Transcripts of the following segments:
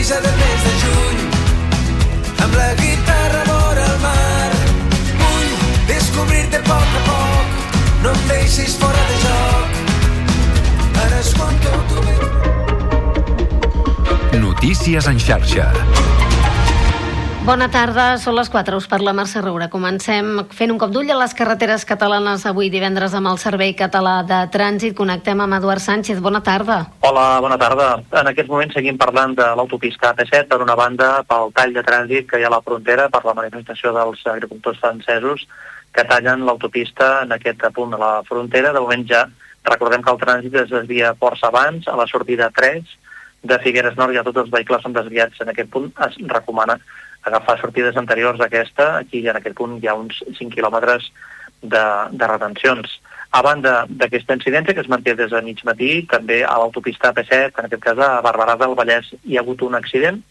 brisa del mes de juny, amb la guitarra vora el mar. Vull descobrir-te a poc a poc, no em deixis fora de joc. Ara és quan tot ho veig. Notícies en xarxa. Bona tarda, són les 4, us parla Mercè Roura. Comencem fent un cop d'ull a les carreteres catalanes avui divendres amb el Servei Català de Trànsit. Connectem amb Eduard Sánchez. Bona tarda. Hola, bona tarda. En aquest moment seguim parlant de l'autopista AP7, per una banda pel tall de trànsit que hi ha a la frontera per la manifestació dels agricultors francesos que tallen l'autopista en aquest punt de la frontera. De moment ja recordem que el trànsit es desvia força abans, a la sortida 3 de Figueres Nord ja tots els vehicles són desviats en aquest punt. Es recomana agafar sortides anteriors a aquesta, aquí en aquest punt hi ha uns 5 quilòmetres de, de retencions. A banda d'aquesta incidència que es manté des de mig matí, també a l'autopista AP7, en aquest cas a Barberà del Vallès, hi ha hagut un accident.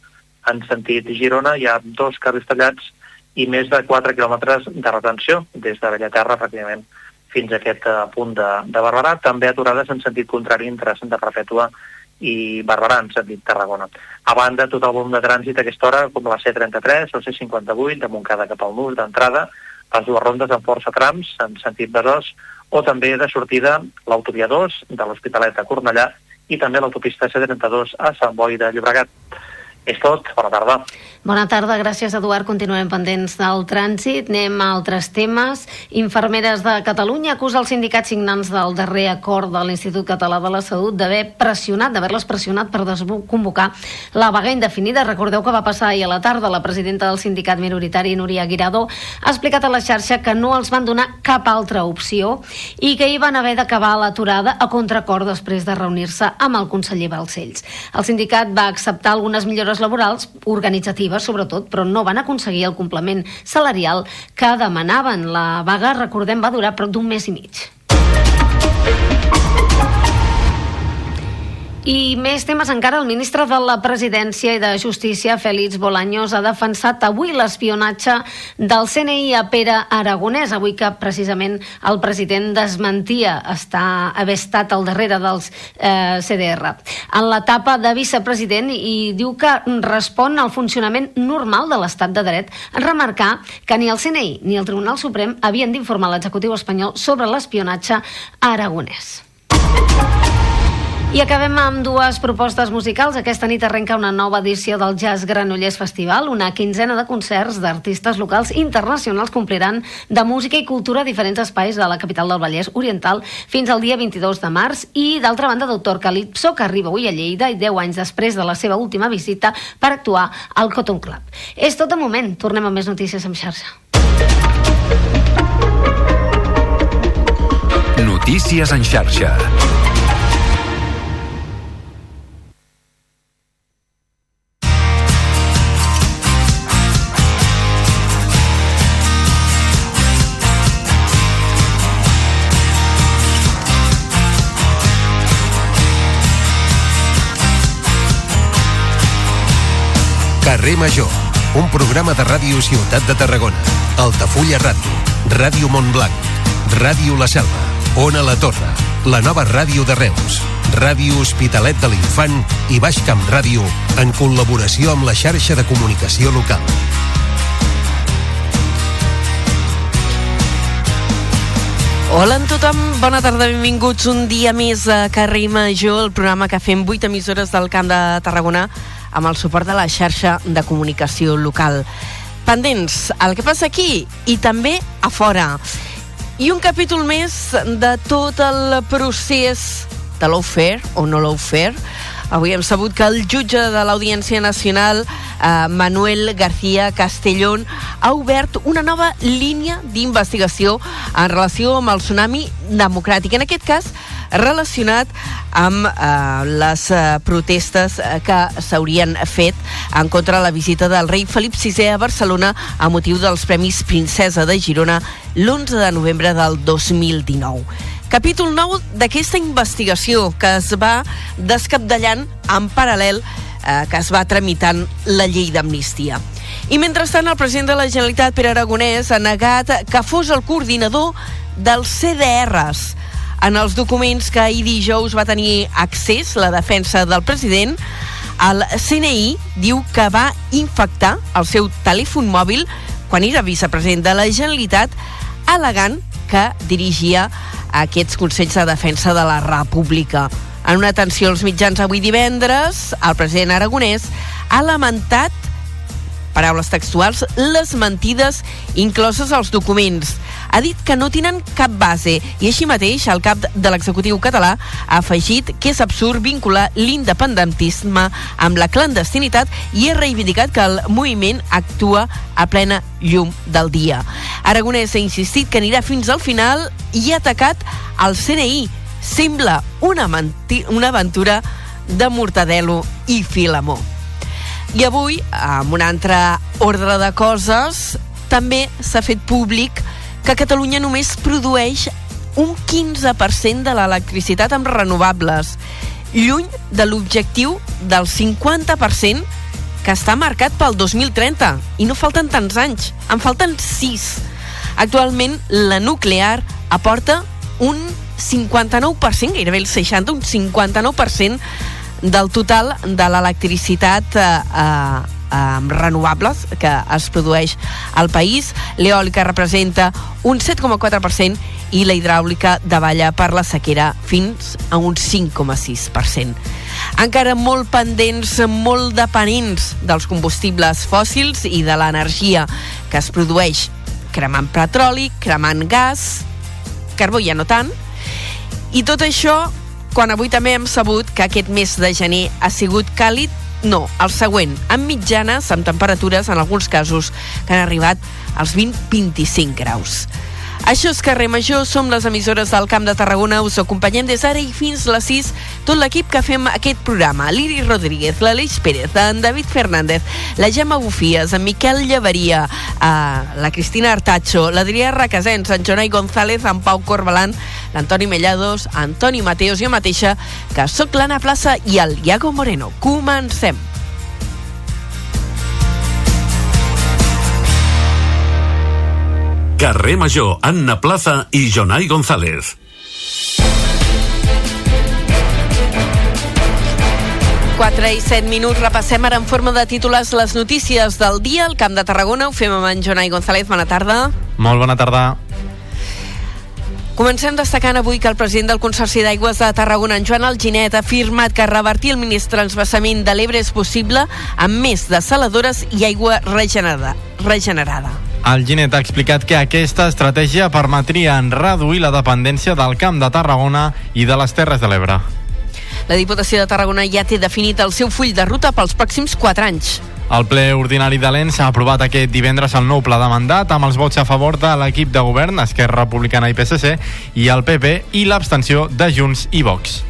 En sentit Girona hi ha dos carrils tallats i més de 4 quilòmetres de retenció des de Bellaterra, pràcticament, fins a aquest uh, punt de, de Barberà. També aturades en sentit contrari entre Santa Perpètua Barberà, en sentit Tarragona. A banda, tot el volum de trànsit a aquesta hora, com la C33 o C58, de Montcada cap al Nus, d'entrada, les dues rondes en força trams, en sentit Besòs, o també de sortida l'autovia 2 de l'Hospitalet a Cornellà i també l'autopista C32 a Sant Boi de Llobregat. És tot, bona tarda. Bona tarda, gràcies Eduard. Continuem pendents del trànsit. Anem a altres temes. Infermeres de Catalunya acusa els sindicats signants del darrer acord de l'Institut Català de la Salut d'haver pressionat, d'haver-les pressionat per desconvocar la vaga indefinida. Recordeu que va passar ahir a la tarda. La presidenta del sindicat minoritari, Núria Guirado, ha explicat a la xarxa que no els van donar cap altra opció i que hi van haver d'acabar l'aturada a contracor després de reunir-se amb el conseller Balcells. El sindicat va acceptar algunes millores laborals, organitzatives sobretot, però no van aconseguir el complement salarial que demanaven. La vaga, recordem, va durar prop d'un mes i mig. I més temes encara. El ministre de la Presidència i de Justícia, Félix Bolaños, ha defensat avui l'espionatge del CNI a Pere Aragonès, avui que precisament el president desmentia estar, haver estat al darrere dels eh, CDR. En l'etapa de vicepresident i diu que respon al funcionament normal de l'estat de dret, en remarcar que ni el CNI ni el Tribunal Suprem havien d'informar l'executiu espanyol sobre l'espionatge a Aragonès. I acabem amb dues propostes musicals. Aquesta nit arrenca una nova edició del Jazz Granollers Festival. Una quinzena de concerts d'artistes locals internacionals compliran de música i cultura a diferents espais de la capital del Vallès Oriental fins al dia 22 de març. I, d'altra banda, Doctor Calipso, que arriba avui a Lleida i 10 anys després de la seva última visita per actuar al Cotton Club. És tot de moment. Tornem a més notícies amb xarxa. Notícies en xarxa. Carrer Major, un programa de ràdio Ciutat de Tarragona, Altafulla Ràdio, Ràdio Montblanc, Ràdio La Selva, Ona La Torre, la nova ràdio de Reus, Ràdio Hospitalet de l'Infant i Baix Camp Ràdio en col·laboració amb la xarxa de comunicació local. Hola a tothom, bona tarda, benvinguts un dia més a Carrer Major, el programa que fem 8 emissores del Camp de Tarragona amb el suport de la xarxa de comunicació local. Pendents, el que passa aquí i també a fora. I un capítol més de tot el procés de l'Ofer o no l'Ofer. Avui hem sabut que el jutge de l'Audiència Nacional, eh, Manuel García Castellón, ha obert una nova línia d'investigació en relació amb el tsunami democràtic. En aquest cas, relacionat amb eh, les eh, protestes eh, que s'haurien fet en contra de la visita del rei Felip VI a Barcelona a motiu dels Premis Princesa de Girona l'11 de novembre del 2019. Capítol 9 d'aquesta investigació que es va descapdallant en paral·lel eh, que es va tramitant la llei d'amnistia. I mentrestant, el president de la Generalitat, Pere Aragonès, ha negat que fos el coordinador dels CDRs. En els documents que ahir dijous va tenir accés la defensa del president, El CNI diu que va infectar el seu telèfon mòbil quan era vicepresident de la Generalitat alegant que dirigia aquests Consells de Defensa de la República. En una atenció als mitjans avui divendres, el president aragonès ha lamentat paraules textuals, les mentides incloses als documents. Ha dit que no tenen cap base i així mateix el cap de l'executiu català ha afegit que és absurd vincular l'independentisme amb la clandestinitat i ha reivindicat que el moviment actua a plena llum del dia. Aragonès ha insistit que anirà fins al final i ha atacat el CNI. Sembla una, una aventura de Mortadelo i Filamó. I avui, amb un altre ordre de coses, també s'ha fet públic que Catalunya només produeix un 15% de l'electricitat amb renovables, lluny de l'objectiu del 50% que està marcat pel 2030. I no falten tants anys, en falten 6. Actualment, la nuclear aporta un 59%, gairebé el 60, un 59% del total de l'electricitat eh, eh, renovables que es produeix al país. L'eòlica representa un 7,4% i la hidràulica davalla per la sequera fins a un 5,6%. Encara molt pendents, molt dependents dels combustibles fòssils i de l'energia que es produeix cremant petroli, cremant gas, carbó ja no tant, i tot això quan avui també hem sabut que aquest mes de gener ha sigut càlid no, el següent, amb mitjanes, amb temperatures, en alguns casos, que han arribat als 20-25 graus. Això és Carrer Major, som les emissores del Camp de Tarragona, us acompanyem des d'ara i fins les 6, tot l'equip que fem aquest programa, l'Iri Rodríguez, l'Aleix Pérez, en David Fernández, la Gemma Bufies, en Miquel Llevaria, eh, la Cristina Artacho, l'Adrià Requesens, en Jonai González, en Pau Corbalan, l'Antoni Mellados, Antoni Mateos i jo mateixa, que sóc l'Anna Plaça i el Iago Moreno. Comencem! Carrer Major, Anna Plaza i Jonai González. Quatre i set minuts, repassem ara en forma de títolars les notícies del dia al Camp de Tarragona. Ho fem amb en Jonai González. Bona tarda. Molt bona tarda. Comencem destacant avui que el president del Consorci d'Aigües de Tarragona, en Joan Alginet, ha afirmat que revertir el ministre transbassament de l'Ebre és possible amb més desaladores i aigua regenerada. regenerada. El Ginet ha explicat que aquesta estratègia permetria en reduir la dependència del Camp de Tarragona i de les Terres de l'Ebre. La Diputació de Tarragona ja té definit el seu full de ruta pels pròxims 4 anys. El ple ordinari de l'ENS ha aprovat aquest divendres el nou pla de mandat amb els vots a favor de l'equip de govern, Esquerra Republicana i PSC, i el PP i l'abstenció de Junts i Vox.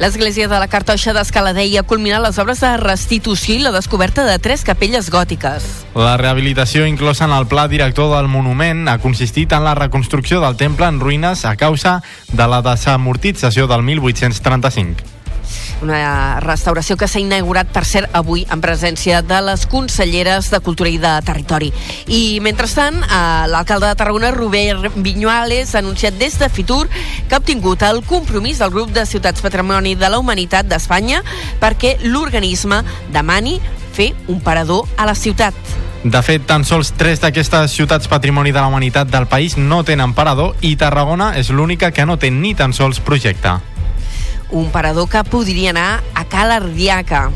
L'església de la Cartoixa d'Escaladei ha culminat les obres de restitució i la descoberta de tres capelles gòtiques. La rehabilitació inclosa en el pla director del monument ha consistit en la reconstrucció del temple en ruïnes a causa de la desamortització del 1835 una restauració que s'ha inaugurat, per cert, avui en presència de les conselleres de Cultura i de Territori. I, mentrestant, eh, l'alcalde de Tarragona, Robert Viñuales, ha anunciat des de Fitur que ha obtingut el compromís del grup de Ciutats Patrimoni de la Humanitat d'Espanya perquè l'organisme demani fer un parador a la ciutat. De fet, tan sols tres d'aquestes ciutats patrimoni de la humanitat del país no tenen parador i Tarragona és l'única que no té ni tan sols projecte un parador que podria anar a Cal Ardiaca.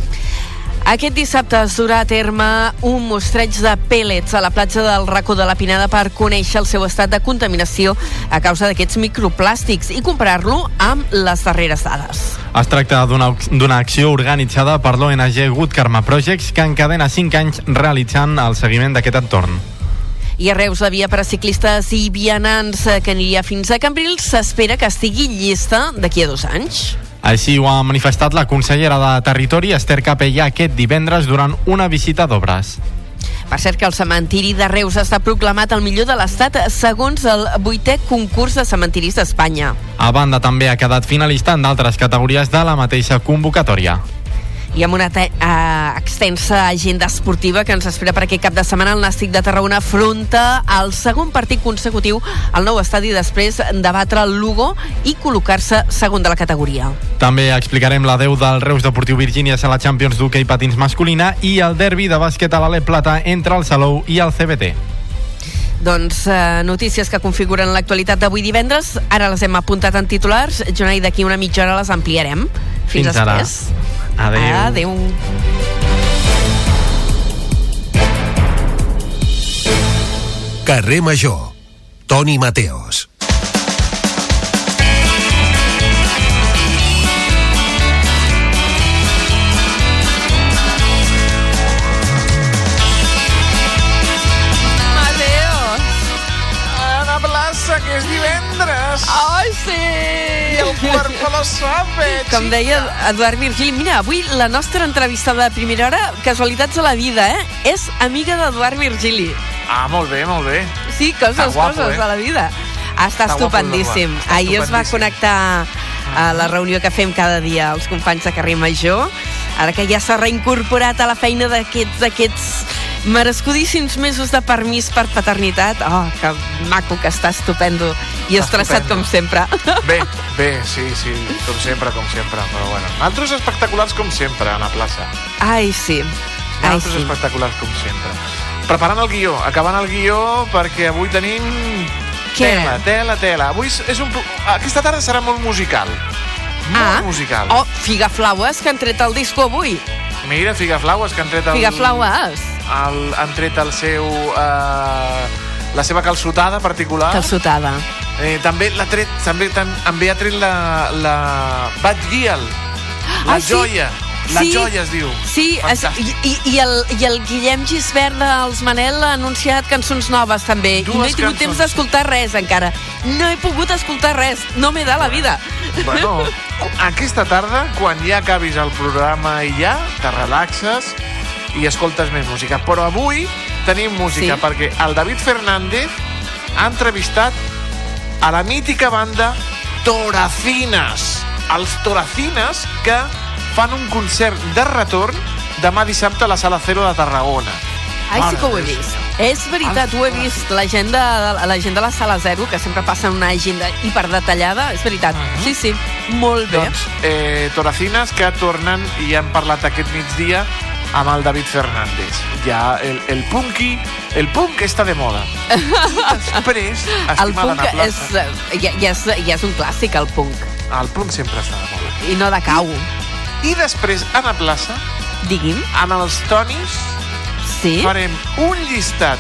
Aquest dissabte es durà a terme un mostreig de pèl·lets a la platja del Racó de la Pinada per conèixer el seu estat de contaminació a causa d'aquests microplàstics i comparar-lo amb les darreres dades. Es tracta d'una acció organitzada per l'ONG Good Karma Projects que encadena 5 anys realitzant el seguiment d'aquest entorn. I a Reus, la via per a ciclistes i vianants que aniria fins a Cambrils s'espera que estigui llista d'aquí a dos anys. Així ho ha manifestat la consellera de Territori, Esther Capella, aquest divendres durant una visita d'obres. Per cert que el cementiri de Reus està proclamat el millor de l'Estat segons el vuitè concurs de cementiris d'Espanya. A banda, també ha quedat finalista en d'altres categories de la mateixa convocatòria. I amb una uh, extensa agenda esportiva que ens espera per aquest cap de setmana el Nàstic de Tarragona afronta el segon partit consecutiu al nou estadi després de batre el Lugo i col·locar-se segon de la categoria. També explicarem l'adeu del Reus Deportiu Virgínia a la Champions d'hoquei patins masculina i el derbi de bàsquet a l'Ale Plata entre el Salou i el CBT. Doncs eh, notícies que configuren l'actualitat d'avui divendres. Ara les hem apuntat en titulars. Jonai, d'aquí una mitja hora les ampliarem. Fins, Fins ara. després. Adéu. Adéu. Carrer Major. Toni Mateos. Lo sabe, Com deia Eduard Virgili, mira, avui la nostra entrevista de primera hora, casualitats de la vida, eh? És amiga d'Eduard Virgili. Ah, molt bé, molt bé. Sí, coses, guapo, coses eh? de la vida. Està, Està estupendíssim. Ahir es va connectar a la reunió que fem cada dia els companys de Carrer Major, ara que ja s'ha reincorporat a la feina d'aquests aquests merescudíssims mesos de permís per paternitat. Oh, que maco, que està estupendo. I Està estressat, estupendo. com sempre. Bé, bé, sí, sí, com sempre, com sempre, però bueno. Altres espectaculars com sempre a la plaça. Ai, sí. Ai, Altres sí. espectaculars com sempre. Preparant el guió, acabant el guió, perquè avui tenim Què? tela, tela, tela. Avui és- un... Aquesta tarda serà molt musical. Molt Ah, musical. Oh, Figaflaues, que han tret el disco avui. Mira, Figaflaues, que han tret el... Figaflaues. El, han tret el seu... Eh, la seva calçotada particular. Calçotada. Eh, també l'ha tret, també també ha tret la, la Bad Gial, la Ai, sí. La Sí. joia es diu. Sí, es, Fantàstic. i, i, el, i el Guillem Gisbert dels Manel ha anunciat cançons noves també. I no he Dues tingut cançons. temps d'escoltar res encara. No he pogut escoltar res. No m'he de la vida. Bueno, aquesta tarda, quan ja acabis el programa i ja, te relaxes i escoltes més música. Però avui tenim música Sí. perquè el David Fernández ha entrevistat a la mítica banda Toracines. Els Toracines que fan un concert de retorn demà dissabte a la Sala Cero de Tarragona. Ai, sí que ho he vist. És veritat, ho he vist. La gent de, la gent de la Sala Zero, que sempre passa una agenda hiperdetallada, és veritat. Sí, sí, molt bé. Doncs eh, Toracines que tornen i han parlat aquest migdia amb el David Fernández. Ja el, el punky, el punk està de moda. I després, el punk Ana és, Plaza, ja, ja, és, ja és un clàssic, el punk. el punk sempre està de moda. I no de cau. I després, a la plaça, Digui'm. amb els Tonis, Sí? farem un llistat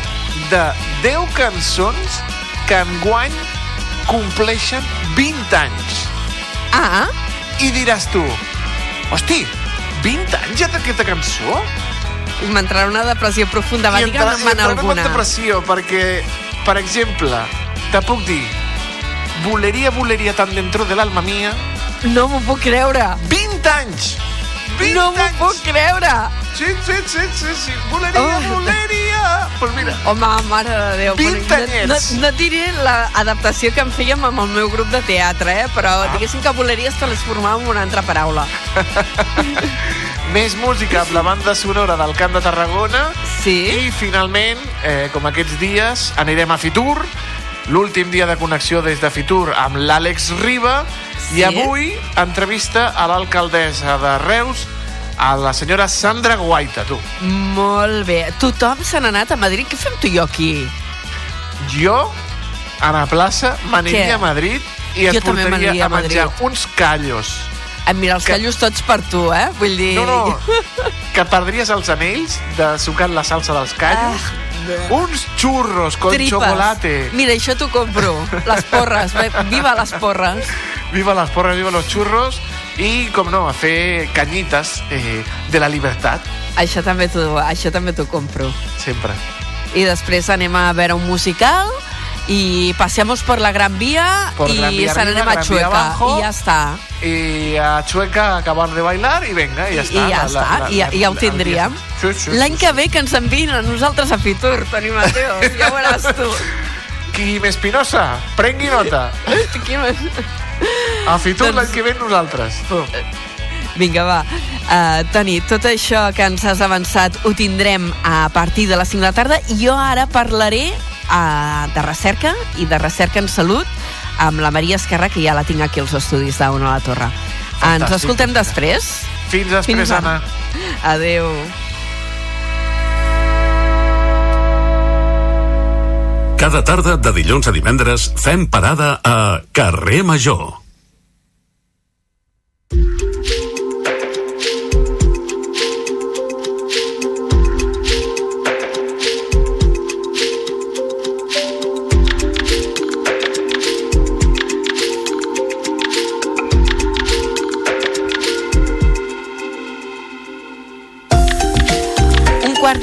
de 10 cançons que enguany compleixen 20 anys. Ah, I diràs tu, hosti, 20 anys ja d'aquesta cançó? m'entrarà una depressió profunda. Va, I digue'm entra- i en entrarem en alguna. depressió, perquè, per exemple, te puc dir Bulería, bulería tan dentro del alma mía No m'ho puc creure. 20 anys! 20 No m'ho puc creure. Sí, sí, sí, sí, sí. Bulería, Oh. bulería! Pues mira, Home, mare de Déu. 20 però no, no, anyets. no diré l'adaptació que en fèiem amb el meu grup de teatre, eh? però Ah. diguéssim que voleries transformar en una altra paraula. més música amb la banda sonora del Camp de Tarragona Sí? i finalment, eh, com aquests dies, anirem a Fitur, l'últim dia de connexió des de Fitur amb l'Àlex Riba Sí? i avui entrevista a l'alcaldessa de Reus, a la senyora Sandra Guaita, tu. Molt bé. Tothom se n'ha anat a Madrid. Què fem tu i jo aquí? Jo, a la plaça, m'aniria a Madrid i et Jo també portaria a a menjar Madrid. uns callos. Em mira els Que- callos tots per tu, eh? Vull dir... No, no, que perdries els anells de sucar la salsa dels callos. Ah, Uns churros con Tripes. chocolate. Mira, això t'ho compro. Les porres. Viva les porres. Viva las porras, viva los churros. I, com no, a fer canyites eh, de la t'ho això també t'ho compro. sempre. I després anem a veure un musical i passemos por la Gran Vía Por i Gran Vía arriba, a Chueca. abajo. I ja està. I a Chueca acabar de bailar i venga, i ja I, està. i ja està, i, ja- i ja ho tindríem. Sí, sí, sí, L'any que ve que ens envien a nosaltres a Fitur, Toni Mateo, ja ho veuràs tu. Quim Espinosa, prengui nota. Aquí me- A Fitur Doncs- l'any que ve nosaltres. Vinga, va. Uh, Toni, tot això que ens has avançat ho tindrem a partir de les 5 de la tarda i jo ara parlaré uh, de recerca i de recerca en salut amb la Maria Esquerra, que ja la tinc aquí als estudis d'On a la Torre. Fantàstic. Ens escoltem després? Fins després, Fins Anna. Adeu. Cada tarda de dilluns a divendres fem parada a Carrer Major.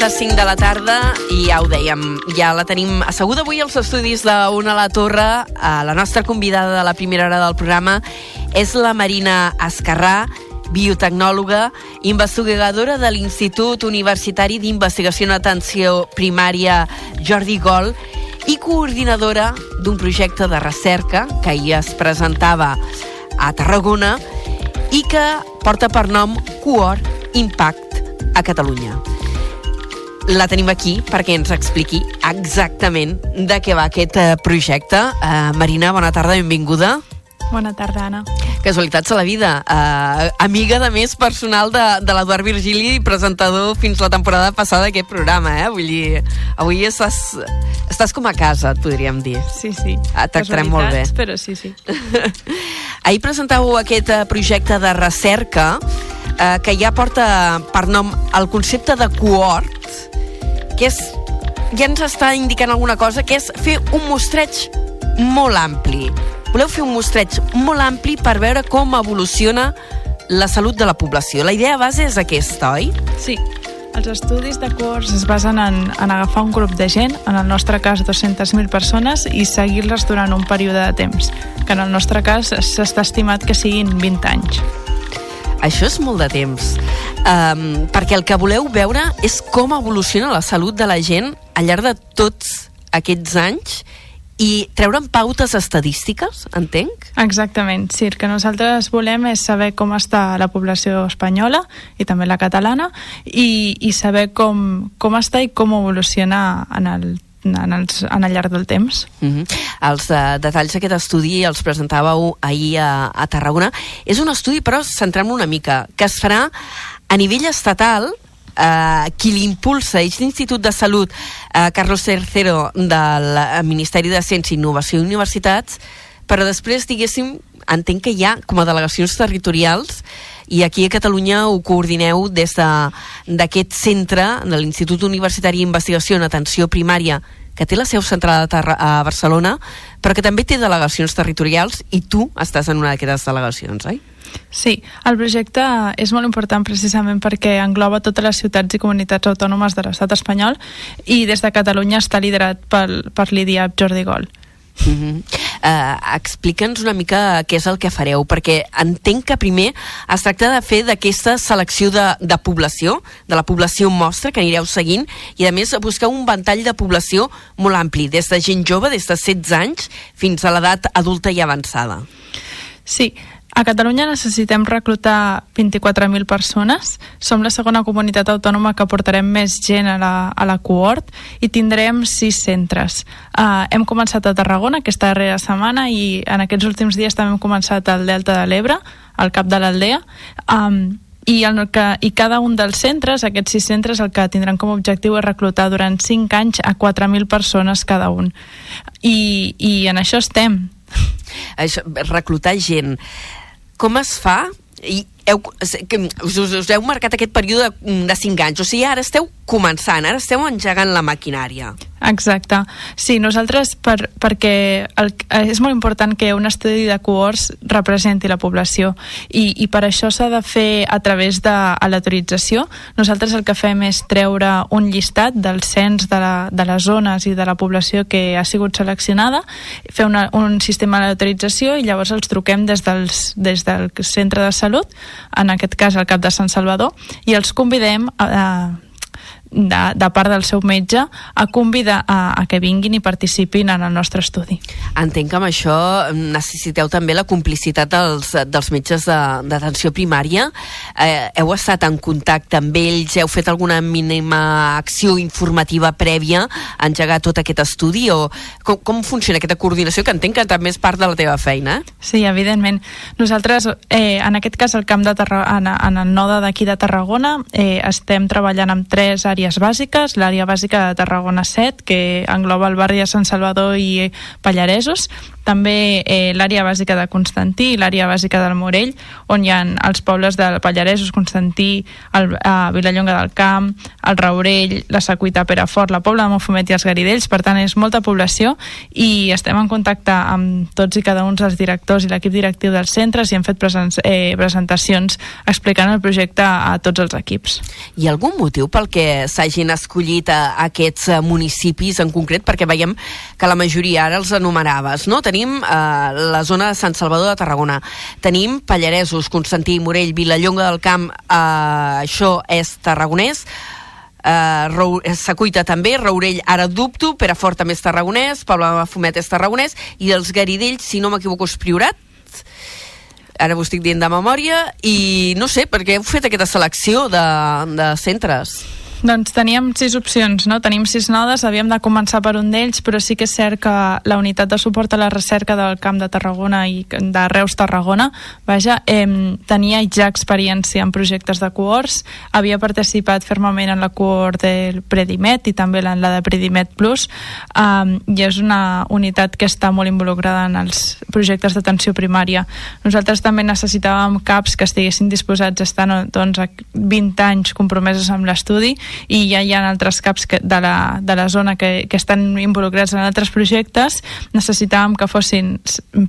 De 5 de la tarda i ja ho dèiem, ja la tenim asseguda avui als estudis d'Una a la Torre. Eh, la nostra convidada de la primera hora del programa és la Marina Escarrà, biotecnòloga, investigadora de l'Institut Universitari d'Investigació en Atenció Primària Jordi Gol i coordinadora d'un projecte de recerca que ahir es presentava a Tarragona i que porta per nom Cohort Impact a Catalunya la tenim aquí perquè ens expliqui exactament de què va aquest eh, projecte. Uh, Marina, bona tarda, benvinguda. Bona tarda, Anna. Casualitats a la vida. Uh, amiga, de més, personal de, de l'Eduard Virgili, presentador fins la temporada passada d'aquest programa, eh? Vull dir, avui estàs, estàs com a casa, et podríem dir. Sí, sí. Ah, Tractarem molt bé. però sí, sí. Ahir presentàveu aquest projecte de recerca eh, que ja porta per nom el concepte de cohort, que és, ja ens està indicant alguna cosa, que és fer un mostreig molt ampli. Voleu fer un mostreig molt ampli per veure com evoluciona la salut de la població. La idea base és aquesta, oi? Sí. Els estudis de cohorts es basen en, en agafar un grup de gent, en el nostre cas 200.000 persones, i seguir-les durant un període de temps, que en el nostre cas s'està estimat que siguin 20 anys. Això és molt de temps, um, perquè el que voleu veure és com evoluciona la salut de la gent al llarg de tots aquests anys i treure'n pautes estadístiques, entenc? Exactament, sí. El que nosaltres volem és saber com està la població espanyola i també la catalana i, i saber com, com està i com evoluciona en el en, els, en el llarg del temps. Uh -huh. Els uh, detalls d'aquest estudi els presentàveu ahir a, a Tarragona. És un estudi, però centrem una mica, que es farà a nivell estatal Uh, qui l'impulsa és l'Institut de Salut uh, Carlos III del Ministeri de Ciència, Innovació i Universitats però després, diguéssim, entenc que hi ha com a delegacions territorials i aquí a Catalunya ho coordineu des d'aquest de, centre de l'Institut Universitari d'Investigació en Atenció Primària que té la seu centrada a Barcelona, però que també té delegacions territorials i tu estàs en una d'aquestes delegacions, oi? Sí, el projecte és molt important precisament perquè engloba totes les ciutats i comunitats autònomes de l'estat espanyol i des de Catalunya està liderat pel, per l'IDIAP Jordi Gol. Uh -huh. uh, Explica'ns una mica què és el que fareu, perquè entenc que primer es tracta de fer d'aquesta selecció de, de població, de la població mostra que anireu seguint, i a més buscar un ventall de població molt ampli, des de gent jove, des de 16 anys, fins a l'edat adulta i avançada. Sí, a Catalunya necessitem reclutar 24.000 persones. Som la segona comunitat autònoma que portarem més gent a la, a la cohort i tindrem sis centres. Uh, hem començat a Tarragona aquesta darrera setmana i en aquests últims dies també hem començat al Delta de l'Ebre, al cap de l'Aldea. Um, i, el que, i cada un dels centres, aquests sis centres, el que tindran com a objectiu és reclutar durant 5 anys a 4.000 persones cada un. I, I en això estem. Això, reclutar gent. Com es fa? I heu, us, us heu marcat aquest període de, de 5 anys, o sigui, ara esteu començant, ara esteu engegant la maquinària. Exacte. Sí, nosaltres, per, perquè el, és molt important que un estudi de cohorts representi la població i, i per això s'ha de fer a través de l'autorització. Nosaltres el que fem és treure un llistat del cens de, la, de les zones i de la població que ha sigut seleccionada, fer una, un sistema d'autorització i llavors els truquem des, dels, des del centre de salut, en aquest cas al cap de Sant Salvador, i els convidem a, a de, de part del seu metge a convidar a, a que vinguin i participin en el nostre estudi. Entenc que amb això necessiteu també la complicitat dels, dels metges de- d'atenció primària. Eh, heu estat en contacte amb ells? Heu fet alguna mínima acció informativa prèvia a engegar tot aquest estudi? O com, com funciona aquesta coordinació, que entenc que també és part de la teva feina? Eh? Sí, evidentment. Nosaltres, eh, en aquest cas, el camp de Tarra en, en el node d'aquí de Tarragona, eh, estem treballant amb tres àrees bàsiques. L'àrea bàsica de Tarragona 7, que engloba el barri de Sant Salvador i Pallaresos, també eh, l'àrea bàsica de Constantí i l'àrea bàsica del Morell, on hi ha els pobles del Pallaresos, Constantí, el, eh, Vilallonga del Camp, el Raurell, la Secuita, Perafort, la Pobla de Montfumet i els Garidells, per tant és molta població i estem en contacte amb tots i cada un dels directors i l'equip directiu dels centres i hem fet eh, presentacions explicant el projecte a tots els equips. Hi ha algun motiu pel que s'hagin escollit a, aquests eh, municipis en concret? Perquè veiem que la majoria ara els enumeraves, no? Tenim eh, la zona de Sant Salvador de Tarragona, tenim Pallaresos, Constantí, Morell, Vilallonga del Camp, eh, això és tarragonès, Uh, Rou Secuita també, Raurell ara dubto, Perafort també és tarragonès, Pablo Fumet és tarragonès i els Garidells, si no m'equivoco, és Priorat. Ara ho estic dient de memòria i no sé, perquè heu fet aquesta selecció de, de centres Doncs teníem sis opcions, no? Tenim sis nodes, havíem de començar per un d'ells, però sí que és cert que la unitat de suport a la recerca del Camp de Tarragona i de Reus Tarragona, vaja, eh, tenia ja experiència en projectes de cohorts, havia participat fermament en la cohort del Predimet i també en la de Predimet Plus, eh, i és una unitat que està molt involucrada en els projectes d'atenció primària. Nosaltres també necessitàvem CAPs que estiguessin disposats a estar doncs, 20 anys compromesos amb l'estudi i ja hi ha altres caps que, de, la, de la zona que, que estan involucrats en altres projectes necessitàvem que fossin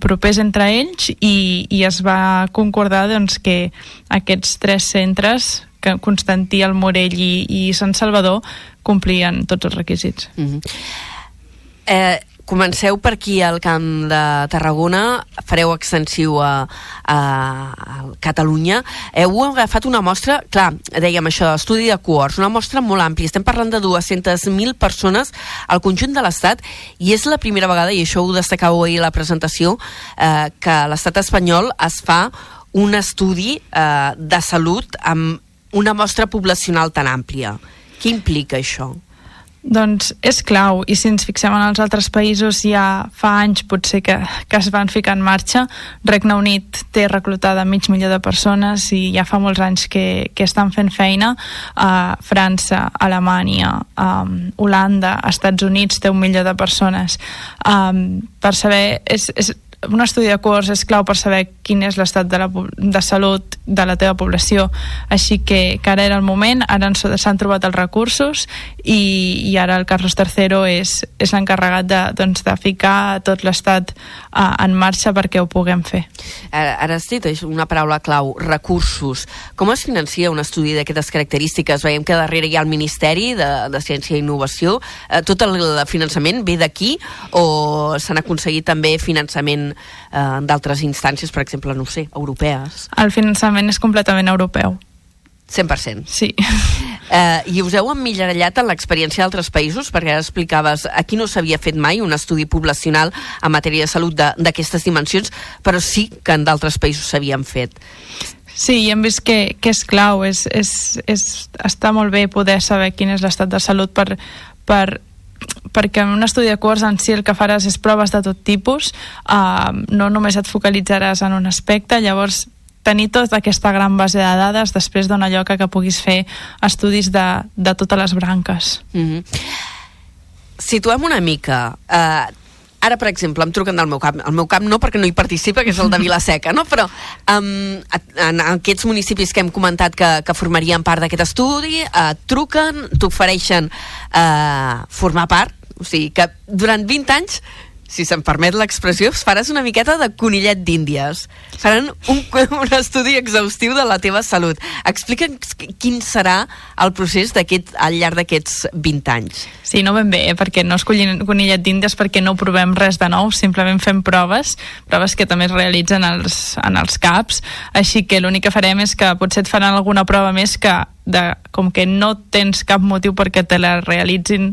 propers entre ells i, i es va concordar doncs, que aquests tres centres que Constantí, el Morell i, i Sant Salvador complien tots els requisits. Mm -hmm. eh, comenceu per aquí al Camp de Tarragona, fareu extensiu a, a, a Catalunya. Heu agafat una mostra, clar, dèiem això, estudi de cohorts, una mostra molt àmplia. Estem parlant de 200.000 persones al conjunt de l'Estat i és la primera vegada, i això ho destacau ahir a la presentació, eh, que l'Estat espanyol es fa un estudi eh, de salut amb una mostra poblacional tan àmplia. Què implica això? Doncs és clau, i si ens fixem en els altres països ja fa anys potser que, que es van ficar en marxa. Regne Unit té reclutada mig milió de persones i ja fa molts anys que, que estan fent feina. Uh, França, Alemanya, um, Holanda, Estats Units té un milió de persones. Um, per saber... És, és, un estudi de cohorts és clau per saber quin és l'estat de, la, de salut de la teva població. Així que, que ara era el moment ara s'han trobat els recursos i, i ara el Carlos III és, és l'encarregat de, doncs, de ficar tot l'estat uh, en marxa perquè ho puguem fer. Ara, ara has dit una paraula clau, recursos. Com es financia un estudi d'aquestes característiques? Veiem que darrere hi ha el Ministeri de, de Ciència i Innovació. Eh, tot el finançament ve d'aquí o s'han aconseguit també finançament eh, d'altres instàncies, per exemple, no sé, europees? El finançament és completament europeu. 100%. Sí. Eh, I us heu emmirallat en l'experiència d'altres països? Perquè ara explicaves, aquí no s'havia fet mai un estudi poblacional en matèria de salut d'aquestes dimensions, però sí que en d'altres països s'havien fet. Sí, i hem vist que, que és clau, és, és, és, està molt bé poder saber quin és l'estat de salut per, per perquè en un estudi de cohorts en si el que faràs és proves de tot tipus, uh, no només et focalitzaràs en un aspecte, llavors tenir tota aquesta gran base de dades després dona lloc a que puguis fer estudis de, de totes les branques. Mm -hmm. Situem una mica... Eh, ara, per exemple, em truquen del meu camp. El meu camp no, perquè no hi participa, que és el de Vilaseca, no? Però um, en aquests municipis que hem comentat que, que formarien part d'aquest estudi, eh, truquen, t'ofereixen eh, formar part, o sigui, que durant 20 anys si se'm permet l'expressió, faràs una miqueta de conillet d'índies. Faran un, un estudi exhaustiu de la teva salut. Explica'ns quin serà el procés al llarg d'aquests 20 anys. Sí, no ben bé, eh? perquè no escollin conillet d'índies perquè no provem res de nou, simplement fem proves, proves que també es realitzen als, en els CAPs, així que l'únic que farem és que potser et faran alguna prova més que de, com que no tens cap motiu perquè te la realitzin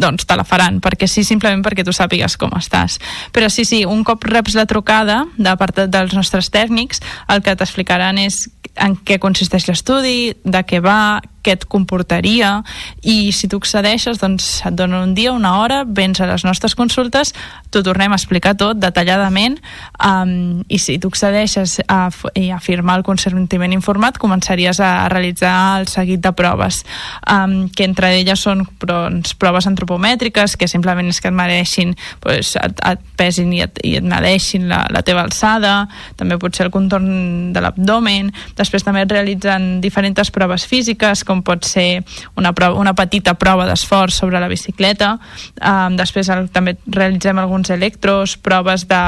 doncs te la faran, perquè sí, simplement perquè tu sàpigues com estàs. Però sí, sí, un cop reps la trucada de part dels nostres tècnics, el que t'explicaran és en què consisteix l'estudi, de què va, què et comportaria i si tu accedeixes doncs et donen un dia, una hora, vens a les nostres consultes t'ho tornem a explicar tot detalladament um, i si tu accedeixes a, a firmar el consentiment informat començaries a, realitzar el seguit de proves um, que entre elles són doncs, proves antropomètriques que simplement és que et mereixin doncs, et, et pesin i et, i et mereixin la, la teva alçada també pot ser el contorn de l'abdomen després també et realitzen diferents proves físiques com pot ser una, prova, una petita prova d'esforç sobre la bicicleta. Um, després el, també realitzem alguns electros, proves de,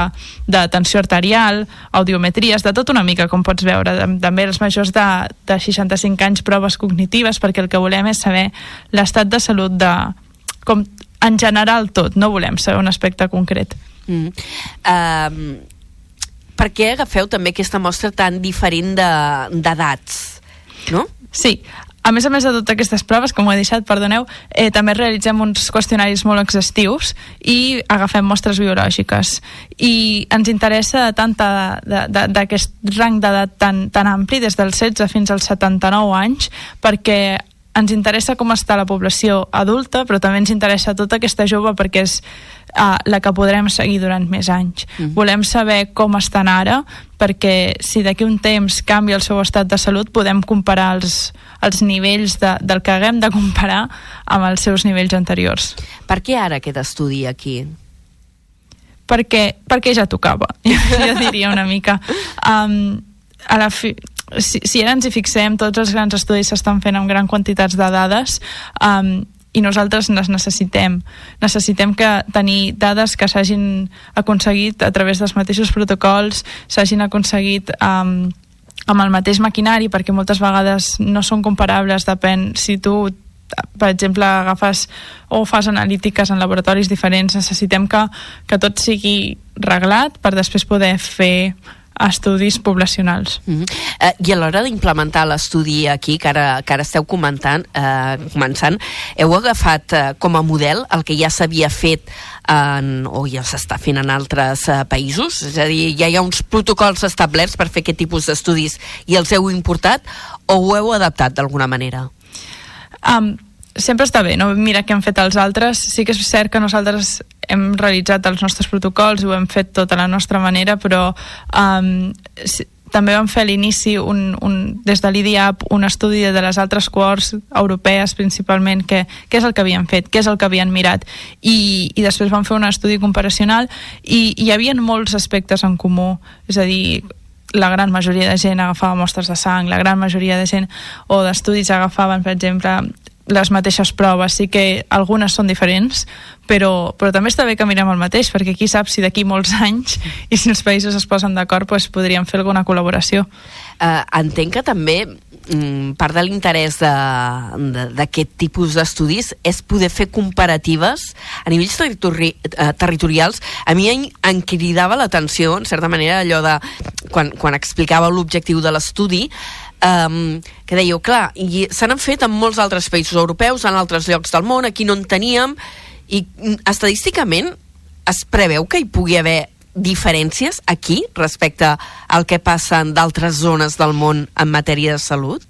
de tensió arterial, audiometries, de tot una mica, com pots veure. També els majors de, de 65 anys, proves cognitives, perquè el que volem és saber l'estat de salut de, com en general tot, no volem saber un aspecte concret. Mm. Um, per què agafeu també aquesta mostra tan diferent d'edats? De, no? Sí, a més a més de totes aquestes proves, com ho he deixat, perdoneu, eh, també realitzem uns qüestionaris molt exhaustius i agafem mostres biològiques. I ens interessa tant d'aquest rang d'edat tan, tan ampli, des dels 16 fins als 79 anys, perquè ens interessa com està la població adulta, però també ens interessa tota aquesta jove perquè és uh, la que podrem seguir durant més anys. Mm -hmm. Volem saber com estan ara, perquè si d'aquí un temps canvia el seu estat de salut, podem comparar els, els nivells de, del que haguem de comparar amb els seus nivells anteriors. Per què ara aquest estudi aquí? Perquè, perquè ja tocava, jo diria una mica. Um, a la fi, si, si ara ens hi fixem, tots els grans estudis s'estan fent amb gran quantitats de dades um, i nosaltres les necessitem. Necessitem que tenir dades que s'hagin aconseguit a través dels mateixos protocols, s'hagin aconseguit um, amb el mateix maquinari, perquè moltes vegades no són comparables, depèn si tu per exemple, agafes o fas analítiques en laboratoris diferents, necessitem que, que tot sigui reglat per després poder fer estudis poblacionals. Mm -hmm. eh, I a l'hora d'implementar l'estudi aquí, que ara, que ara esteu comentant, eh, començant, heu agafat eh, com a model el que ja s'havia fet en, o ja s'està fent en altres eh, països? És a dir, ja hi ha uns protocols establerts per fer aquest tipus d'estudis i els heu importat o ho heu adaptat d'alguna manera? Um, sempre està bé no? mira què han fet els altres. Sí que és cert que nosaltres hem realitzat els nostres protocols i ho hem fet tot a la nostra manera, però um, si, també vam fer a l'inici un, un, des de l'IDIAP un estudi de les altres cohorts europees principalment què, què és el que havien fet, què és el que havien mirat. I, i després vam fer un estudi comparacional i, i hi havia molts aspectes en comú. És a dir, la gran majoria de gent agafava mostres de sang, la gran majoria de gent o d'estudis agafaven, per exemple, les mateixes proves, sí que algunes són diferents, però, però també està bé que mirem el mateix, perquè qui sap si d'aquí molts anys i si els països es posen d'acord pues, podríem fer alguna col·laboració. Uh, entenc que també mm, part de l'interès d'aquest tipus d'estudis és poder fer comparatives a nivells territori uh, territorials. A mi em, em cridava l'atenció, en certa manera, allò de quan, quan explicava l'objectiu de l'estudi, um, que dèieu, clar, i se n'han fet en molts altres països europeus, en altres llocs del món, aquí no en teníem, i estadísticament es preveu que hi pugui haver diferències aquí respecte al que passa en d'altres zones del món en matèria de salut?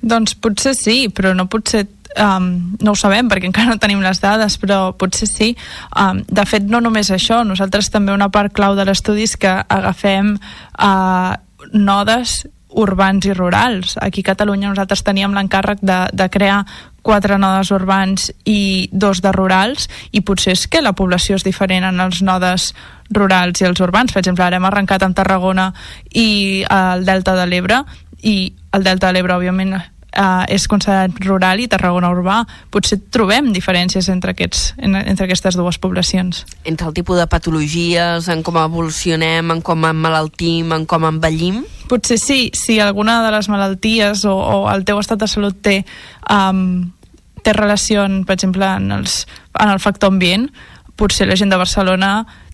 Doncs potser sí, però no potser Um, no ho sabem perquè encara no tenim les dades però potser sí um, de fet no només això, nosaltres també una part clau de l'estudi és que agafem uh, nodes urbans i rurals. Aquí a Catalunya nosaltres teníem l'encàrrec de, de crear quatre nodes urbans i dos de rurals i potser és que la població és diferent en els nodes rurals i els urbans. Per exemple, ara hem arrencat amb Tarragona i el Delta de l'Ebre i el Delta de l'Ebre, òbviament, uh, és considerat rural i Tarragona urbà, potser trobem diferències entre, aquests, en, entre aquestes dues poblacions. Entre el tipus de patologies, en com evolucionem, en com emmalaltim, en com envellim? Potser sí, si alguna de les malalties o, o el teu estat de salut té, um, té relació, per exemple, en, els, en el factor ambient, potser la gent de Barcelona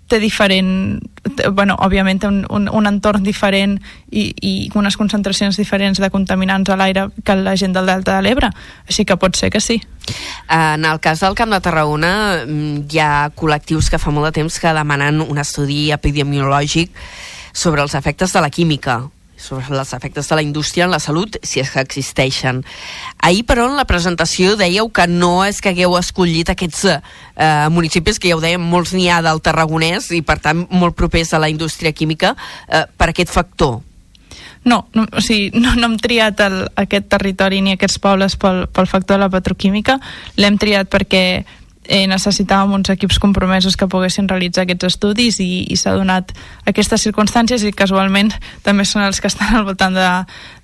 té diferent, té, bueno, òbviament té un, un, un entorn diferent i, i unes concentracions diferents de contaminants a l'aire que la gent del Delta de l'Ebre, així que pot ser que sí. En el cas del Camp de Tarragona mm, hi ha col·lectius que fa molt de temps que demanen un estudi epidemiològic sobre els efectes de la química sobre els efectes de la indústria en la salut, si és que existeixen. Ahir, però, en la presentació dèieu que no és que hagueu escollit aquests eh, municipis, que ja ho dèiem, molts n'hi ha del Tarragonès i, per tant, molt propers a la indústria química, eh, per aquest factor. No, no, o sigui, no, no hem triat el, aquest territori ni aquests pobles pel, pel factor de la petroquímica, l'hem triat perquè eh, necessitàvem uns equips compromesos que poguessin realitzar aquests estudis i, i s'ha donat aquestes circumstàncies i casualment també són els que estan al voltant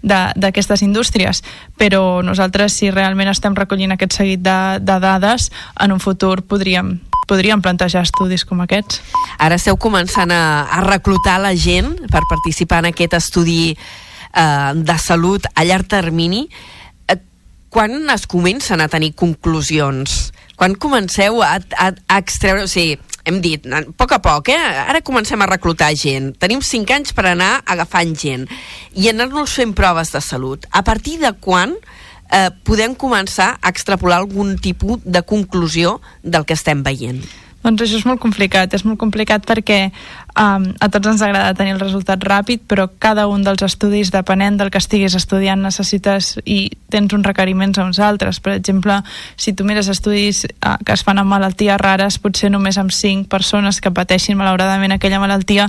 d'aquestes indústries però nosaltres si realment estem recollint aquest seguit de, de dades en un futur podríem podríem plantejar estudis com aquests. Ara esteu començant a, a reclutar la gent per participar en aquest estudi eh, de salut a llarg termini. Eh, quan es comencen a tenir conclusions? Quan comenceu a, a, a extreure... O sigui, hem dit, a poc a poc, eh? ara comencem a reclutar gent. Tenim 5 anys per anar agafant gent i anar-nos fent proves de salut. A partir de quan eh, podem començar a extrapolar algun tipus de conclusió del que estem veient? Doncs això és molt complicat, és molt complicat perquè um, a tots ens agrada tenir el resultat ràpid, però cada un dels estudis, depenent del que estiguis estudiant, necessites i tens uns requeriments a uns altres. Per exemple, si tu mires estudis uh, que es fan amb malalties rares, potser només amb 5 persones que pateixin malauradament aquella malaltia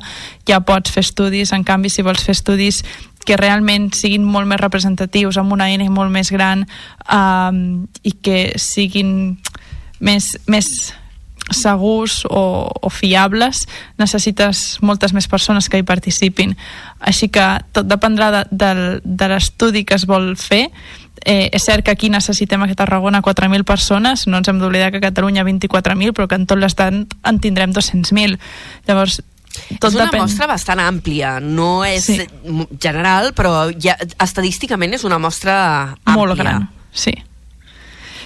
ja pots fer estudis, en canvi si vols fer estudis que realment siguin molt més representatius, amb una eina molt més gran um, i que siguin més, més segurs o, o fiables necessites moltes més persones que hi participin així que tot dependrà de, de, de l'estudi que es vol fer eh, és cert que aquí necessitem a Tarragona 4.000 persones, no ens hem d'oblidar que a Catalunya 24.000, però que en tot l'estat en tindrem 200.000 llavors tot és una depèn. mostra bastant àmplia, no és sí. general, però ja, estadísticament és una mostra àmplia. Molt gran, sí.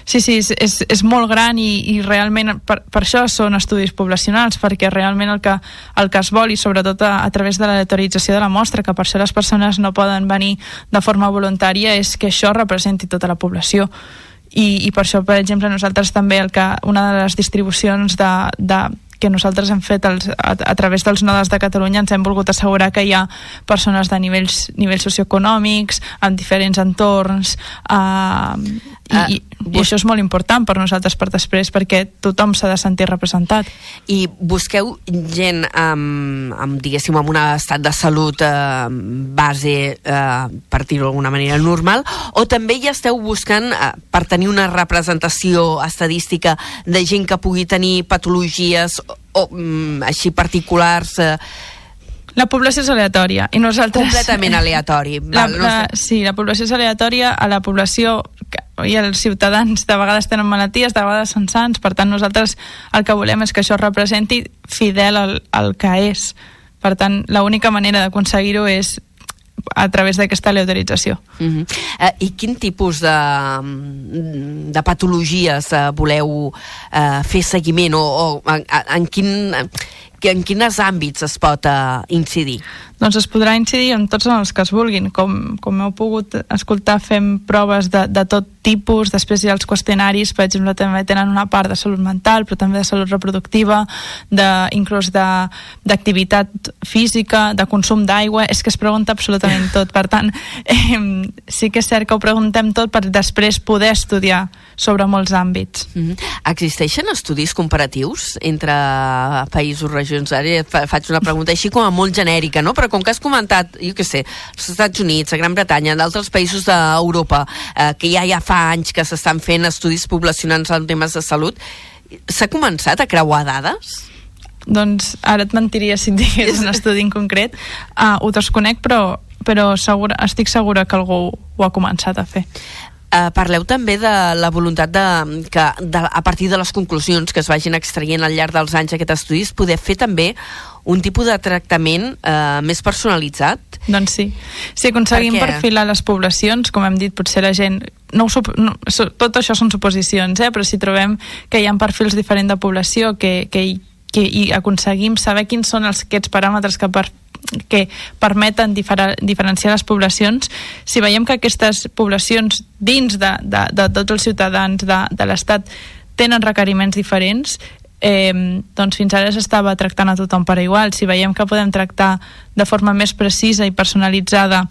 Sí, sí, és, és, és molt gran i, i realment per, per això són estudis poblacionals, perquè realment el que, el que es vol, i sobretot a, a través de la letalització de la mostra, que per això les persones no poden venir de forma voluntària, és que això representi tota la població. I, i per això, per exemple, nosaltres també el que una de les distribucions de, de que nosaltres hem fet els, a, a través dels nodes de Catalunya ens hem volgut assegurar que hi ha persones de nivells, nivells socioeconòmics, amb diferents entorns, eh, i, uh, i, i això és molt important per nosaltres per després, perquè tothom s'ha de sentir representat. I busqueu gent amb, amb diguéssim, amb un estat de salut eh, base, eh, per dir-ho d'alguna manera, normal, o també ja esteu buscant eh, per tenir una representació estadística de gent que pugui tenir patologies o mm, així particulars eh, la població és aleatòria i nosaltres... Completament aleatori. La, la, sí, la població és aleatòria a la població i els ciutadans de vegades tenen malalties, de vegades són sants, per tant nosaltres el que volem és que això representi fidel al, al que és. Per tant, l'única manera d'aconseguir-ho és a través d'aquesta aleatorització. Uh -huh. uh, I quin tipus de, de patologies uh, voleu uh, fer seguiment o, o en, en quin en quins àmbits es pot uh, incidir? Doncs es podrà incidir en tots els que es vulguin. Com, com heu pogut escoltar, fem proves de, de tot tipus, després hi ha els qüestionaris, per exemple, també tenen una part de salut mental, però també de salut reproductiva, de, inclús d'activitat física, de consum d'aigua, és que es pregunta absolutament tot. Per tant, eh, sí que és cert que ho preguntem tot per després poder estudiar sobre molts àmbits. Mm -hmm. Existeixen estudis comparatius entre països, regions? Ara faig una pregunta així com a molt genèrica, no? Però com que has comentat, jo què sé, els Estats Units, a Gran Bretanya, d'altres països d'Europa, eh, que ja ja fa anys que s'estan fent estudis poblacionals en temes de salut, s'ha començat a creuar dades? Doncs ara et mentiria si et digués un estudi en concret. Uh, ho desconec, però, però segura, estic segura que algú ho ha començat a fer. Uh, parleu també de la voluntat de, que de, a partir de les conclusions que es vagin extraient al llarg dels anys aquest estudi es poder fer també un tipus de tractament uh, més personalitzat Doncs sí. Si aconseguim Per perfilar les poblacions, com hem dit, potser la gent... No ho, no, tot això són suposicions, eh? però si trobem que hi ha perfils diferents de població que, que, hi- que i aconseguim saber quins són els, aquests paràmetres que, per, que permeten diferenciar les poblacions, si veiem que aquestes poblacions dins de, de, de tots els ciutadans de, de l'Estat tenen requeriments diferents, eh, doncs fins ara s'estava tractant a tothom per igual. Si veiem que podem tractar de forma més precisa i personalitzada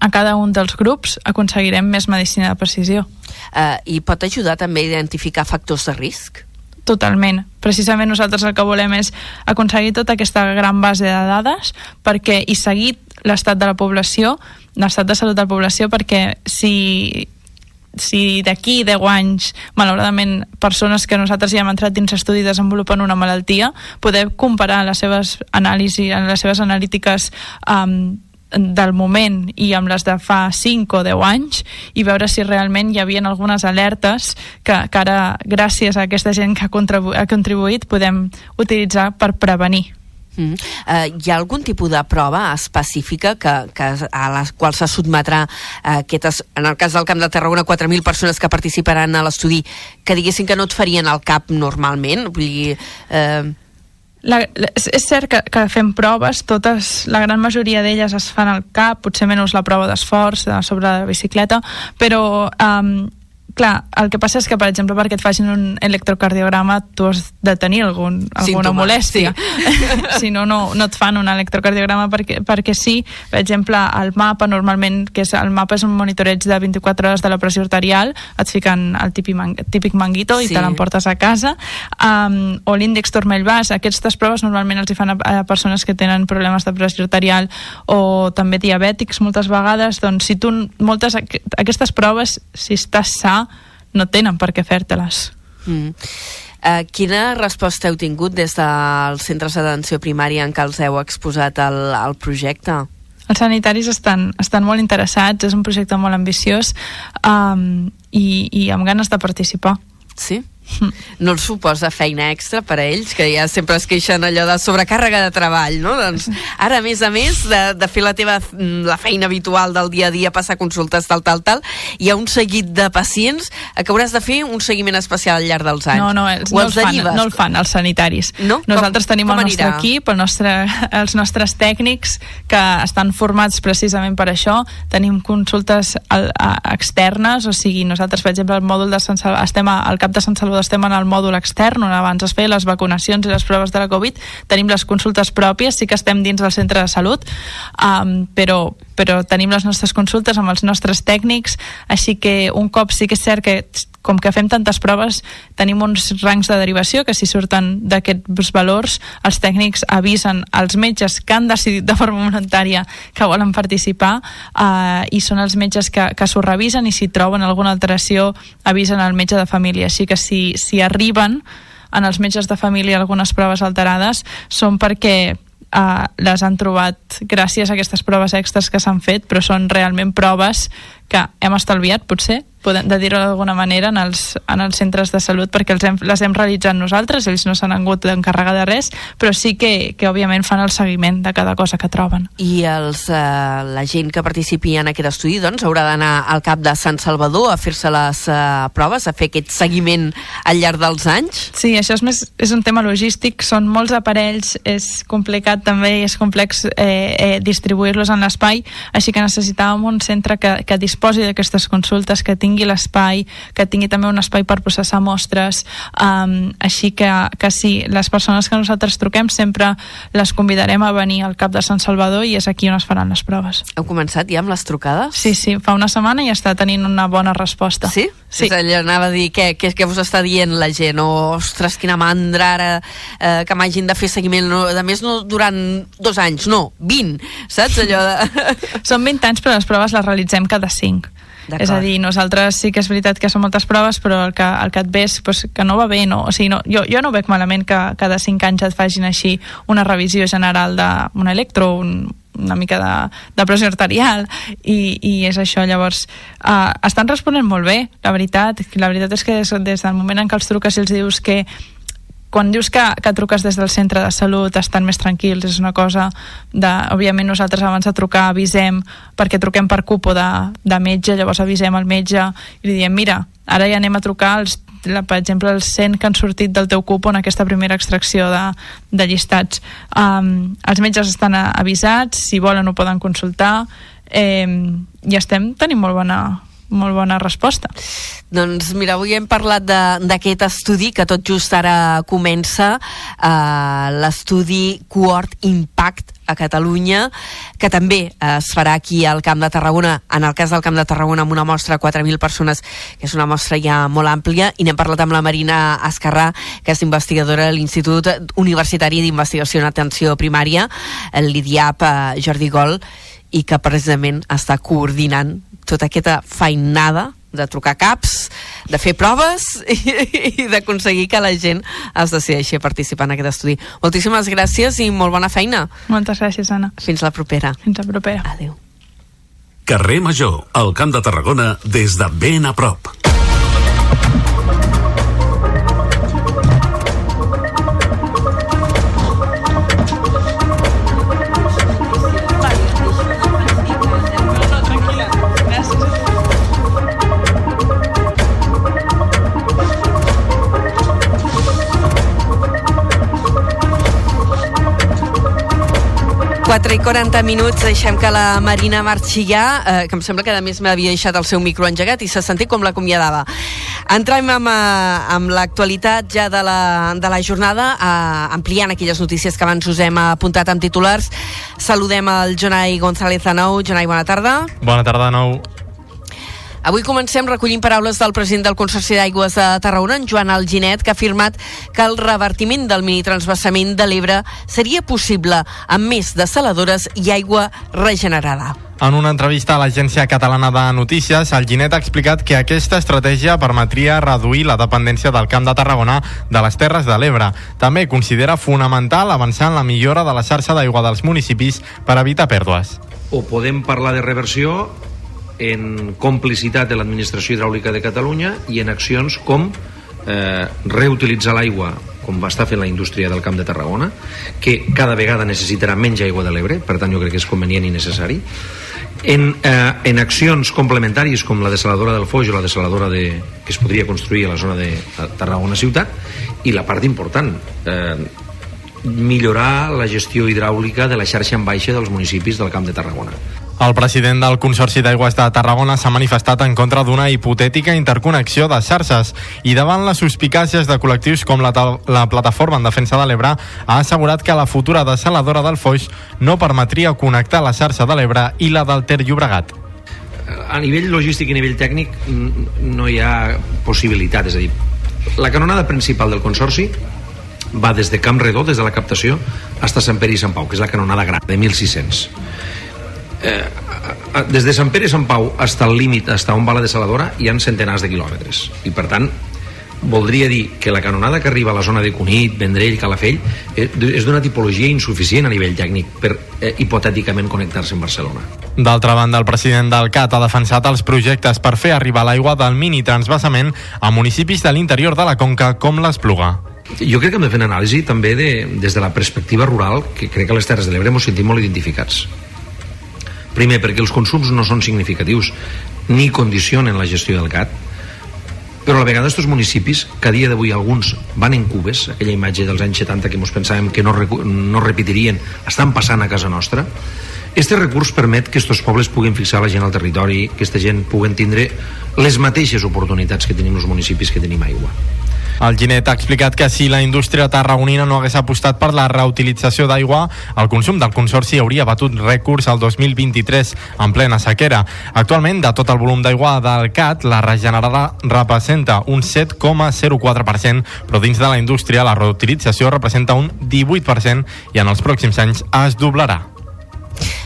a cada un dels grups, aconseguirem més medicina de precisió. uh, i pot ajudar també a identificar factors de risc Totalment. Precisament nosaltres el que volem és aconseguir tota aquesta gran base de dades perquè i seguir l'estat de la població, l'estat de salut de la població, perquè si si d'aquí 10 anys, malauradament, persones que nosaltres ja hem entrat dins estudi desenvolupen una malaltia, poder comparar les seves anàlisis, les seves analítiques um, del moment i amb les de fa 5 o 10 anys i veure si realment hi havia algunes alertes que, que ara, gràcies a aquesta gent que ha, contribu ha contribuït, podem utilitzar per prevenir. Mm. Uh, hi ha algun tipus de prova específica que, que a la qual se sotmetrà uh, aquestes, en el cas del Camp de Tarragona 4.000 persones que participaran a l'estudi que diguessin que no et farien al cap normalment vull dir, uh, La, és cert que, que fem proves, totes, la gran majoria d'elles es fan al cap, potser menys la prova d'esforç de sobre la bicicleta, però um, clar, el que passa és que, per exemple, perquè et facin un electrocardiograma tu has de tenir algun, alguna Símptoma, molèstia. si no, no, no et fan un electrocardiograma perquè, perquè sí. Per exemple, el mapa, normalment, que és, el mapa és un monitoreig de 24 hores de la pressió arterial, et fiquen el típic, man, típic manguito i Sí. te l'emportes a casa, um, o l'índex turmell-bas. Aquestes proves normalment els hi fan a, a persones que tenen problemes de pressió arterial o també diabètics moltes vegades. Doncs si tu, moltes, aqu- aquestes proves, si estàs sa, no tenen per què fer-te-les. mm. Uh, quina resposta heu tingut des dels centres d'atenció primària en què els heu exposat al, al projecte? Els sanitaris estan, estan molt interessats, és un projecte molt ambiciós um, i, i amb ganes de participar. Sí? No els suposa feina extra per a ells, que ja sempre es queixen allò de sobrecàrrega de treball, no? Doncs ara, a més a més de, de fer la teva la feina habitual del dia a dia, passar consultes, tal, tal, tal, hi ha un seguit de pacients a que hauràs de fer un seguiment especial al llarg dels anys. No, no, els, no, els fan, derives. no el fan els sanitaris. No? Nosaltres Com- tenim com el nostre anirà? equip, el nostre, els nostres tècnics que estan formats precisament per això. Tenim consultes al, a, externes, o sigui, nosaltres, per exemple, al mòdul de Sant Salvador, estem al cap de Sant Salvador estem en el mòdul extern, on abans es feien les vacunacions i les proves de la Covid, tenim les consultes pròpies, sí que estem dins del centre de salut, um, però, però tenim les nostres consultes amb els nostres tècnics, així que un cop sí que és cert que com que fem tantes proves, tenim uns rangs de derivació que si surten d'aquests valors, els tècnics avisen als metges que han decidit de forma voluntària que volen participar eh, i són els metges que, que s'ho revisen i si troben alguna alteració avisen al metge de família. Així que si, si arriben en els metges de família algunes proves alterades són perquè uh, les han trobat gràcies a aquestes proves extres que s'han fet, però són realment proves que hem estalviat, potser, podem, de dir-ho d'alguna manera, en els, en els centres de salut, perquè els hem, les hem realitzat nosaltres, ells no s'han hagut d'encarregar de res, però sí que, que òbviament fan el seguiment de cada cosa que troben. I els, eh, la gent que participi en aquest estudi doncs, haurà d'anar al cap de Sant Salvador a fer-se les eh, proves, a fer aquest seguiment al llarg dels anys? Sí, això és, més, és un tema logístic, són molts aparells, és complicat també i és complex eh, eh, distribuir-los en l'espai, així que necessitàvem un centre que, que disposi d'aquestes consultes, que tingui l'espai, que tingui també un espai per processar mostres, um, així que, que sí, les persones que nosaltres truquem sempre les convidarem a venir al cap de Sant Salvador i és aquí on es faran les proves. Heu començat ja amb les trucades? Sí, sí, fa una setmana i està tenint una bona resposta. Sí? Sí. És allò, anava a dir, què, què, què us està dient la gent? O, ostres, quina mandra ara eh, que m'hagin de fer seguiment. No, a més, no durant dos anys, no, 20, saps? Allò de... Són 20 anys, però les proves les realitzem cada 5. És a dir, nosaltres sí que és veritat que són moltes proves, però el que, el que et ves pues, que no va bé, no? O sigui, no, jo, jo no veig malament que cada 5 anys et facin així una revisió general d'un electro, un, una mica de, de pressió arterial i, i és això, llavors uh, estan responent molt bé, la veritat. La veritat és que des, des del moment en què els truques i els dius que quan dius que, que truques des del centre de salut estan més tranquils, és una cosa de, òbviament nosaltres abans de trucar avisem perquè truquem per cupo de, de metge, llavors avisem al metge i li diem, mira, ara ja anem a trucar els, la, per exemple, els 100 que han sortit del teu cupo en aquesta primera extracció de, de llistats. Um, els metges estan avisats, si volen ho poden consultar eh, i estem tenint molt bona, molt bona resposta. Doncs mira, avui hem parlat d'aquest estudi que tot just ara comença, eh, l'estudi Cohort Impact a Catalunya, que també eh, es farà aquí al Camp de Tarragona, en el cas del Camp de Tarragona amb una mostra de 4.000 persones, que és una mostra ja molt àmplia, i n'hem parlat amb la Marina Escarrà, que és investigadora de l'Institut Universitari d'Investigació en Atenció Primària, l'IDIAP eh, Jordi Gol, i que precisament està coordinant tota aquesta feinada de trucar caps, de fer proves i, i d'aconseguir que la gent es decideixi a participar en aquest estudi. Moltíssimes gràcies i molt bona feina. Moltes gràcies, Anna. Fins la propera. Fins la propera. Adéu. Carrer Major, al Camp de Tarragona, des de ben a prop. I 40 minuts, deixem que la Marina marxi ja, eh, que em sembla que a més m'havia deixat el seu micro engegat i s'ha sentit com l'acomiadava. Entrem amb, eh, amb l'actualitat ja de la, de la jornada, eh, ampliant aquelles notícies que abans us hem apuntat amb titulars. Saludem el Jonai González de nou. Jonai, bona tarda. Bona tarda de nou. Avui comencem recollint paraules del president del Consorci d'Aigües de Tarragona, en Joan Alginet, que ha afirmat que el revertiment del minitransbassament de l'Ebre seria possible amb més desaladores i aigua regenerada. En una entrevista a l'Agència Catalana de Notícies, el Ginet ha explicat que aquesta estratègia permetria reduir la dependència del Camp de Tarragona de les Terres de l'Ebre. També considera fonamental avançar en la millora de la xarxa d'aigua dels municipis per evitar pèrdues. O podem parlar de reversió en complicitat de l'administració hidràulica de Catalunya i en accions com eh, reutilitzar l'aigua com va estar fent la indústria del Camp de Tarragona que cada vegada necessitarà menys aigua de l'Ebre per tant jo crec que és convenient i necessari. En, eh, en accions complementàries com la desaladora del Foix o la desaladora de, que es podria construir a la zona de Tarragona ciutat i la part important eh, millorar la gestió hidràulica de la xarxa en baixa dels municipis del Camp de Tarragona el president del Consorci d'Aigües de Tarragona s'ha manifestat en contra d'una hipotètica interconnexió de xarxes i davant les suspicàcies de col·lectius com la, la Plataforma en Defensa de l'Ebre ha assegurat que la futura desaladora del Foix no permetria connectar la xarxa de l'Ebre i la del Ter Llobregat. A nivell logístic i a nivell tècnic no hi ha possibilitat, és a dir, la canonada principal del Consorci va des de Camp Redó, des de la captació, fins a Sant Pere i Sant Pau, que és la canonada gran, de 1.600 eh, des de Sant Pere i Sant Pau fins al límit, fins on va la desaladora, hi han centenars de quilòmetres. I per tant, voldria dir que la canonada que arriba a la zona de Cunit, Vendrell, Calafell eh, és d'una tipologia insuficient a nivell tècnic per eh, hipotèticament connectar-se amb Barcelona. D'altra banda, el president del CAT ha defensat els projectes per fer arribar l'aigua del mini transbassament a municipis de l'interior de la Conca com l'Espluga. Jo crec que hem de fer una anàlisi també de, des de la perspectiva rural, que crec que a les Terres de l'Ebre ens sentim molt identificats Primer, perquè els consums no són significatius ni condicionen la gestió del gat, però a la vegada aquests municipis, que a dia d'avui alguns van en cubes, aquella imatge dels anys 70 que ens pensàvem que no, no repetirien, estan passant a casa nostra, este recurs permet que aquests pobles puguen fixar la gent al territori, que aquesta gent puguen tindre les mateixes oportunitats que tenim els municipis que tenim aigua. El Ginet ha explicat que si la indústria tarragonina no hagués apostat per la reutilització d'aigua, el consum del Consorci hauria batut rècords al 2023 en plena sequera. Actualment, de tot el volum d'aigua del CAT, la regenerada representa un 7,04%, però dins de la indústria la reutilització representa un 18% i en els pròxims anys es doblarà.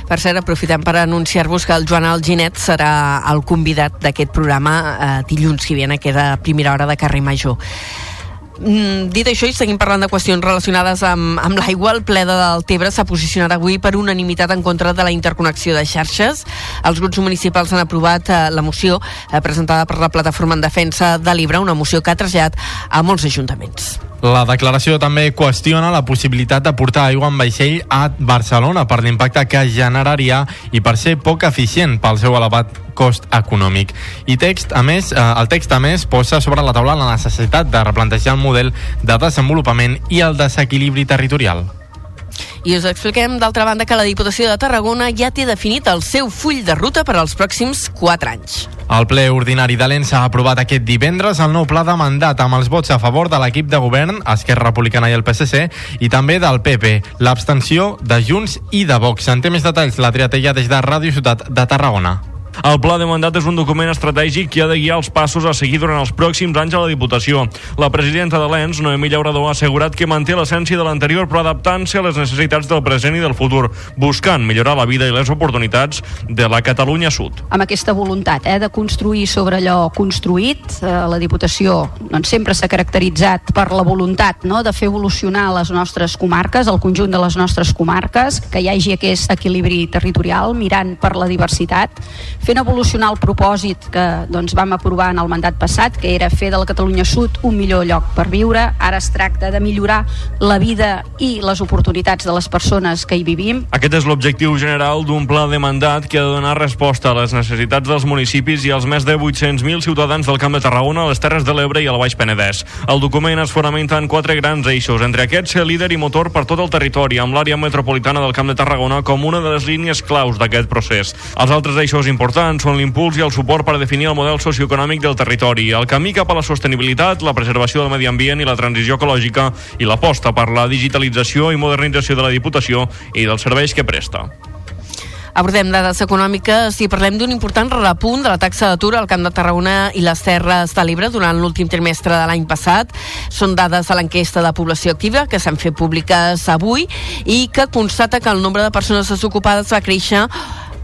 Per cert, aprofitem per anunciar-vos que el Joan Alginet serà el convidat d'aquest programa eh, dilluns que viene, que és a primera hora de carrer Major. Mm, dit això, i seguim parlant de qüestions relacionades amb, amb l'aigua, el ple de del Tebre s'ha posicionat avui per unanimitat en contra de la interconnexió de xarxes. Els grups municipals han aprovat eh, la moció eh, presentada per la Plataforma en Defensa de l'Ibre, una moció que ha traslladat a molts ajuntaments. La declaració també qüestiona la possibilitat de portar aigua en vaixell a Barcelona per l'impacte que generaria i per ser poc eficient pel seu elevat cost econòmic. I text, a més, eh, el text, a més, posa sobre la taula la necessitat de replantejar el model de desenvolupament i el desequilibri territorial. I us expliquem, d'altra banda, que la Diputació de Tarragona ja té definit el seu full de ruta per als pròxims 4 anys. El ple ordinari de l'ENS ha aprovat aquest divendres el nou pla de mandat amb els vots a favor de l'equip de govern, Esquerra Republicana i el PSC, i també del PP, l'abstenció de Junts i de Vox. En té més detalls la Triatella des de Ràdio Ciutat de Tarragona. El pla de mandat és un document estratègic que ha de guiar els passos a seguir durant els pròxims anys a la Diputació. La presidenta de l'ENS, Noemí Llaurador, ha assegurat que manté l'essència de l'anterior però adaptant-se a les necessitats del present i del futur, buscant millorar la vida i les oportunitats de la Catalunya Sud. Amb aquesta voluntat eh, de construir sobre allò construït, eh, la Diputació doncs, sempre s'ha caracteritzat per la voluntat no, de fer evolucionar les nostres comarques, el conjunt de les nostres comarques, que hi hagi aquest equilibri territorial, mirant per la diversitat, fent evolucionar el propòsit que doncs, vam aprovar en el mandat passat, que era fer de la Catalunya Sud un millor lloc per viure. Ara es tracta de millorar la vida i les oportunitats de les persones que hi vivim. Aquest és l'objectiu general d'un pla de mandat que ha de donar resposta a les necessitats dels municipis i als més de 800.000 ciutadans del Camp de Tarragona, les Terres de l'Ebre i el Baix Penedès. El document es fonamenta en quatre grans eixos, entre aquests ser líder i motor per tot el territori, amb l'àrea metropolitana del Camp de Tarragona com una de les línies claus d'aquest procés. Els altres eixos importants importants són l'impuls i el suport per definir el model socioeconòmic del territori, el camí cap a la sostenibilitat, la preservació del medi ambient i la transició ecològica i l'aposta per la digitalització i modernització de la Diputació i dels serveis que presta. Abordem dades econòmiques i parlem d'un important repunt de la taxa d'atur al Camp de Tarragona i les Terres de l'Ebre durant l'últim trimestre de l'any passat. Són dades de l'enquesta de població activa que s'han fet públiques avui i que constata que el nombre de persones desocupades va créixer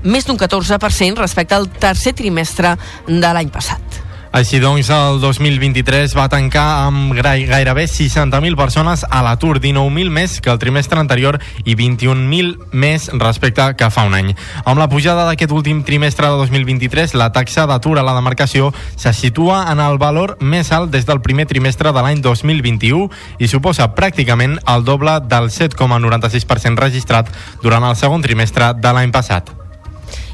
més d'un 14% respecte al tercer trimestre de l'any passat. Així doncs, el 2023 va tancar amb gairebé 60.000 persones a l'atur, 19.000 més que el trimestre anterior i 21.000 més respecte que fa un any. Amb la pujada d'aquest últim trimestre de 2023, la taxa d'atur a la demarcació se situa en el valor més alt des del primer trimestre de l'any 2021 i suposa pràcticament el doble del 7,96% registrat durant el segon trimestre de l'any passat.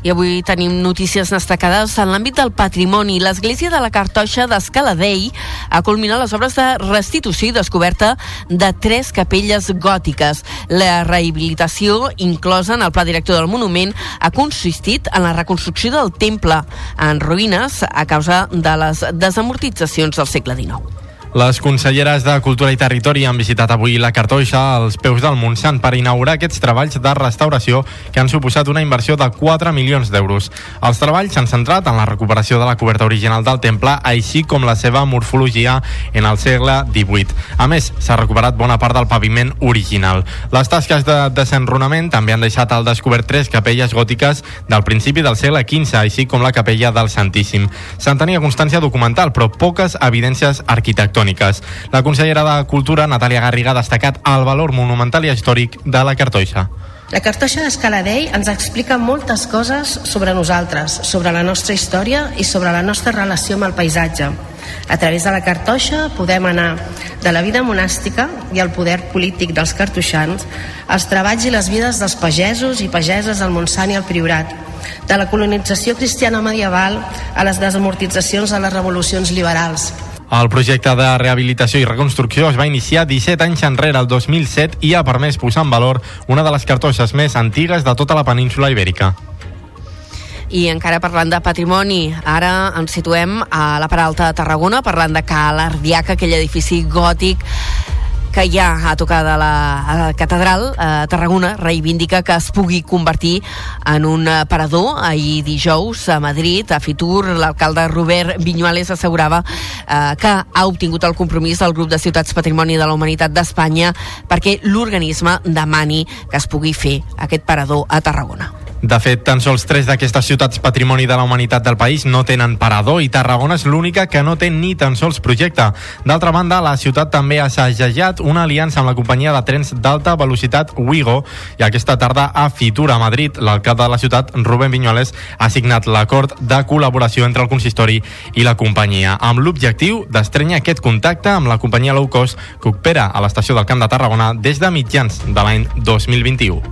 I avui tenim notícies destacades en l'àmbit del patrimoni. L'església de la Cartoixa d'Escaladei ha culminat les obres de restitució i descoberta de tres capelles gòtiques. La rehabilitació, inclosa en el pla director del monument, ha consistit en la reconstrucció del temple en ruïnes a causa de les desamortitzacions del segle XIX. Les conselleres de Cultura i Territori han visitat avui la Cartoixa als peus del Montsant per inaugurar aquests treballs de restauració que han suposat una inversió de 4 milions d'euros. Els treballs s'han centrat en la recuperació de la coberta original del temple, així com la seva morfologia en el segle XVIII. A més, s'ha recuperat bona part del paviment original. Les tasques de desenrunament també han deixat al descobert tres capelles gòtiques del principi del segle XV, així com la capella del Santíssim. Se'n tenia constància documental, però poques evidències arquitectòniques arquitectòniques. La consellera de Cultura, Natàlia Garriga, ha destacat el valor monumental i històric de la cartoixa. La cartoixa d'Escaladell ens explica moltes coses sobre nosaltres, sobre la nostra història i sobre la nostra relació amb el paisatge. A través de la cartoixa podem anar de la vida monàstica i el poder polític dels cartoixans als treballs i les vides dels pagesos i pageses del Montsant i el Priorat, de la colonització cristiana medieval a les desamortitzacions de les revolucions liberals, el projecte de rehabilitació i reconstrucció es va iniciar 17 anys enrere, el 2007, i ha permès posar en valor una de les cartoixes més antigues de tota la península ibèrica. I encara parlant de patrimoni, ara ens situem a la Peralta de Tarragona, parlant de Cal Ardiaca, aquell edifici gòtic que ja a tocar de la, catedral, a Tarragona, reivindica que es pugui convertir en un parador. Ahir dijous a Madrid, a Fitur, l'alcalde Robert Viñuales assegurava eh, que ha obtingut el compromís del grup de ciutats Patrimoni de la Humanitat d'Espanya perquè l'organisme demani que es pugui fer aquest parador a Tarragona. De fet, tan sols tres d'aquestes ciutats patrimoni de la humanitat del país no tenen parador i Tarragona és l'única que no té ni tan sols projecte. D'altra banda, la ciutat també ha assajat una aliança amb la companyia de trens d'alta velocitat Wigo i aquesta tarda a Fitura, a Madrid, l'alcalde de la ciutat, Rubén Viñoles, ha signat l'acord de col·laboració entre el consistori i la companyia, amb l'objectiu d'estrenyar aquest contacte amb la companyia low cost que opera a l'estació del Camp de Tarragona des de mitjans de l'any 2021.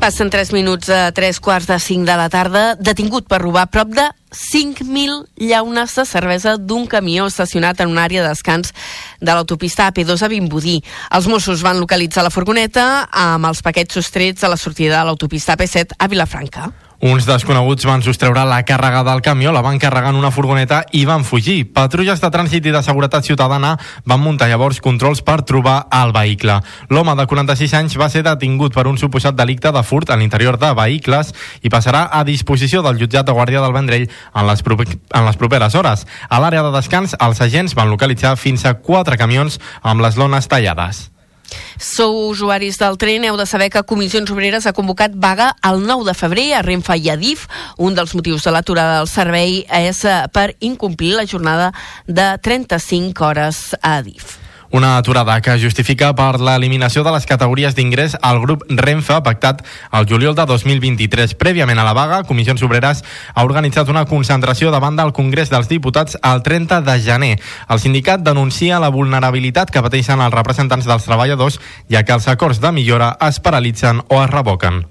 Passen 3 minuts a 3 quarts de 5 de la tarda, detingut per robar prop de 5.000 llaunes de cervesa d'un camió estacionat en una àrea de descans de l'autopista AP2 a Vimbodí. Els Mossos van localitzar la furgoneta amb els paquets sostrets a la sortida de l'autopista AP7 a Vilafranca. Uns desconeguts van sostreure la càrrega del camió, la van carregar en una furgoneta i van fugir. Patrulles de trànsit i de seguretat ciutadana van muntar llavors controls per trobar el vehicle. L'home de 46 anys va ser detingut per un suposat delicte de furt a l'interior de vehicles i passarà a disposició del jutjat de Guàrdia del Vendrell en les, en les properes hores. A l'àrea de descans, els agents van localitzar fins a quatre camions amb les lones tallades. Sou usuaris del tren, heu de saber que Comissions Obreres ha convocat vaga el 9 de febrer a Renfe i a DIF. Un dels motius de l'aturada del servei és eh, per incomplir la jornada de 35 hores a DIF. Una aturada que justifica per l'eliminació de les categories d'ingrés al grup Renfe pactat el juliol de 2023. Prèviament a la vaga, Comissions Obreres ha organitzat una concentració davant del Congrés dels Diputats el 30 de gener. El sindicat denuncia la vulnerabilitat que pateixen els representants dels treballadors, ja que els acords de millora es paralitzen o es revoquen.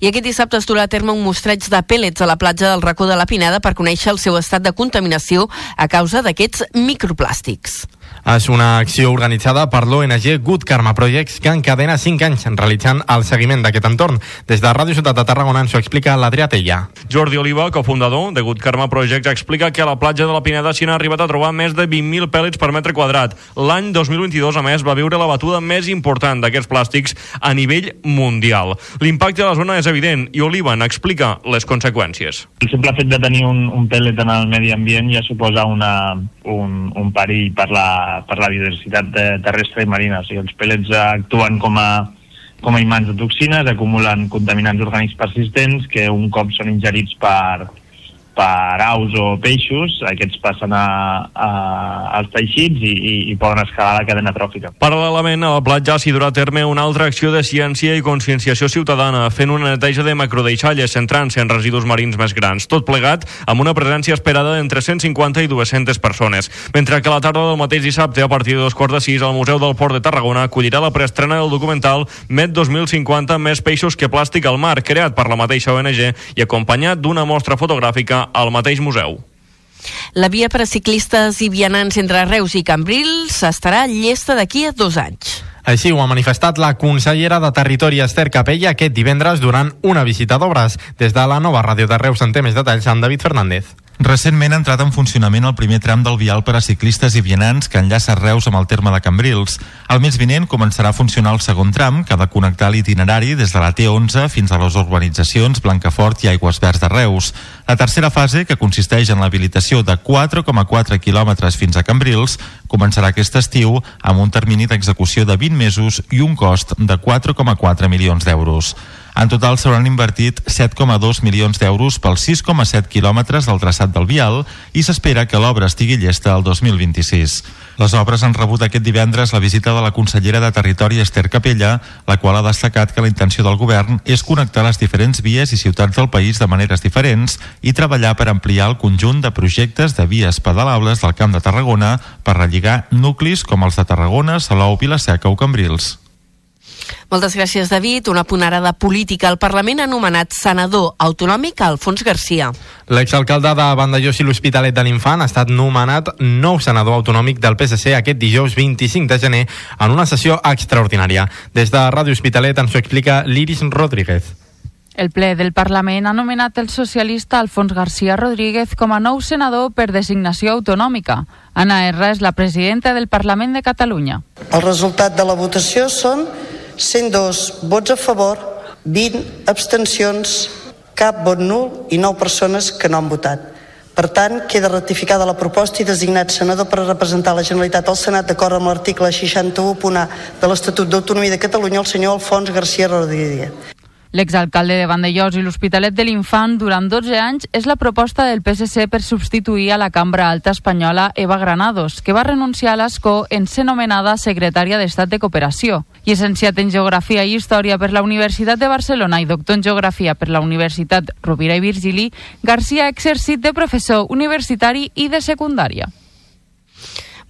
I aquest dissabte es durà a terme un mostreig de pèl·lets a la platja del racó de la Pineda per conèixer el seu estat de contaminació a causa d'aquests microplàstics. És una acció organitzada per l'ONG Good Karma Projects que encadena 5 anys realitzant el seguiment d'aquest entorn. Des de Ràdio Ciutat de Tarragona ens ho explica l'Adrià Tella. Jordi Oliva, cofundador de Good Karma Projects, explica que a la platja de la Pineda s'hi han arribat a trobar més de 20.000 pèl·lits per metre quadrat. L'any 2022, a més, va viure la batuda més important d'aquests plàstics a nivell mundial. L'impacte a la zona és evident i Oliva n'explica les conseqüències. El simple fet de tenir un, un pèl·let en el medi ambient ja suposa una, un, un perill per la, per la biodiversitat terrestre i marina. O sigui, els pèl·lets actuen com a, com a imants de toxines, acumulen contaminants orgànics persistents que un cop són ingerits per, per aus o peixos, aquests passen a, a, als teixits i, i, i poden escalar la cadena tròfica. Paral·lelament a la platja s'hi durà a terme una altra acció de ciència i conscienciació ciutadana, fent una neteja de macrodeixalles centrant-se en residus marins més grans, tot plegat amb una presència esperada d'entre 150 i 200 persones. Mentre que a la tarda del mateix dissabte, a partir de dos quarts de sis, el Museu del Port de Tarragona acollirà la preestrena del documental Met 2050 més peixos que plàstic al mar, creat per la mateixa ONG i acompanyat d'una mostra fotogràfica al mateix museu. La via per a ciclistes i vianants entre Reus i Cambrils estarà llesta d'aquí a dos anys. Així ho ha manifestat la consellera de Territori Esther Capella aquest divendres durant una visita d'obres. Des de la nova ràdio de Reus en té més detalls amb David Fernández. Recentment ha entrat en funcionament el primer tram del vial per a ciclistes i vianants que enllaça Reus amb el terme de Cambrils. El mes vinent començarà a funcionar el segon tram, que ha de connectar l'itinerari des de la T11 fins a les urbanitzacions Blancafort i Aigües Verds de Reus. La tercera fase, que consisteix en l'habilitació de 4,4 quilòmetres fins a Cambrils, començarà aquest estiu amb un termini d'execució de 20 mesos i un cost de 4,4 milions d'euros. En total s'hauran invertit 7,2 milions d'euros pels 6,7 quilòmetres del traçat del vial i s'espera que l'obra estigui llesta el 2026. Les obres han rebut aquest divendres la visita de la consellera de Territori Esther Capella, la qual ha destacat que la intenció del govern és connectar les diferents vies i ciutats del país de maneres diferents i treballar per ampliar el conjunt de projectes de vies pedalables del Camp de Tarragona per relligar nuclis com els de Tarragona, Salou, Vilaseca o Cambrils. Moltes gràcies, David. Una punt ara de política. El Parlament ha anomenat senador autonòmic a Alfons Garcia. L'exalcalde de Vandellós i l'Hospitalet de l'Infant ha estat nomenat nou senador autonòmic del PSC aquest dijous 25 de gener en una sessió extraordinària. Des de Ràdio Hospitalet ens ho explica l'Iris Rodríguez. El ple del Parlament ha nomenat el socialista Alfons García Rodríguez com a nou senador per designació autonòmica. Anna Erra és la presidenta del Parlament de Catalunya. El resultat de la votació són 102 vots a favor, 20 abstencions, cap vot nul i 9 persones que no han votat. Per tant, queda ratificada la proposta i designat senador per representar la Generalitat al Senat d'acord amb l'article 61.A de l'Estatut d'Autonomia de Catalunya el senyor Alfons García Rodríguez. L'exalcalde de Vandellós i l'Hospitalet de l'Infant durant 12 anys és la proposta del PSC per substituir a la cambra alta espanyola Eva Granados, que va renunciar a l'escó en ser nomenada secretària d'Estat de Cooperació. Llicenciat en Geografia i Història per la Universitat de Barcelona i doctor en Geografia per la Universitat Rovira i Virgili, Garcia ha exercit de professor universitari i de secundària.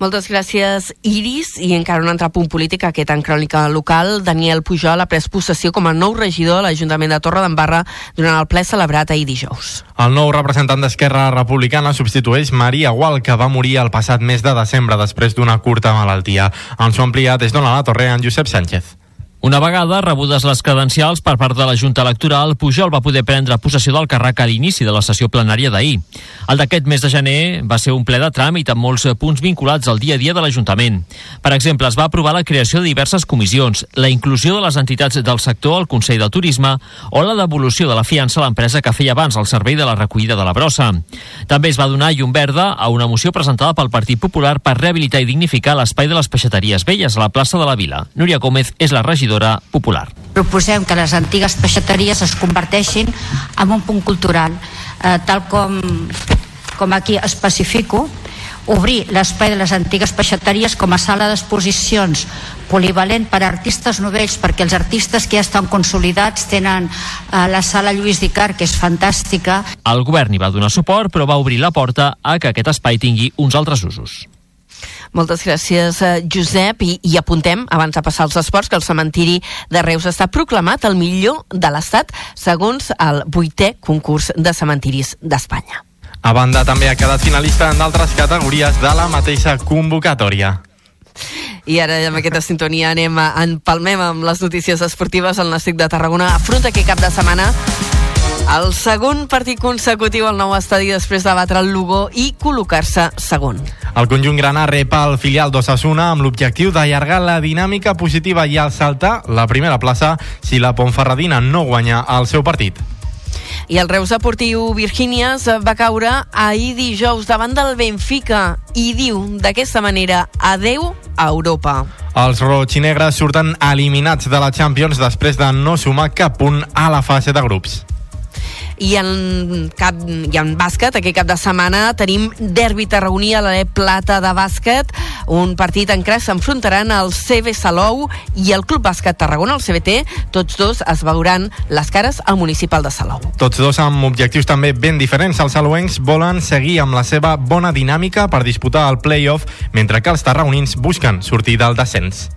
Moltes gràcies, Iris. I encara un altre punt polític, aquest en crònica local. Daniel Pujol ha pres possessió com a nou regidor a l'Ajuntament de Torre d'Embarra durant el ple celebrat ahir dijous. El nou representant d'Esquerra Republicana substitueix Maria Gual, que va morir el passat mes de desembre després d'una curta malaltia. Ens ho amplia des d'on la Torre en Josep Sánchez. Una vegada rebudes les credencials per part de la Junta Electoral, Pujol va poder prendre possessió del càrrec a l'inici de la sessió plenària d'ahir. El d'aquest mes de gener va ser un ple de tràmit amb molts punts vinculats al dia a dia de l'Ajuntament. Per exemple, es va aprovar la creació de diverses comissions, la inclusió de les entitats del sector al Consell de Turisme o la devolució de la fiança a l'empresa que feia abans el servei de la recollida de la brossa. També es va donar llum verda a una moció presentada pel Partit Popular per rehabilitar i dignificar l'espai de les peixateries velles a la plaça de la Vila. Núria Gómez és la regidora popular. Proposem que les antigues peixateries es converteixin en un punt cultural, eh, tal com, com aquí especifico, obrir l'espai de les antigues peixateries com a sala d'exposicions polivalent per a artistes novells perquè els artistes que ja estan consolidats tenen eh, la sala Lluís Dicar que és fantàstica El govern hi va donar suport però va obrir la porta a que aquest espai tingui uns altres usos. Moltes gràcies, eh, Josep. I, I apuntem, abans de passar als esports, que el cementiri de Reus està proclamat el millor de l'Estat segons el vuitè concurs de cementiris d'Espanya. A banda, també ha quedat finalista en d'altres categories de la mateixa convocatòria. I ara amb aquesta sintonia anem a empalmem amb les notícies esportives. El Nàstic de Tarragona afronta aquest cap de setmana el segon partit consecutiu al nou estadi després de batre el Lugo i col·locar-se segon. El conjunt grana rep el filial d'Ossassuna amb l'objectiu d'allargar la dinàmica positiva i al saltar la primera plaça si la Pontferradina no guanya el seu partit. I el Reus Deportiu Virgínies va caure ahir dijous davant del Benfica i diu d'aquesta manera adeu a Europa. Els roig i negres surten eliminats de la Champions després de no sumar cap punt a la fase de grups. I en, cap, i en bàsquet, aquest cap de setmana tenim derbi tarragoní a l'Ale Plata de bàsquet, un partit en què s'enfrontaran el CB Salou i el Club Bàsquet Tarragona, el CBT, tots dos es veuran les cares al municipal de Salou. Tots dos amb objectius també ben diferents. Els saluencs volen seguir amb la seva bona dinàmica per disputar el play-off, mentre que els tarragonins busquen sortir del descens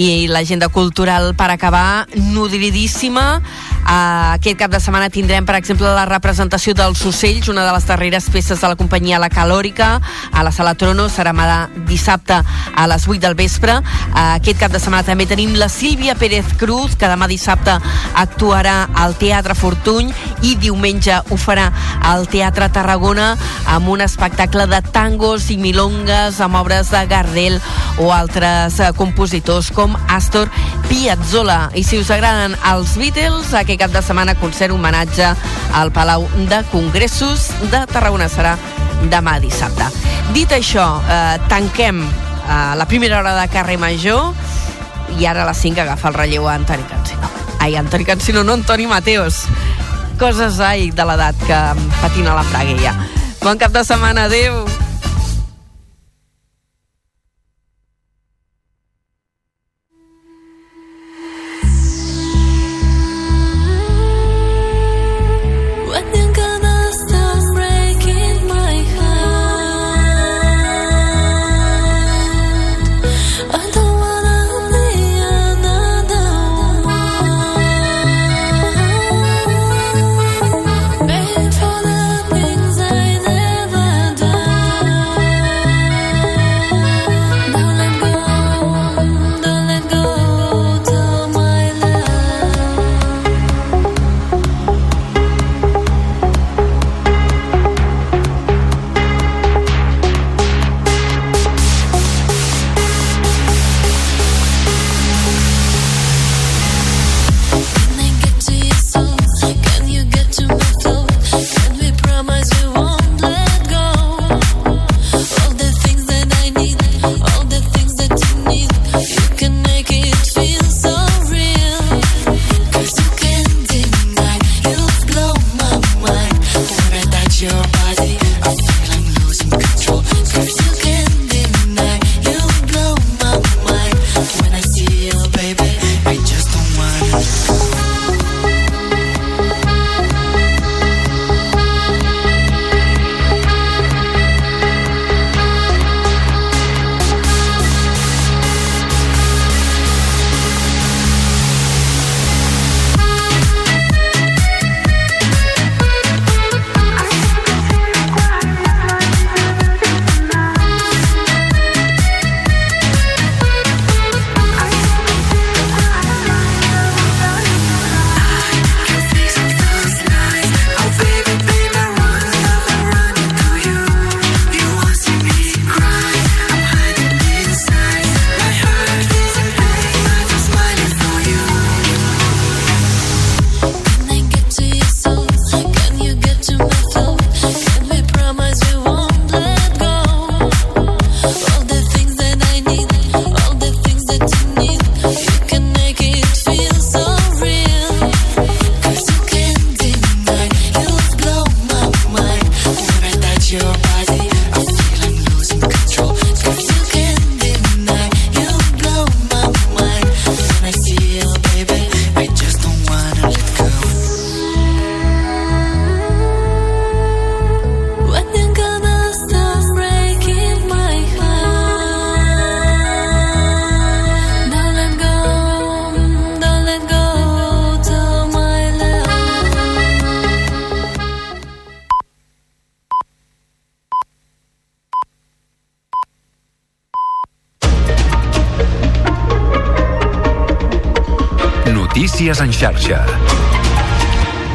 i l'agenda cultural per acabar nodridíssima. Uh, aquest cap de setmana tindrem per exemple la representació dels ocells una de les darreres peces de la companyia La Calòrica a la Sala Trono. Serà dissabte a les 8 del vespre. Uh, aquest cap de setmana també tenim la Sílvia Pérez Cruz que demà dissabte actuarà al Teatre Fortuny i diumenge ho farà al Teatre Tarragona amb un espectacle de tangos i milongues amb obres de Gardel o altres uh, compositors com Astor Piazzolla. I si us agraden els Beatles, aquest cap de setmana concert homenatge al Palau de Congressos de Tarragona serà demà dissabte. Dit això, eh, tanquem eh, la primera hora de carrer Major i ara a les 5 agafa el relleu a Antoni Cancino. Ai, Antoni Cancino, no Antoni Mateos. Coses, ai, de l'edat que patina la fraguella. Bon cap de setmana, adeu. Notícies en xarxa.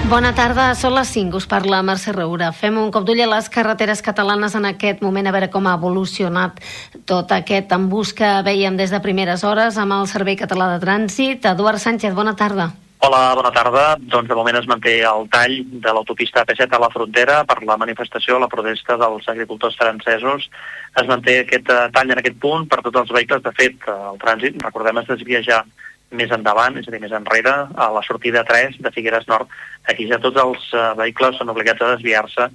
Bona tarda, són les 5, us parla Mercè Roura. Fem un cop d'ull a les carreteres catalanes en aquest moment, a veure com ha evolucionat tot aquest embús que veiem des de primeres hores amb el Servei Català de Trànsit. Eduard Sánchez, bona tarda. Hola, bona tarda. Doncs de moment es manté el tall de l'autopista P7 a la frontera per la manifestació, la protesta dels agricultors francesos. Es manté aquest eh, tall en aquest punt per tots els vehicles. De fet, eh, el trànsit, recordem, es desvia ja més endavant, és a dir, més enrere, a la sortida 3 de Figueres Nord. Aquí ja tots els eh, vehicles són obligats a desviar-se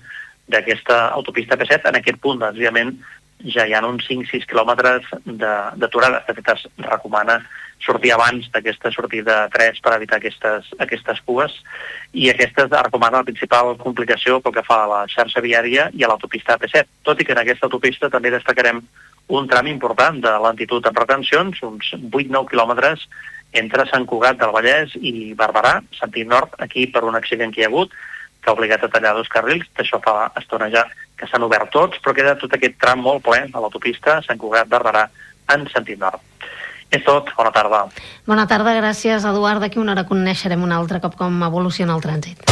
d'aquesta autopista P7. En aquest punt de desviament ja hi ha uns 5-6 quilòmetres d'aturada. De, de fet, es recomana sortir abans d'aquesta sortida 3 per evitar aquestes, aquestes cues i aquesta es recomana la principal complicació pel que fa a la xarxa viària i a l'autopista P7, tot i que en aquesta autopista també destacarem un tram important de lentitud amb retencions, uns 8-9 quilòmetres entre Sant Cugat del Vallès i Barberà, sentit nord, aquí per un accident que hi ha hagut, que ha obligat a tallar dos carrils, d'això fa estona ja que s'han obert tots, però queda tot aquest tram molt ple a l'autopista Sant Cugat-Barberà en sentit nord. És tot, bona tarda. Bona tarda, gràcies, Eduard. D'aquí una hora coneixerem un altre cop com evoluciona el trànsit.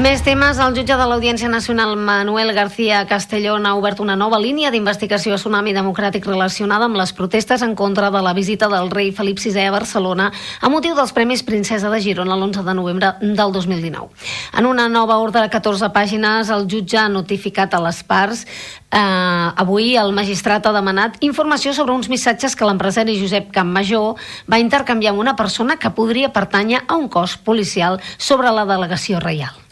Més temes. El jutge de l'Audiència Nacional, Manuel García Castellón, ha obert una nova línia d'investigació a Tsunami Democràtic relacionada amb les protestes en contra de la visita del rei Felip VI a Barcelona a motiu dels Premis Princesa de Girona l'11 de novembre del 2019. En una nova ordre de 14 pàgines, el jutge ha notificat a les parts Eh, avui el magistrat ha demanat informació sobre uns missatges que l'empresari Josep Campmajor va intercanviar amb una persona que podria pertànyer a un cos policial sobre la delegació reial.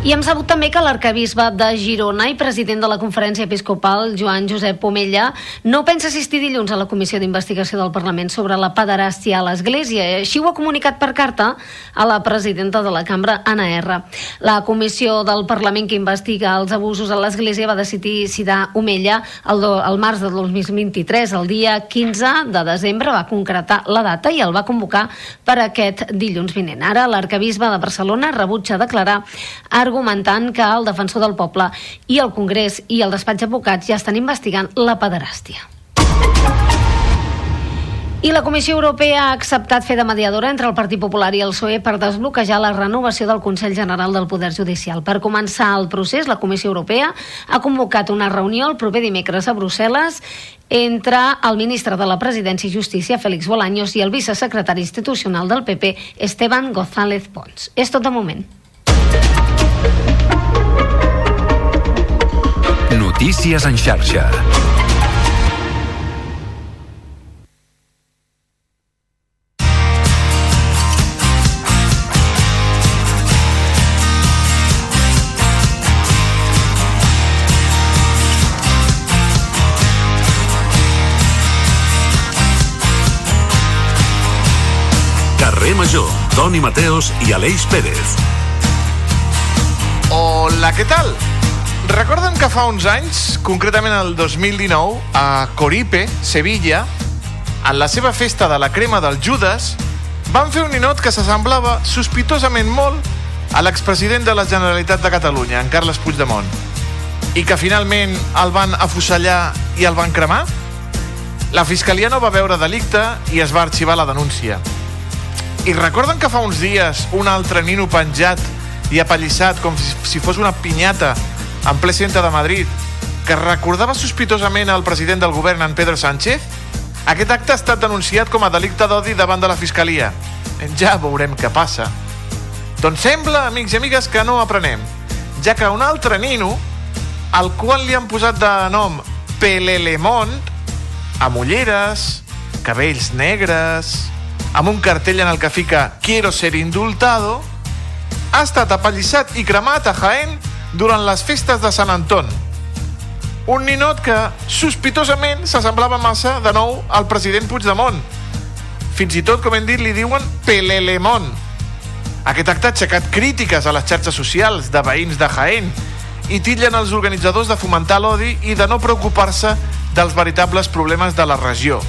I hem sabut també que l'arcabisbe de Girona i president de la conferència episcopal, Joan Josep Pomella, no pensa assistir dilluns a la comissió d'investigació del Parlament sobre la pederàstia a l'Església. Així ho ha comunicat per carta a la presidenta de la cambra, Anna R. La comissió del Parlament que investiga els abusos a l'Església va decidir citar Omella el, do, el març de 2023. El dia 15 de desembre va concretar la data i el va convocar per aquest dilluns vinent. Ara l'arcabisbe de Barcelona rebutja declarar argumentant que el defensor del poble i el Congrés i el despatx d'advocats ja estan investigant la pederàstia. I la Comissió Europea ha acceptat fer de mediadora entre el Partit Popular i el PSOE per desbloquejar la renovació del Consell General del Poder Judicial. Per començar el procés, la Comissió Europea ha convocat una reunió el proper dimecres a Brussel·les entre el ministre de la Presidència i Justícia, Félix Bolaños, i el vicesecretari institucional del PP, Esteban González Pons. És tot de moment. Notícies en xarxa. Carrer Major, Toni Mateos i Aleix Pérez. Hola, què tal? Recorden que fa uns anys, concretament el 2019, a Coripe, Sevilla, en la seva festa de la crema del Judas, van fer un ninot que s'assemblava sospitosament molt a l'expresident de la Generalitat de Catalunya, en Carles Puigdemont, i que finalment el van afusellar i el van cremar? La Fiscalia no va veure delicte i es va arxivar la denúncia. I recorden que fa uns dies un altre nino penjat i apallissat com si, fos una pinyata en ple centre de Madrid que recordava sospitosament el president del govern, en Pedro Sánchez? Aquest acte ha estat denunciat com a delicte d'odi davant de la Fiscalia. Ja veurem què passa. Doncs sembla, amics i amigues, que no aprenem, ja que un altre nino, al qual li han posat de nom Pelelemont, amb ulleres, cabells negres, amb un cartell en el que fica Quiero ser indultado, ha estat apallissat i cremat a Jaén durant les festes de Sant Anton. Un ninot que, sospitosament, s'assemblava massa de nou al president Puigdemont. Fins i tot, com hem dit, li diuen Pelelemont. Aquest acte ha aixecat crítiques a les xarxes socials de veïns de Jaén i titllen els organitzadors de fomentar l'odi i de no preocupar-se dels veritables problemes de la regió.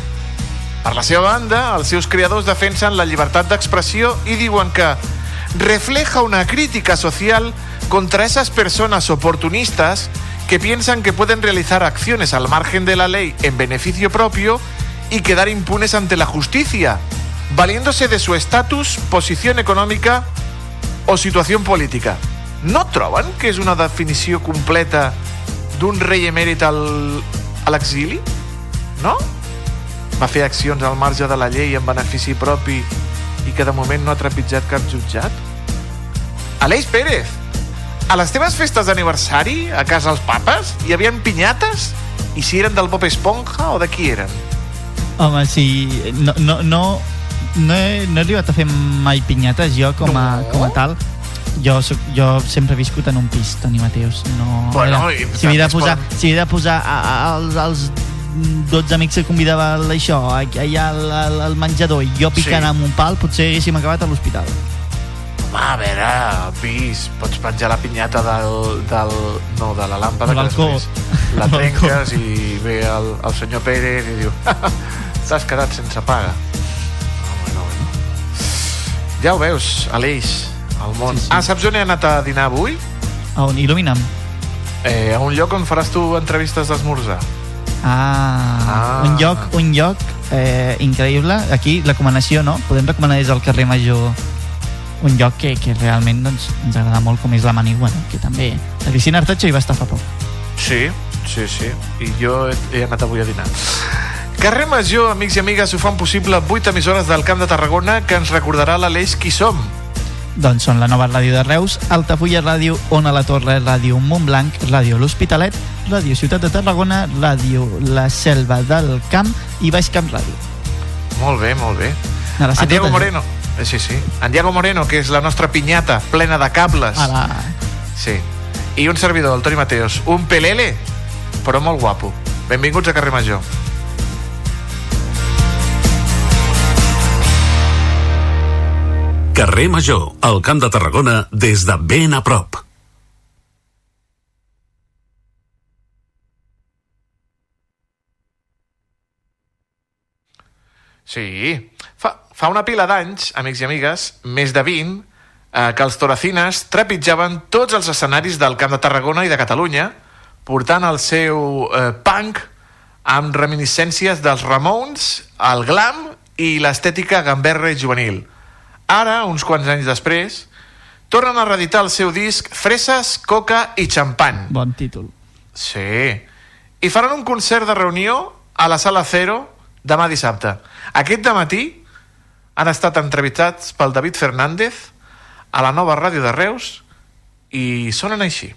Per la seva banda, els seus creadors defensen la llibertat d'expressió i diuen que refleja una crítica social contra esas personas oportunistas que piensan que pueden realizar acciones al margen de la ley en beneficio propio y quedar impunes ante la justicia, valiéndose de su estatus, posición econòmica o situació política. No troben que és una definició completa d'un rei emèrit al, a? No? Va fer accions al marge de la llei en benefici propi i que de moment no ha trepitjat cap jutjat? Aleix Pérez, a les teves festes d'aniversari, a casa els papes, hi havia pinyates? I si eren del Bob Esponja o de qui eren? Home, sí, no, no, no, no, he, no he arribat a fer mai pinyates jo com a, No? com a tal. Jo, soc, jo sempre he viscut en un pis, Toni Mateus. No, Bueno, era- si havia de posar, poden- si havia de posar a, a, als, als 12 amics que convidava això, allà al, al, menjador, i jo picant Sí. amb un pal, potser haguéssim acabat a l'hospital. Va, a veure, pis, pots penjar la pinyata del... del no, de la làmpada, que després la trenques i ve el, el senyor Pérez i diu t'has quedat sense paga. No, bueno, bueno. Ja ho veus, Aleix, al món. Sí, sí. Ah, saps on he anat a dinar avui? A on? Il·lumina'm. Eh, a un lloc on faràs tu entrevistes d'esmorzar. Ah, Ah. un lloc, un lloc eh, increïble. Aquí, recomanació, no? Podem recomanar des del carrer Major un lloc que, que realment doncs, ens agrada molt, com és la Manigua, no? que també... La Cristina Artacho hi va estar fa poc. Sí, sí, sí. I jo he, he anat avui a dinar. Carrer Major, amics i amigues, ho fan possible 8 emissores del Camp de Tarragona que ens recordarà l'Aleix qui som. Doncs són la nova ràdio de Reus, Altafulla Ràdio, Ona la Torre, Ràdio Montblanc, Ràdio L'Hospitalet, Ràdio Ciutat de Tarragona, Ràdio La Selva del Camp i Baix Camp Ràdio. Molt bé, molt bé. En Diego Moreno. Eh, sí, sí. En Diego Moreno, que és la nostra pinyata plena de cables. Ala. Sí. I un servidor, el Toni Mateos. Un pelele, però molt guapo. Benvinguts a Carrer Major. Carrer Major, al Camp de Tarragona, des de ben a prop. Sí. Fa, fa una pila d'anys, amics i amigues, més de 20, eh, que els toracines trepitjaven tots els escenaris del Camp de Tarragona i de Catalunya, portant el seu eh, punk amb reminiscències dels Ramones, el glam i l'estètica gamberra i juvenil. Ara, uns quants anys després, tornen a reeditar el seu disc Freses, Coca i Champany. Bon títol. Sí. I faran un concert de reunió a la Sala Cero demà dissabte. Aquest de matí han estat entrevistats pel David Fernández a la nova ràdio de Reus i sonen així.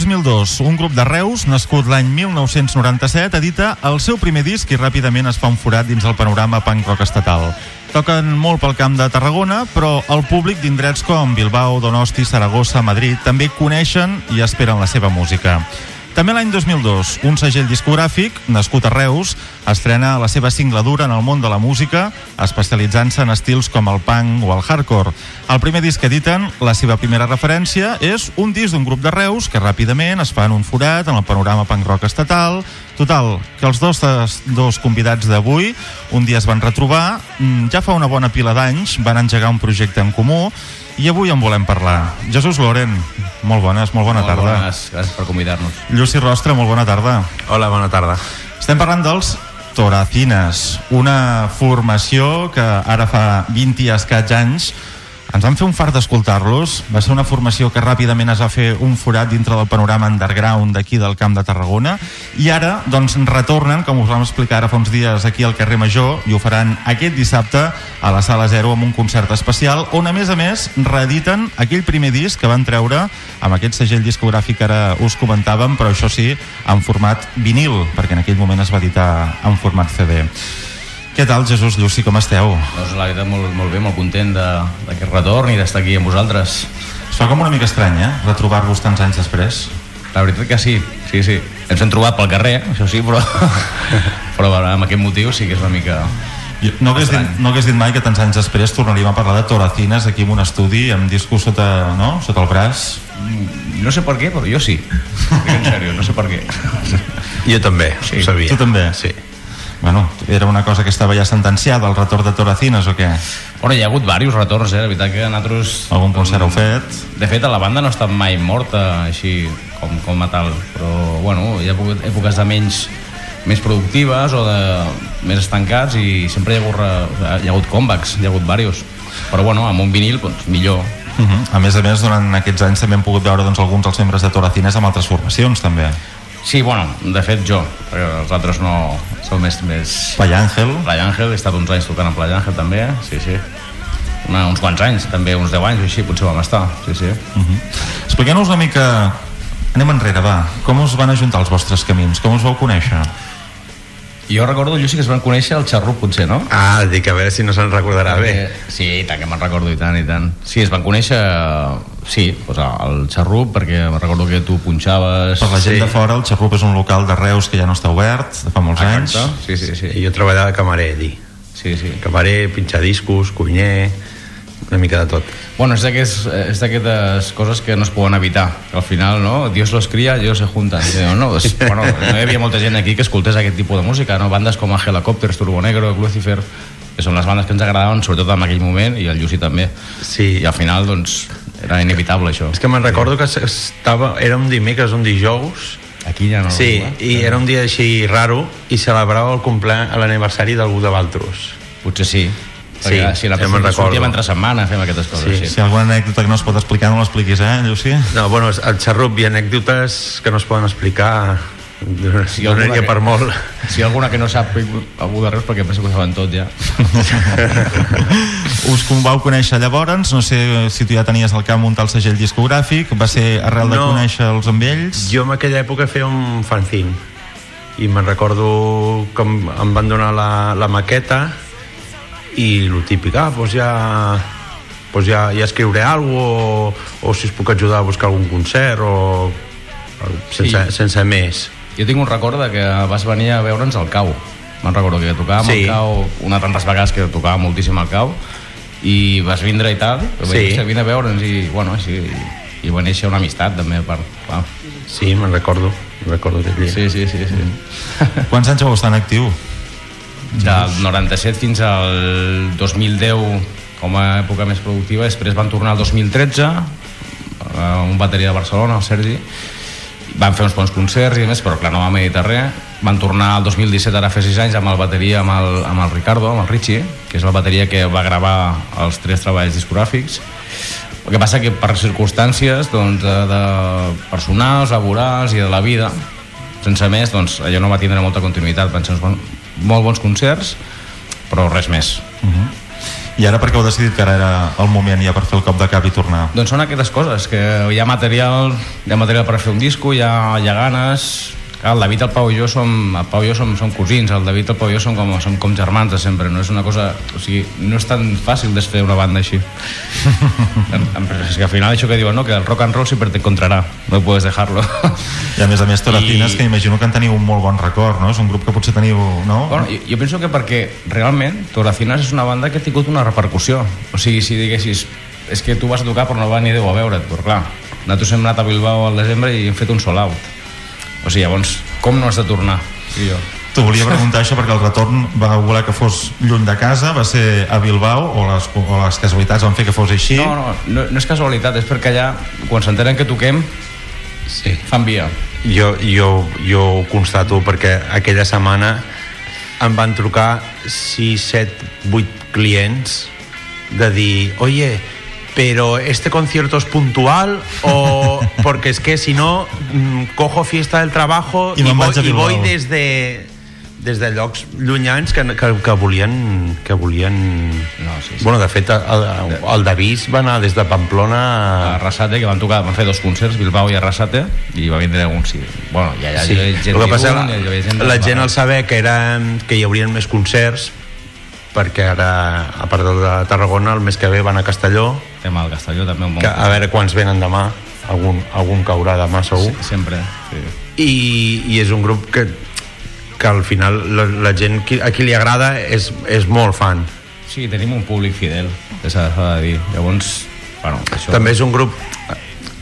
2002, un grup de Reus, nascut l'any 1997, edita el seu primer disc i ràpidament es fa un forat dins el panorama punk rock estatal. Toquen molt pel camp de Tarragona, però el públic d'indrets com Bilbao, Donosti, Saragossa, Madrid també coneixen i esperen la seva música. També l'any 2002, un segell discogràfic, nascut a Reus, estrena la seva singladura en el món de la música, especialitzant-se en estils com el punk o el hardcore. El primer disc que editen, la seva primera referència, és un disc d'un grup de Reus que ràpidament es fan un forat en el panorama punk rock estatal. Total, que els dos, dos convidats d'avui un dia es van retrobar, mm, ja fa una bona pila d'anys, van engegar un projecte en comú i avui en volem parlar. Jesús Loren, molt bones, molt bona Molt tarda. bones, gràcies per convidar-nos. Lluci Rostre, molt bona tarda. Hola, bona tarda. Estem parlant dels Toracines, una formació que ara fa 20 i escaig anys Ens van fer un fart d'escoltar-los. Va ser una formació que ràpidament es va fer un forat dintre del panorama underground d'aquí del Camp de Tarragona. I ara, doncs, retornen, com us vam explicar ara fa uns dies aquí al carrer Major, i ho faran aquest dissabte a la Sala Zero amb un concert especial, on a més a més reediten aquell primer disc que van treure amb aquest segell discogràfic que ara us comentàvem, però això sí, en format vinil, perquè en aquell moment es va editar en format CD. Què tal, Jesús Lluci, com esteu? Doncs la veritat, molt, molt bé, molt content de- d'aquest retorn i d'estar aquí amb vosaltres. Es fa com una mica estrany, eh? Retrobar-vos tants anys després. La veritat que sí, sí, sí. Ens hem trobat pel carrer, això sí, però, però amb aquest motiu sí que és una mica... Jo no hagués, dit, no hagués dit mai que tants anys després tornaríem a parlar de toracines aquí en un estudi amb discos sota, no? sota el braç. No sé per què, però jo sí. En sèrio, no sé per què. Jo també, Sí. ho sabia. Tu també? Sí. Bueno, era una cosa que estava ja sentenciada, el retorn de toracines o què? Bueno, hi ha hagut diversos retorns, eh? La veritat que nosaltres... Algun concert heu fet? De fet, la banda no ha estat mai morta, així com, com a tal, però, bueno, hi ha hagut èpoques de menys més productives o de més estancats i sempre hi ha hagut, re- hi ha hagut comebacks, hi ha hagut diversos. Però, bueno, amb un vinil, doncs, millor. Uh -huh. A més a més, durant aquests anys també hem pogut veure doncs, alguns dels membres de Toracines amb altres formacions, també. Sí, bueno, de fet jo, perquè els altres no són més... més... Play Àngel. Play Àngel, he estat uns anys tocant amb Play Àngel també, sí, sí. Una, uns quants anys, també uns 10 anys o així, potser vam estar, sí, sí. Uh -huh. Expliqueu-nos una mica... Anem enrere, va. Com us van ajuntar els vostres camins? Com us vau conèixer? Jo recordo, Lluís, que es van conèixer al xarrup, potser, no? Ah, dic, a veure si no se'n recordarà bé. Sí, i tant que me'n recordo, i tant, i tant. Sí, es van conèixer, sí, doncs al xarrup, perquè recordo que tu punxaves... Per la gent sí. de fora, el Xarrup és un local de Reus que ja no està obert, de fa molts anys. Sí, sí, sí. I jo treballava de camarer allí. Sí, sí. Camarer, pinxar discos, cuiner, una mica de tot. Bueno, és d'aquestes és d'aquestes coses que no es poden evitar. Que al final, no? Dios los cría, ellos se juntan. I, no, doncs, bueno, no hi havia molta gent aquí que escoltés aquest tipus de música, no? Bandes com Helicopters, Turbo Negro, Lucifer, que són les bandes que ens agradaven, sobretot en aquell moment, i el Lluci també. Sí. I al final, doncs, era inevitable això. És que me'n recordo que estava, era un dimecres, un dijous, Aquí ja no... Sí, eh? i era un dia així raro i celebrava el l'aniversari d'algú de Valtros. Potser sí. Sí, Perquè si la me'n sortíem recordo. entre setmana, fem aquestes coses. Sí. Sí. Si alguna anècdota que no es pot explicar, no l'expliquis, eh, Lluci? No, bueno, al xarrup hi ha anècdotes que no es poden explicar Si donaria per molt. Si hi ha alguna que no sap algú de res, perquè penso que ho saben tot ja. Us com vau conèixer llavors, no sé si tu ja tenies al camp muntar el segell discogràfic, va ser arrel de No. conèixer-los amb ells? Jo en aquella època feia un fanzine i me'n recordo que em, em van donar la, la maqueta i el típic, ah, doncs ja, doncs ja, ja escriuré alguna o, o si us puc ajudar a buscar algun concert o sense, Sí. sense més. Jo tinc un record de que vas venir a veure'ns al cau. Me'n recordo que tocàvem Sí. al cau una de tantes vegades que tocava moltíssim al cau i vas vindre i tal, Sí. sí. vine a veure'ns i, bueno, així, i, i va néixer una amistat també part. Clar. Sí, me'n recordo, me'n recordo. Sí, sí, sí, sí. Quants anys vau estar en actiu? Del 97 fins al 2010 com a època més productiva, després van tornar al 2013 a un bateria de Barcelona, el Sergi, van fer uns bons concerts i més, però clar, no vam editar res. Van tornar al 2017, ara fa 6 anys, amb el bateria, amb el, amb el Ricardo, amb el Richie, que és la bateria que va gravar els tres treballs discogràfics. El que passa que per circumstàncies doncs, de, de personals, laborals i de la vida, sense més, doncs, allò no va tindre molta continuïtat. Van ser uns molt bons concerts, però res més. Uh -huh. I ara per què heu decidit que ara era el moment ja per fer el cop de cap i tornar? Doncs són aquestes coses, que hi ha material, hi ha material per fer un disco, hi ha, hi ha ganes... El David, el Pau i jo som, el Pau i jo som, som cosins, el David, el Pau i jo som com, som com germans de sempre, no és una cosa... O sigui, no és tan fàcil desfer una banda així. És que al final això que diuen, no? que el rock and roll siempre te encontrará, no puedes dejarlo. I a més a més, Toracines, I- que imagino que en teniu un molt bon record, no? És un grup que potser teniu, no? Bueno, jo, jo penso que perquè realment Toracines és una banda que ha tingut una repercussió. O sigui, si diguessis és que tu vas a tocar però no va ni Déu a veure't, però clar, nosaltres hem anat a Bilbao al desembre i hem fet un sold out. O sigui, llavors, com no has de tornar? I jo. T'ho volia preguntar això perquè el retorn va voler que fos lluny de casa, va ser a Bilbao o les, o les casualitats van fer que fos així? No, no, no, no és casualitat, és perquè allà, quan s'enteren que toquem, sí. fan via. Jo, jo, jo ho constato perquè aquella setmana em van trucar 6, 7, 8 clients de dir, oye, pero este concierto es puntual o porque es que si no mm, cojo fiesta del trabajo I y, me'n voy, y voy Bilbao. desde des de llocs llunyans que, que, que volien que volien no, sí, sí. bueno de fet el, el Davís va anar des de Pamplona a Arrasate, que van tocar, van fer dos concerts, Bilbao i Arrasate, i va vindre un sí. Bueno, ja, ja, sí. hi havia gent el que passa, d'Irun, la, hi gent la de- gent al saber que, era, que hi haurien més concerts perquè ara, a part de Tarragona, el mes que ve van a Castelló. Tema al Castelló també un bon que, a veure quants venen demà. Algun, algun caurà demà segur. Sí, sempre, sí. i, i és un grup que, que al final la, la gent qui, a qui li agrada és, és molt fan. Sí, tenim un públic fidel, que s'ha s'ha de dir. Llavors, bueno, això... també és un grup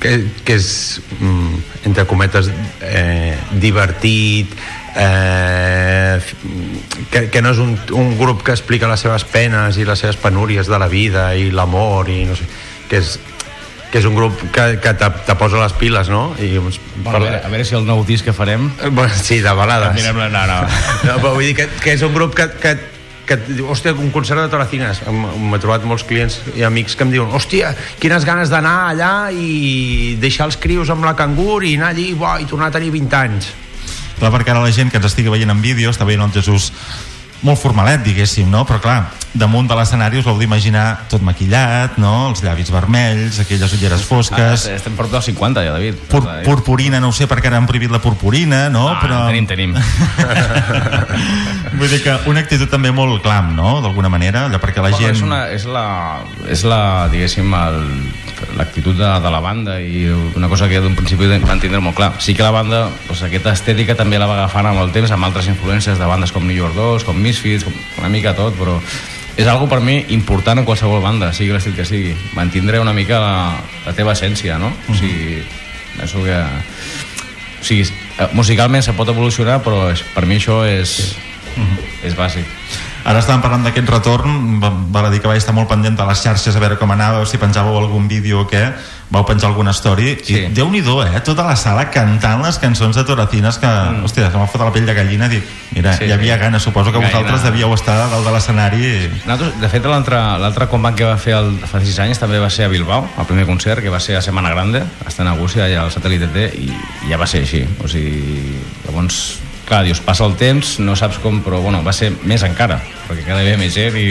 que, que és mm, entre cometes eh, divertit eh, que, que no és un, un grup que explica les seves penes i les seves penúries de la vida i l'amor i no sé, que és que és un grup que, que te, te posa les piles, no? I, doncs, Bueno, a, veure, a veure si el nou disc que farem... Bueno, sí, de balades. Anirem, no, no. No, però vull dir que, que és un grup que, que, que hòstia, un concert de Toracines m'he trobat molts clients i amics que em diuen hòstia, quines ganes d'anar allà i deixar els crios amb la cangur i anar allí buah, i tornar a tenir 20 anys Clar, perquè ara la gent que ens estigui veient en vídeo està veient el Jesús molt formalet, diguéssim, no? Però clar, damunt de l'escenari us heu d'imaginar tot maquillat, no? Els llavis vermells, aquelles ulleres fosques... Ah, estem prop dels 50 ja, David. Pur purpurina, no ho sé, perquè ara han prohibit la purpurina, no? Ah, Però... tenim, tenim. Vull dir que una actitud també molt clam, no? D'alguna manera, allò perquè la Bueno, gent... És, una, és la, és la diguéssim, el- l'actitud de, de la banda i una cosa que d'un principi van tindre molt clar. Sí que la banda, doncs, aquesta estètica també la va agafant amb el temps, amb altres influències de bandes com New York Dolls, com Misfits, com una mica tot, però és algo per mi important en qualsevol banda, sigui l'estil que sigui. Mantindre una mica la, la teva essència, no? O sigui, això que... O sigui, eh, musicalment se pot evolucionar, però és, per mi això és, és bàsic. Ara estàvem parlant d'aquest retorn, va- val a dir que vaig estar molt pendent de les xarxes a veure com anava, si penjàveu algun vídeo o què, vau penjar alguna story, sí. i Déu-n'hi-do, eh? Tota la sala cantant les cançons de Toracines que, mm. hòstia, se m'ha fotut la pell de gallina, dic, mira, Sí, hi havia sí. ganes, suposo que Gaire. vosaltres devíeu estar dalt de l'escenari i... Nosaltres, de fet, l'altre combat que va fer el, fa 6 anys també va ser a Bilbao, el primer concert, que va ser a Setmana Grande, a Estenagúcia, allà al satèl·lit T, i ja va ser així. O sigui, llavors, clar, dius, passa el temps, no saps com, però bueno, va ser més encara, perquè cada dia més gent i,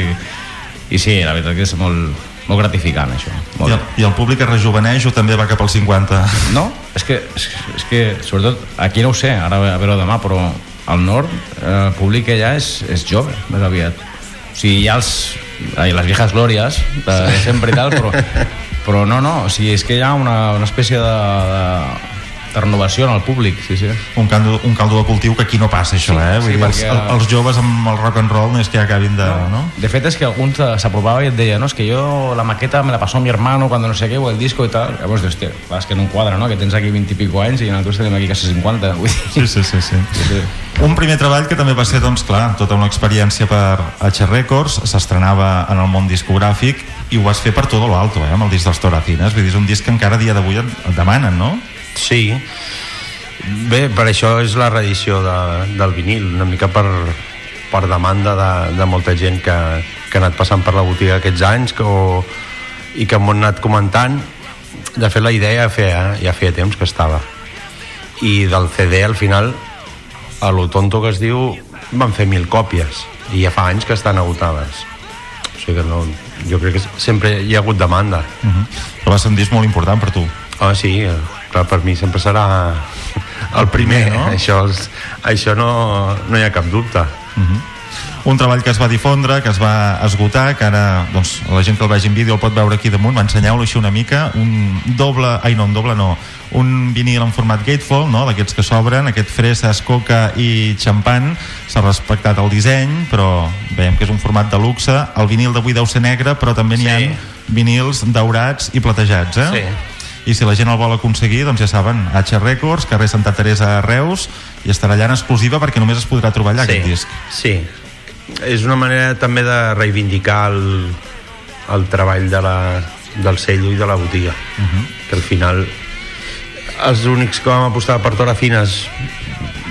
i sí, la veritat que és molt, molt gratificant, això. Molt I el, I el públic es rejuveneix o també va cap als 50? No, és que, és, és que sobretot aquí no ho sé, ara a veure demà, però al nord eh, el públic ha és, és jove, més aviat. O sigui, hi ha els, ai, les viejas glòries de, de sempre i tal, però, però no, no, o sigui, és que hi ha una, una espècie de, de, de renovació en el públic, sí, sí. Un caldo, un caldo de cultiu que aquí no passa això, Sí, eh? Vull sí, dir, els, perquè- el- els joves amb el rock and roll no és que acabin de... No? De fet, és que alguns eh, s'apropava i et deia, no, és que jo la maqueta me la pasó mi hermano cuando no sé qué, o el disco i tal. Llavors dius, hòstia, clar, és que no quadra, no?, que tens aquí 20 i pico anys i nosaltres tenim aquí quasi 50. Vull dir... Sí, sí, sí, sí. sí, sí. Un primer treball que també va ser, doncs, clar, tota una experiència per H Records, s'estrenava en el món discogràfic i ho vas fer per tot lo alto, eh, amb el disc dels Toracines. Vull dir, és un disc que encara dia d'avui et demanen, no? Sí. Bé, per això és la reedició de, del vinil, una mica per, per demanda de, de molta gent que, que ha anat passant per la botiga aquests anys que, o, i que m'ho han anat comentant. De fet, la idea ja feia, ja feia temps que estava. I del CD, al final, a lo tonto que es diu, van fer mil còpies i ja fa anys que estan agotades. O sigui que no, jo crec que sempre hi ha hagut demanda. Uh -huh. Però va ser un disc molt important per tu. Ah, sí, eh, clar, per mi sempre serà el primer, no? Això, és, això no, no hi ha cap dubte. Uh -huh. Un treball que es va difondre, que es va esgotar, que ara doncs, la gent que el vegi en vídeo el pot veure aquí damunt, m'ensenyeu-lo així una mica, un doble, ai no, un doble no, un vinil en format gatefold, no? d'aquests que s'obren, aquest fresses, coca i xampan, s'ha respectat el disseny, però veiem que és un format de luxe, el vinil d'avui deu ser negre, però també n'hi ha vinils daurats i platejats, eh? Sí. I si la gent el vol aconseguir, doncs ja saben, H Records, carrer Santa Teresa a Reus, i estarà allà en exclusiva perquè només es podrà trobar allà Sí, aquest disc. Sí, és una manera també de reivindicar el, el treball de la, del cello i de la botiga. Uh -huh. Que al final els únics que vam apostar per Torafines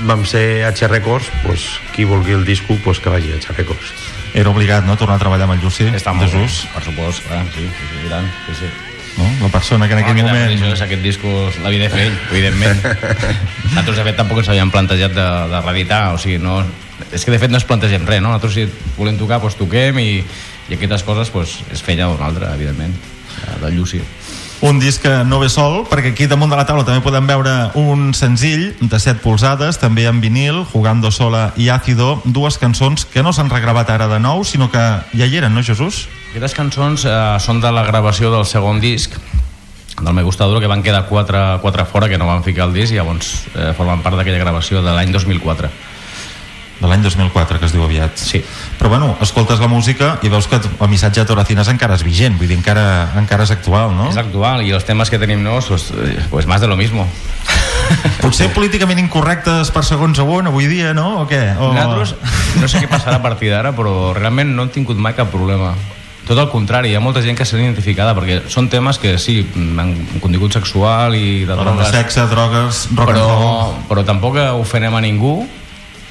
vam ser H Records, pues, qui vulgui el disco pues, que vagi a H Records. Era obligat, no?, tornar a treballar amb el Llucí. Està molt bé, Jesús, per supost, clar, sí, sí, sí, tant, sí, sí. No? La persona que en aquell no, moment... Això aquest disc l'havia de fer ell, evidentment. Nosaltres, de fet, tampoc ens havíem plantejat de, de reeditar, o sigui, no... És que, de fet, no ens plantegem res, no? Nosaltres, si volem tocar, doncs toquem i, i aquestes coses, doncs, és feina d'un altre, evidentment, de- Lluci. Un disc que no ve sol, perquè aquí damunt de la taula també podem veure un senzill de 7 polzades, també en vinil, Jugando Sola i Ácido, dues cançons que no s'han regravat ara de nou, sinó que ja hi eren, no, Jesús? Aquestes cançons eh, són de la gravació del segon disc, del Me Gusta Duro, que van quedar quatre, quatre fora que no van ficar al disc i llavors eh, formen part d'aquella gravació de l'any 2004. De l'any 2004, que es diu aviat. Sí. Però bueno, escoltes la música i veus que el missatge de Toracines encara és vigent, vull dir, encara, encara és actual, no? És actual i els temes que tenim nous, pues, eh, pues más de lo mismo. Potser políticament incorrectes per segons on avui dia, no? O què? O... Nosaltres, no sé què passarà a partir d'ara, però realment no hem tingut mai cap problema. Tot el contrari, hi ha molta gent que s'ha identificada perquè són temes que sí, amb contingut sexual i de Parlen de drogues, sexe, drogues, rock però, però tampoc ofenem a ningú.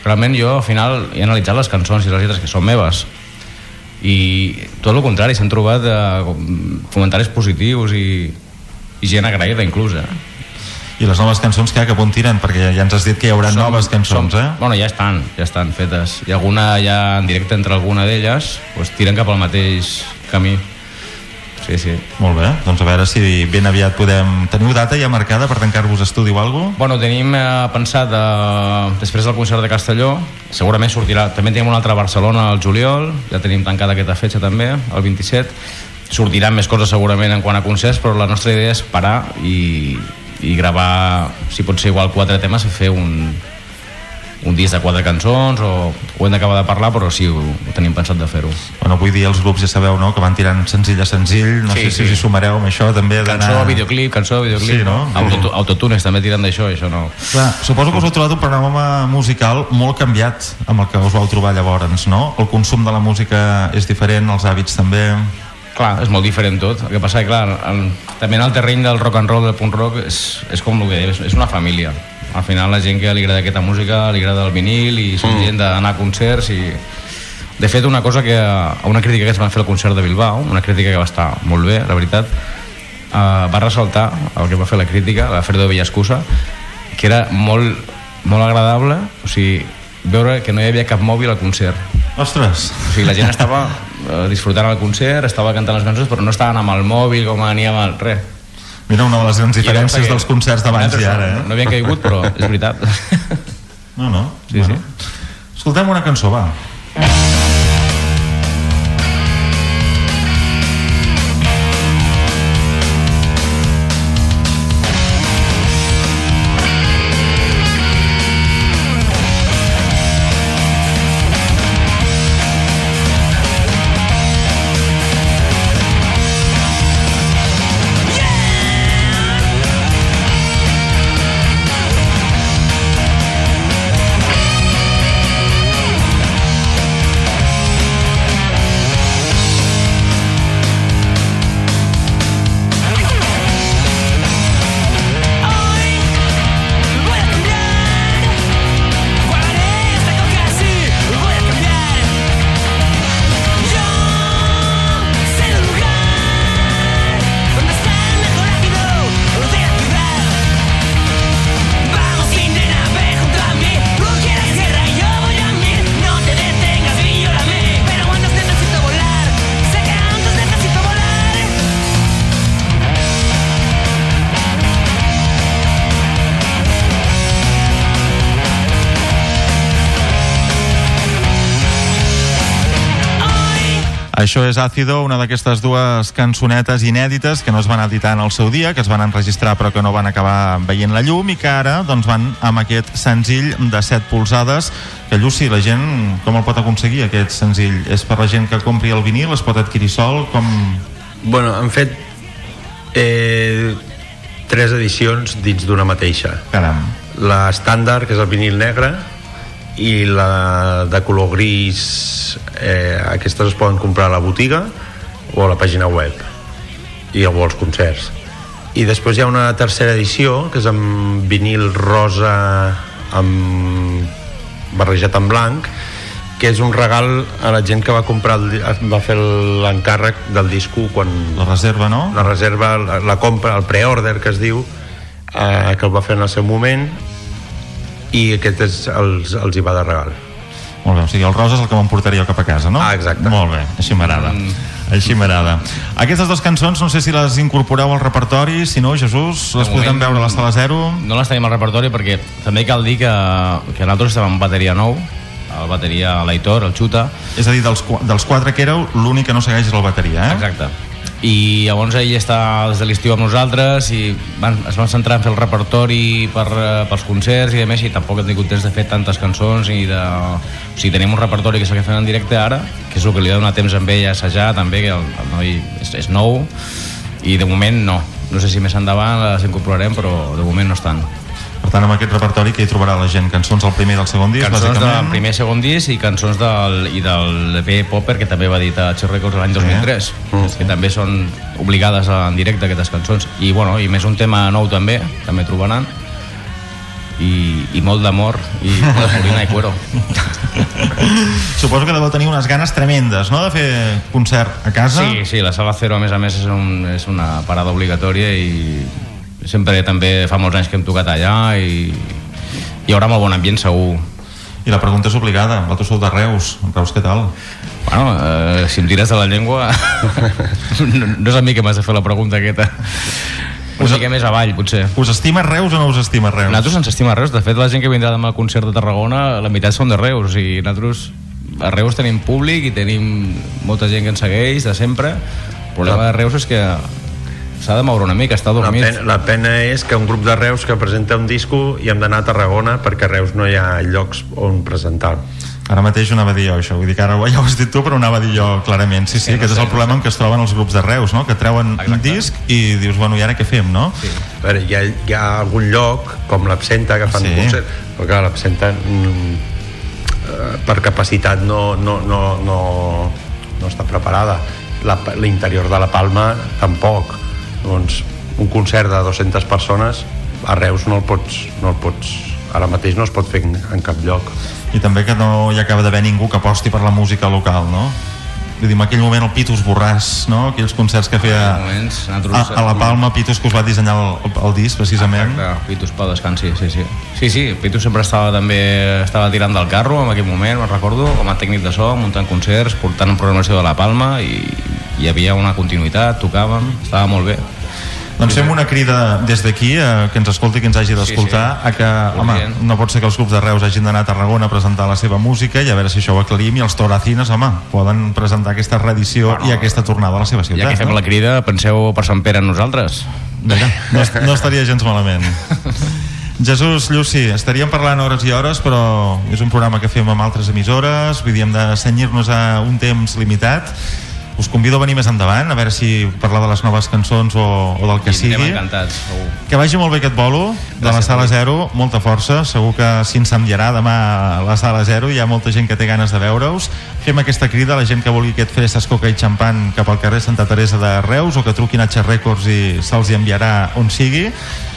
Realment jo al final he analitzat les cançons i les lletres que són meves i tot el contrari, s'han trobat eh, com- comentaris positius i, i gent agraïda inclús, eh? I les noves cançons que, cap on tiren? Perquè ja ens has dit que hi haurà Som- noves cançons, som- eh? Bueno, ja estan, ja estan fetes. I alguna ja en directe entre alguna d'elles, pues, tiren cap al mateix camí. Sí, sí. Molt bé, doncs a veure si ben aviat podem... Teniu data ja marcada per tancar-vos estudi o alguna cosa? Bueno, tenim eh, pensat, eh, després del concert de Castelló, segurament sortirà, també tenim un altre a Barcelona al juliol, ja tenim tancada aquesta fetge també, el 27, sortiran més coses segurament en quant a concerts, però la nostra idea és parar i, i gravar, si pot ser igual quatre temes, i fer un, un disc de quatre cançons, o ho hem d'acabar de parlar, però sí, ho, ho tenim pensat de fer-ho. Bueno, avui dia els grups ja sabeu, no?, que van tirant senzill a senzill, no Sí, sé si sí. us hi sumareu amb això també. Cançó, videoclip, cançó, videoclip. Sí, no? Autotu- Autotunes també tiren d'això, això no... Clar, suposo que us heu trobat un panorama musical molt canviat amb el que us vau trobar llavors, no? El consum de la música és diferent, els hàbits també... Clar, és molt diferent tot. El que passa que, clar, el, també en el terreny del rock and roll, del punk rock, és, és com el que és, és una família. Al final la gent que li agrada aquesta música, li agrada el vinil i són Mm. gent d'anar a concerts i... De fet, una cosa que... Una crítica que es van fer al concert de Bilbao, una crítica que va estar molt bé, la veritat, eh, va ressaltar el que va fer la crítica, la Fredo Villascusa, que era molt, molt agradable, o sigui, veure que no hi havia cap mòbil al concert. Ostres! O sigui, la gent estava eh, disfrutant el concert, estava cantant les cançons, però no estaven amb el mòbil, com ania amb el... res. Mira una de les grans diferències que- dels concerts d'abans i ara, eh? No, no havien caigut, però és veritat. No, no. Sí, bueno. Escoltem una cançó, va. Això és Ácido, una d'aquestes dues cançonetes inèdites que no es van editar en el seu dia, que es van enregistrar però que no van acabar veient la llum i que ara doncs, van amb aquest senzill de 7 polzades que Lluci, la gent com el pot aconseguir aquest senzill? És per la gent que compri el vinil, es pot adquirir sol? Com... Bueno, han fet eh, tres edicions dins d'una mateixa. Caram. La estàndard, que és el vinil negre, i la de color gris, eh, aquestes es poden comprar a la botiga o a la pàgina web i o als concerts. I després hi ha una tercera edició, que és amb vinil rosa amb barrejat en blanc, que és un regal a la gent que va comprar el, va fer l'encàrrec del disco quan... La reserva, no? La reserva, la, la compra, el pre-order que es diu eh, que el va fer en el seu moment i aquest és, els, els hi va de regal Molt bé, o sigui, el rosa és el que m'emportaria jo cap a casa, no? Ah, exacte. Molt bé, així m'agrada. Mm. Així m'agrada. Aquestes dues cançons, no sé si les incorporeu al repertori, si no, Jesús, les podrem moment, veure a la sala zero. No les tenim al repertori perquè també cal dir que, que nosaltres estem amb bateria nou, el bateria l'Aitor, el Xuta. És a dir, dels, dels quatre que éreu, l'únic que no segueix és el bateria, eh? Exacte. I llavors ell està des de l'estiu amb nosaltres i van, es van centrar en fer el repertori per, eh, pels concerts i de més i tampoc hem tingut temps de fer tantes cançons i de... O sigui, tenim un repertori que és el que fem en directe ara, que és el que li ha donat temps amb ell a assajar també, que el, el noi és, és nou i de moment no. No sé si més endavant les incorporarem, però de moment no estan. Per tant, amb aquest repertori que hi trobarà la gent? Cançons del primer i del segon disc, Cançons del bàsicament? primer i segon disc i cançons del, i del EP Popper que també va editar Che Records l'any 2003 que també són obligades en directe aquestes cançons i, bueno, i més un tema nou també també trobaran i, i molt d'amor i gasolina i cuero Suposo que deveu tenir unes ganes tremendes, no?, de fer concert a casa. Sí, sí, la Sala Cero a més a més és, un, és una parada obligatòria i sempre també fa molts anys que hem tocat allà i hi haurà molt bon ambient segur I la pregunta és obligada, vosaltres sou de Reus, Reus què tal? Bueno, eh, si em tires de la llengua no, no és a mi que m'has de fer la pregunta aquesta una mica més avall, potser. Us estima Reus o no us estima Reus? Nosaltres ens estima Reus. De fet, la gent que vindrà demà al concert de Tarragona, la meitat són de Reus. I nosaltres a Reus tenim públic i tenim molta gent que ens segueix de sempre. El problema de Reus és que s'ha de moure una mica, està la dormit. pena, la pena és que un grup de Reus que presenta un disco i hem d'anar a Tarragona perquè a Reus no hi ha llocs on presentar Ara mateix ho anava a dir jo, això. Vull dir que ara ja ho has dit tu, però ho anava a dir jo clarament. Sí, sí, Sí, no aquest sé, és el no problema en què es troben els grups de Reus, no?, que treuen un disc i dius, bueno, i ara què fem, no? sí. a veure, hi, ha, hi ha algun lloc com l'Absenta que fan Sí. concert però clar, l'Absenta mm, eh, per capacitat no, no, no, no, no està preparada La- l'interior de la Palma tampoc doncs un concert de 200 persones a Reus no el pots, no el pots ara mateix no es pot fer en, en cap lloc I també que no hi acaba d'haver ningú que aposti per la música local, no? Vull dir, en aquell moment el Pitus Borràs, no? Aquells concerts que feia En moments, a, a la Palma, Pitus que us va dissenyar el, el disc, precisament. Exacte, Pitus pel descansi, sí, sí. Sí, sí, Pitus sempre estava també estava tirant del carro en aquell moment, me'n recordo, com a tècnic de so, muntant concerts, portant programació de la Palma i hi havia una continuïtat, tocàvem, estava molt bé. Doncs fem una crida des d'aquí, eh, que ens escolti, que ens hagi d'escoltar, Sí, sí. a que, home, no pot ser que els grups de Reus hagin d'anar a Tarragona a presentar la seva música i a veure si això ho aclarim i els Toracines, home, poden presentar aquesta reedició i aquesta tornada a la seva ciutat. Ja que fem no? la crida, penseu per Sant Pere en nosaltres. Vinga, no, no estaria gens malament. Jesús, Lluci, estaríem parlant hores i hores, però és un programa que fem amb altres emissores, vull dir, hem de senyir-nos a un temps limitat. Us convido a venir més endavant, a veure si parlar de les noves cançons o, o del que I sigui. encantats, segur. Que vagi molt bé aquest bolo de la Gràcies, Sala David. Zero, molta força, segur que s'incendiarà demà a la Sala Zero, hi ha molta gent que té ganes de veure-us. Fem aquesta crida a la gent que vulgui aquest fresques coca i xampan cap al carrer Santa Teresa de Reus o que truquin a Xer Records i se'ls enviarà on sigui.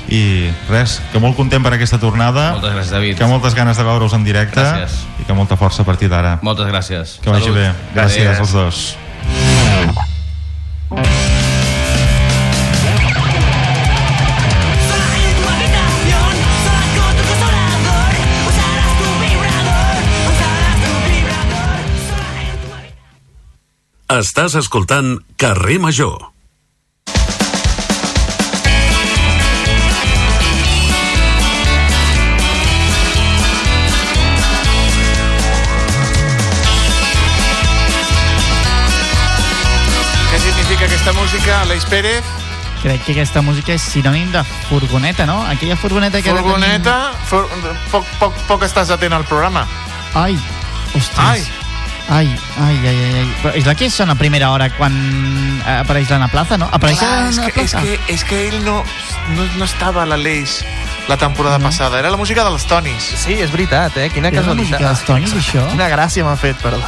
I res, que molt content per aquesta tornada. Moltes gràcies, David. Que moltes ganes de veure-us en directe. Gràcies. I que molta força a partir d'ara. Moltes gràcies. Que vagi Salut. bé. Gràcies Adéu. als dos. Estàs escoltant Carrer Major. Música, Aleix Pérez? Crec que aquesta música és sinònim de furgoneta, no? Aquella furgoneta que... Furgoneta, fur... poc, poc, poc estàs atent al programa. Tenim... Ai, ostres. Ai. Ai, ai, ai, ai, ai. Però és la que sona a primera hora quan eh, apareix l'Anna Plaza, no? Apareix Clar, és, l'Anna que, és, Plaza? que, és que ell no, no, no estava a l'Aleix la temporada passada. Era la música dels Tonis. Sí, és veritat, eh? Quina Era la casualitat. música dels Tonis, això? Quina gràcia m'ha fet, perdó.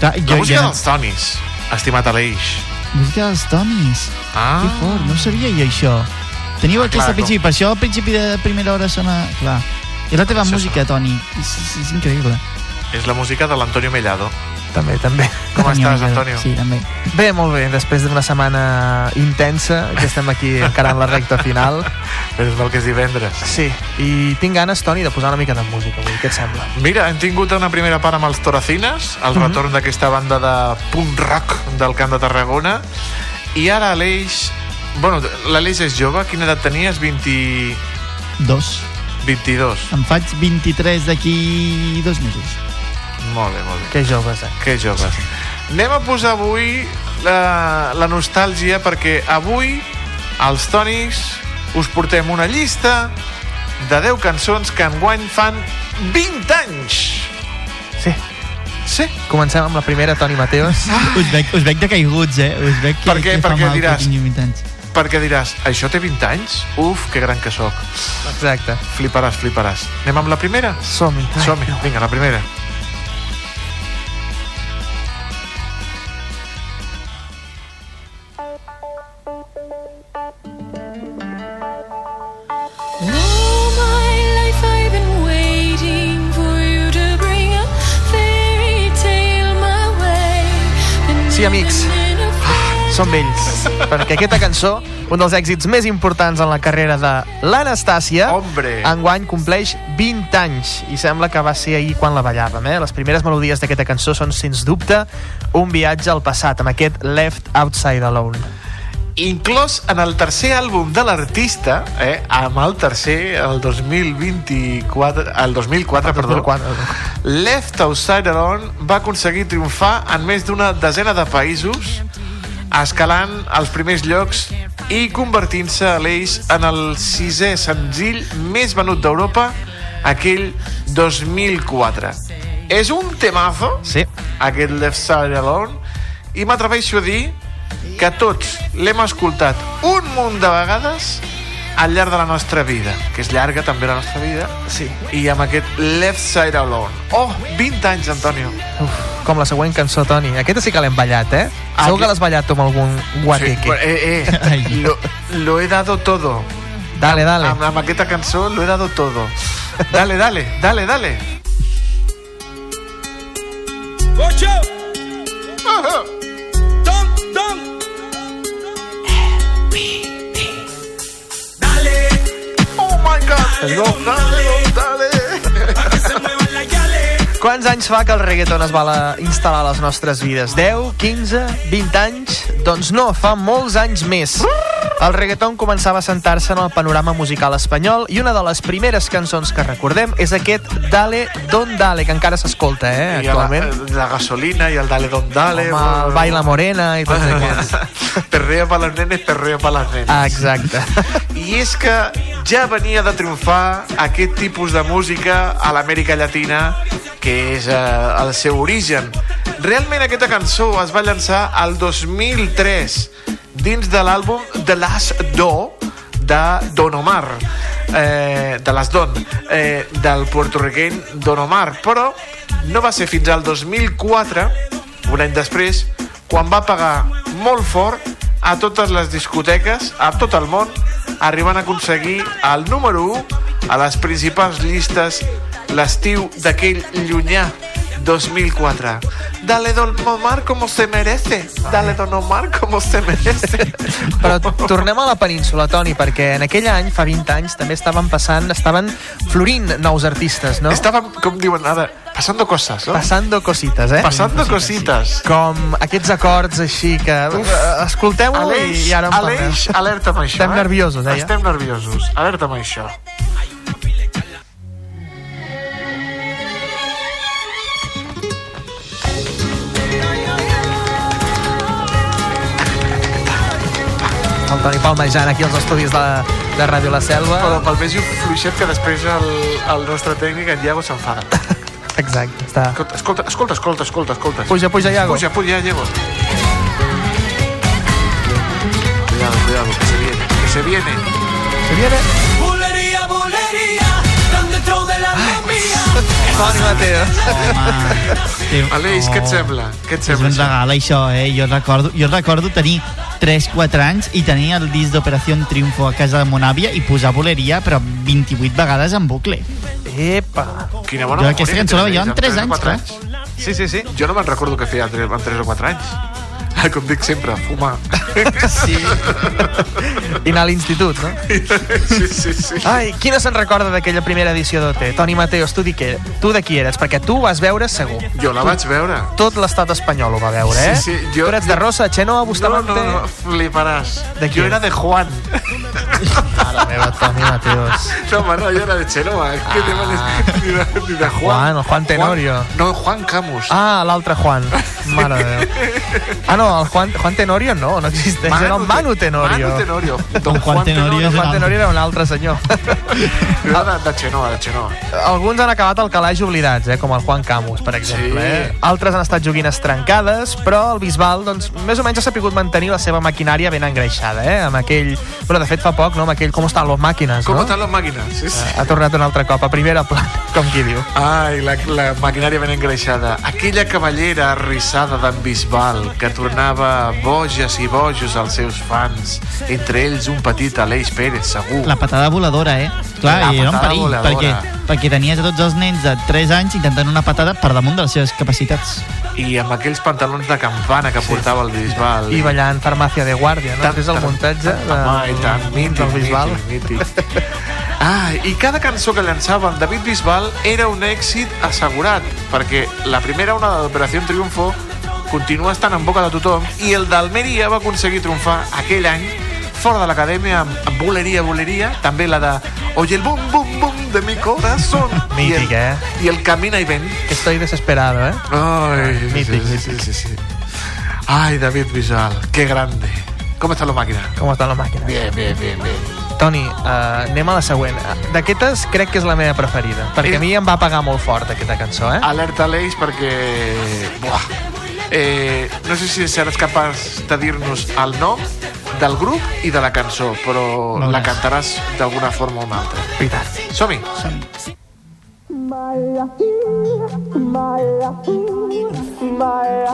Clar, La música dels Tonis, estimat Aleix. Música dels Tonis. Ah. Que fort, no sabia jo això. Teniu Ah, aquesta clar, principi, per això al principi de primera hora sona... Clar. És la teva Això música, Toni. És, és, és increïble. és la música de l'Antonio Mellado. També, també. Com Antonio estàs. Antonio? Sí, també. Bé, molt bé, després d'una setmana intensa, que estem aquí encarant la recta final. Però és mal que és divendres. Sí, i tinc ganes, Toni, de posar una mica de música avui, què et sembla? Mira, hem tingut una primera part amb els Toracines, el Mhm. retorn d'aquesta banda de punk rock del Camp de Tarragona, i ara l'Aleix... Bueno, l'Aleix és jove, quina edat tenies? 20... Dos. 22. Em faig 23 d'aquí dos mesos. Molt bé, molt bé. Que joves, eh? Que joves. Anem a posar avui la, la nostàlgia perquè avui els tònics us portem una llista de 10 cançons que enguany fan 20 anys. Sí. Sí. Comencem amb la primera, Toni Mateos. Us veig, us veig de caiguts, eh? Us veig que, Per què? que fa Perquè mal diràs- que tingui 20 anys. Perquè diràs, això té 20 anys? Uf, que gran que sóc. Exacte. Fliparàs, fliparàs. Anem amb la primera? Som-hi. Som-hi, vinga, la primera. Som vells, perquè aquesta cançó, un dels èxits més importants en la carrera de l'Anastàcia, Hombre. enguany compleix 20 anys, i sembla que va ser ahir quan la ballàvem. Eh? Les primeres melodies d'aquesta cançó són, sens dubte, un viatge al passat, amb aquest Left Outside Alone. Inclòs en el tercer àlbum de l'artista, eh, amb el tercer, el 2024, el 2004, perdó, 2004. Left Outside Alone va aconseguir triomfar en més d'una desena de països, escalant els primers llocs i convertint-se a l'eix en el sisè senzill més venut d'Europa aquell 2004. És un temazo, sí. aquest Left Side Alone, i m'atreveixo a dir que tots l'hem escoltat un munt de vegades al llarg de la nostra vida, que és llarga també la nostra vida, sí. i amb aquest Left Side Alone. Oh, 20 anys, Antonio. Uf, com la següent cançó, Toni. Aquesta sí que l'hem ballat, eh? Segur que l'has ballat tu amb algun guateque. Sí, eh, eh, lo, lo he dado todo. Dale, dale. Amb, amb aquesta cançó lo he dado todo. Dale, dale, dale, dale. Ocho. Don, my God. Dale, dale. Quants anys fa que el reggaeton es va la- instal·lar a les nostres vides? 10, 15, 20 anys? Doncs no, fa molts anys més. El reggaeton començava a sentar-se en el panorama musical espanyol i una de les primeres cançons que recordem és aquest Dale Don Dale, que encara s'escolta, eh, I actualment. la, la gasolina i el dale don dale. Home, el Baila Morena i tots aquests. perreo per les nenes, perreo per les nenes. Ah, exacte. I és que ja venia de triomfar aquest tipus de música a l'Amèrica Llatina, que és eh, el seu origen. Realment aquesta cançó es va llançar al 2003 dins de l'àlbum The Last Do de Don Omar eh, de les Don eh, del puertorriqueny Don Omar però no va ser fins al 2004 un any després quan va pagar molt fort a totes les discoteques a tot el món arribant a aconseguir el número 1 a les principals llistes l'estiu d'aquell llunyà 2004. Dale Don Omar como se merece. Dale Don Omar como se merece. Però tornem a la península, Toni, perquè en aquell any, fa 20 anys, també estaven passant, estaven florint nous artistes, no? Estaven, com diuen ara, passando cosas, no? Passando cositas, eh? Passando cositas. Com aquests acords així que... Escolteu-ho i, ara parlem. Aleix, alerta amb això. Estem eh? nerviosos, eh? Estem nerviosos. Alerta amb això. El Toni palmejant aquí als estudis de, de Ràdio La Selva. Però pel més fluixet que després el, el nostre tècnic, en Iago, s'enfada. Exacte, està... Escolta, escolta, escolta, escolta, escolta. Puja, puja, Iago. Puja, puja, Iago. Cuidado, cuidado, que se viene, que se viene. Se viene... Bulería, bulería, tan dentro de la mía. Toni Mateo. Aleix, què et sembla? Què et És sembla? un regal, això, eh? Jo recordo, jo recordo tenir 3-4 anys i tenir el disc d'Operació Triunfo a casa de mon àvia i posar boleria, però 28 vegades en bucle. Epa. Quina bona Jo aquesta que cançó la veia tres o anys, quatre clar. Sí, sí, sí. Jo no me'n recordo que feia amb 3 o 4 anys. Com dic sempre, fumar. Sí. I anar a l'institut, no? Sí, sí, sí. Ai, qui no se'n recorda d'aquella primera edició d'OT? Toni Mateos, tu, di que, tu de qui eres? Perquè tu ho vas veure segur. Jo la vaig veure. Tot l'estat espanyol ho va veure, eh? Sí, sí, jo- tu eres de Rosa, Xenoa, No, Bustamante... no, no, fliparàs. De jo qui? era de Juan. Mare meva, Toni Mateos. No, home, no, jo era de Chenoa. És que ah. ni, de, ni de Juan. Juan, el Juan Tenorio. Juan, no, Juan Camus. Ah, l'altre Juan. Mare Déu. Ah, no, el Juan, Juan Tenorio no, no existeix. Manu era el Manu Te- Tenorio. Manu Tenorio. Don Juan Tenorio és Juan Tenorio era un altre senyor. Era de, de Chenoa, de Chenoa. Alguns han acabat al calaix oblidats, eh, com el Juan Camus, per exemple. Sí. Eh? Altres han estat joguines trencades, però el Bisbal, doncs, més o menys ha sapigut mantenir la seva maquinària ben engreixada, eh? Amb aquell... Bueno, de fet, fa poc, no? Amb aquell Com estan les màquines, Com no? estan les màquines? Sí, sí. Ha tornat un altre cop, a primera plana, com qui diu. Ai, la, la maquinària ben engreixada. Aquella cavallera arrissada d'en Bisbal que tornava boges i bojos als seus fans. Entre ells un petit Aleix Pérez, segur. La patada voladora, eh? Clar, La i era un perill, voladora. perquè, perquè tenies a tots els nens de 3 anys intentant una patada per damunt de les seves capacitats. I amb aquells pantalons de campana que portava el Bisbal. I ballant Farmàcia de Guàrdia, no? Tant, És el tant. muntatge de, Home, i tant, mític, del Bisbal. mític, mític. Ah, i cada cançó que llançava en David Bisbal era un èxit assegurat, perquè la primera onada d'Operació Triunfo continua estant en boca de tothom i el d'Almeria va aconseguir triomfar aquell any fora de l'acadèmia amb, amb Boleria, Boleria, també la de Oye el bum, bum, bum de mi corazón. Mític, I el, eh? I el Camina y ven. Estoy desesperado, eh? Ay, Mític, sí, sí, sí, sí. Ay, David Bisbal, qué grande. ¿Cómo está la máquina? Com està la màquina? Bien, bien, bien, bien. Toni, uh, anem a la següent. D'aquestes crec que és la meva preferida, perquè a mi em va pagar molt fort aquesta cançó, eh? Alerta Aleix perquè... Buah. Eh, no sé si seràs capaç de dir-nos el nom del grup i de la cançó, però No la cantaràs d'alguna forma o una altra. Veritat. Som-hi!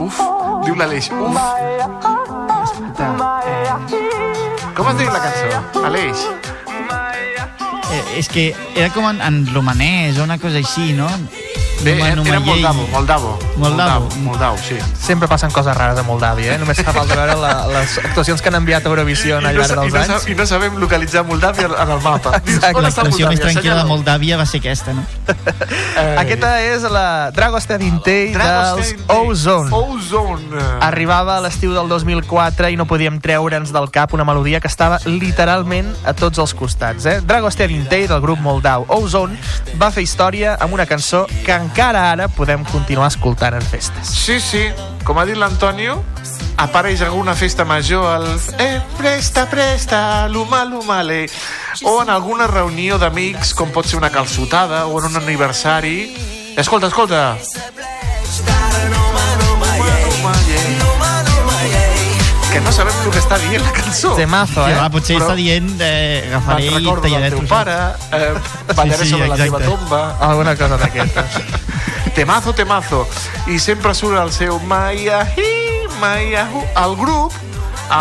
Uf, diu l'Aleix. Uf. Com es diu la cançó? Aleix? Eh, és que era com en, en romanès o una cosa així, no? Bé, Numa- era Numallei. Moldavo, Moldavo. Moldavo. Moldavo, sí. Sempre passen coses rares a Moldàvia, eh? Només fa falta veure la, les actuacions que han enviat a Eurovisió al no, llarg i, dels no, anys. i no sabem localitzar Moldàvia en el mapa. Dius, on La està expressió més tranquil·la de. Moldàvia va ser aquesta, no? Eh, Aquesta és la Dragostedintei dels Dragostedintei. Ozone. Ozone. Arribava a l'estiu del 2004 i no podíem treure'ns del cap una melodia que estava literalment a tots els costats. Eh? Dragostedintei del grup moldau Ozone va fer història amb una cançó que encara ara podem continuar escoltant en festes. Sí, sí, com ha dit l'Antonio, apareix alguna festa major al eh, presta, presta, l'humà, l'humale o en alguna reunió d'amics com pot ser una calçotada o en un aniversari escolta, escolta que no sabem el que està dient la cançó Temazo, Sí, eh? va, potser Però- està dient eh, Me'n agafaré i recordo del teu pare eh, ballaré Sí, sí, sobre la teva exacte. tomba Alguna cosa d'aquestes. Temazo, temazo. I sempre surt el seu Mayahi, Mayahu. El grup,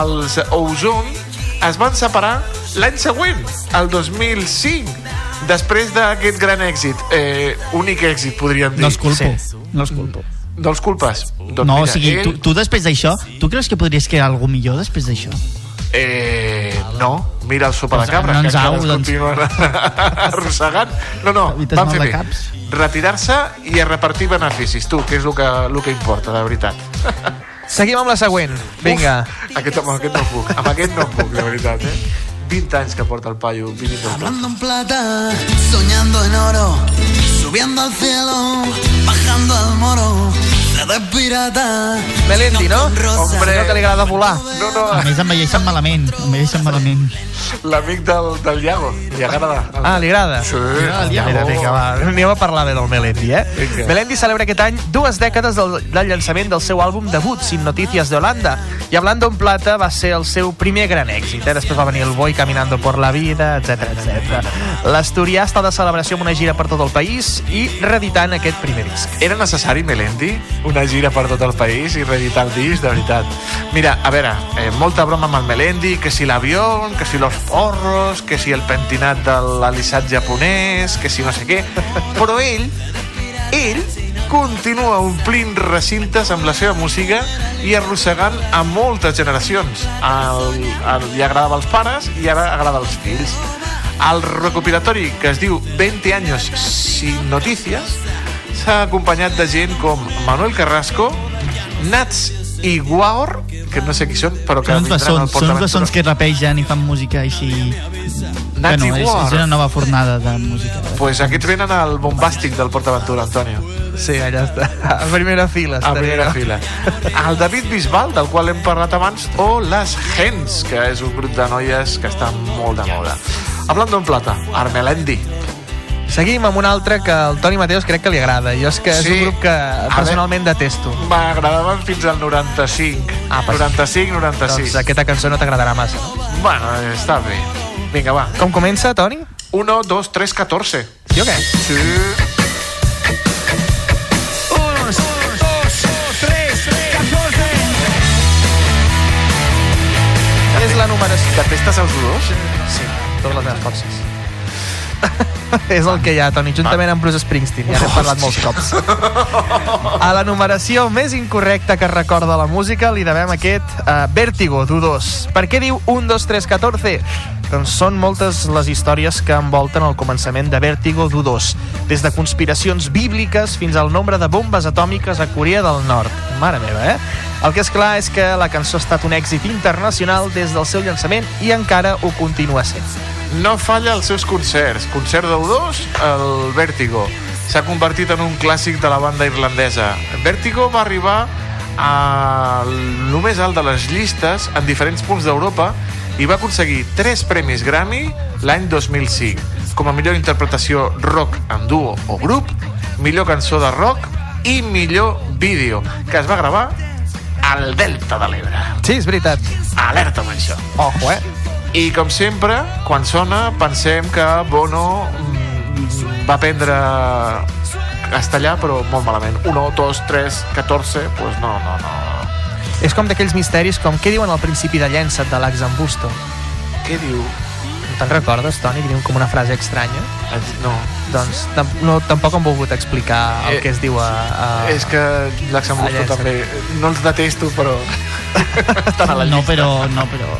els Ozone, es van separar l'any següent, el 2005, després d'aquest gran èxit. Eh, únic èxit, podríem dir. No els culpo, no els culpo. No els culpes? Doncs No, o mira, sigui, ell- tu, tu després d'això, tu creus que podries crear alguna millor després d'això? Eh, no, mira el sopa de Doncs, cabra, no que au, doncs. continuen arrossegant. No, no, van fer de bé. caps. Retirar-se i a repartir beneficis, tu, que és el que, el que importa, de veritat. Seguim amb la següent. Vinga. Uf, aquest, amb aquest no puc, amb aquest no puc, de veritat, eh? 20 anys que porta el paio. Hablando en plata, soñando en oro, subiendo al cielo, bajando al moro. Melendi, no? Hombre. No que li agrada volar. No, no, A més, envelleixen malament, envelleixen malament. l'amic del, del Iago, li agrada. Ah, li agrada? Sí. Ah, Mira, vinga, va. Anem a parlar bé del Melendi, eh? Vinga. Melendi celebra aquest any dues dècades del, del llançament del seu àlbum debut, Sin Noticias de Holanda. I Hablando en Plata va ser el seu primer gran èxit. Eh? Després va venir El Boi Caminando por la Vida, etc etc. L'Asturià està de celebració amb una gira per tot el país i reeditant aquest primer disc. Era necessari, Melendi, una gira per tot el país i reeditar el disc, de veritat. Mira, a veure, eh, molta broma amb el Melendi, que si l'avió, que si los porros, que si el pentinat de l'alissat japonès, que si no sé què, però ell, ell continua omplint recintes amb la seva música i arrossegant a moltes generacions. El, el, li agradava als pares i ara agrada als fills. El recopilatori que es diu 20 años sin noticias s'ha acompanyat de gent com Manuel Carrasco, Nats i Guaor, que no sé qui són, però que Són vindran al bessons, són uns PortAventura. bessons que rapegen i fan música així... Nazi bueno, és, War. és una nova fornada de música. Pues aquests venen al bombàstic del PortAventura, Antonio. Sí, allà està. A primera fila. A primera fila. El David Bisbal, del qual hem parlat abans, o Les Gens, que és un grup de noies que està molt de moda. Hablando en plata, Armelendi. Seguim amb un altre que el Toni Mateos crec que li agrada. Jo és que és Sí. un grup que personalment detesto. M'agradaven fins al 95. Ah, pues- 95, 96. Doncs aquesta cançó no t'agradarà massa. no? Bueno, està bé. Vinga, va. Com comença, Toni? 1, 2, 3, 14. Sí o què? Sí. És la numeració... Detestes els dolors? Sí, totes les meves forces. és el que hi ha, Toni, juntament amb Bruce Springsteen. Ja n'hem parlat molts cops. A la numeració més incorrecta que recorda la música li devem aquest uh, Vértigo, d'U2. Per què diu 1, 2, 3, 14? Doncs són moltes les històries que envolten el començament de Vértigo d'U2, des de conspiracions bíbliques fins al nombre de bombes atòmiques a Corea del Nord. Mare meva, eh? El que és clar és que la cançó ha estat un èxit internacional des del seu llançament i encara ho continua sent. No falla els seus concerts. Concert d'U2, el Vértigo. S'ha convertit en un clàssic de la banda irlandesa. Vértigo va arribar a lo més alt de les llistes en diferents punts d'Europa i va aconseguir tres premis Grammy l'any 2005 com a millor interpretació rock en duo o grup, millor cançó de rock i millor vídeo, que es va gravar al Delta de l'Ebre. Sí, és veritat. Alerta amb això. Ojo, eh? I com sempre, quan sona, pensem que Bono mm, va aprendre castellà, però molt malament. 1, 2, 3, 14, doncs pues no, no, no. És com d'aquells misteris com què diuen al principi de Llença't de l'Ax Busto. Què diu? No te'n recordes, Toni, que diuen com una frase estranya? No. Doncs tam no, tampoc han volgut explicar el Eh, que es diu a... a És que l'Axambusto a Llença't. també... No els detesto, però... No, però, no, però...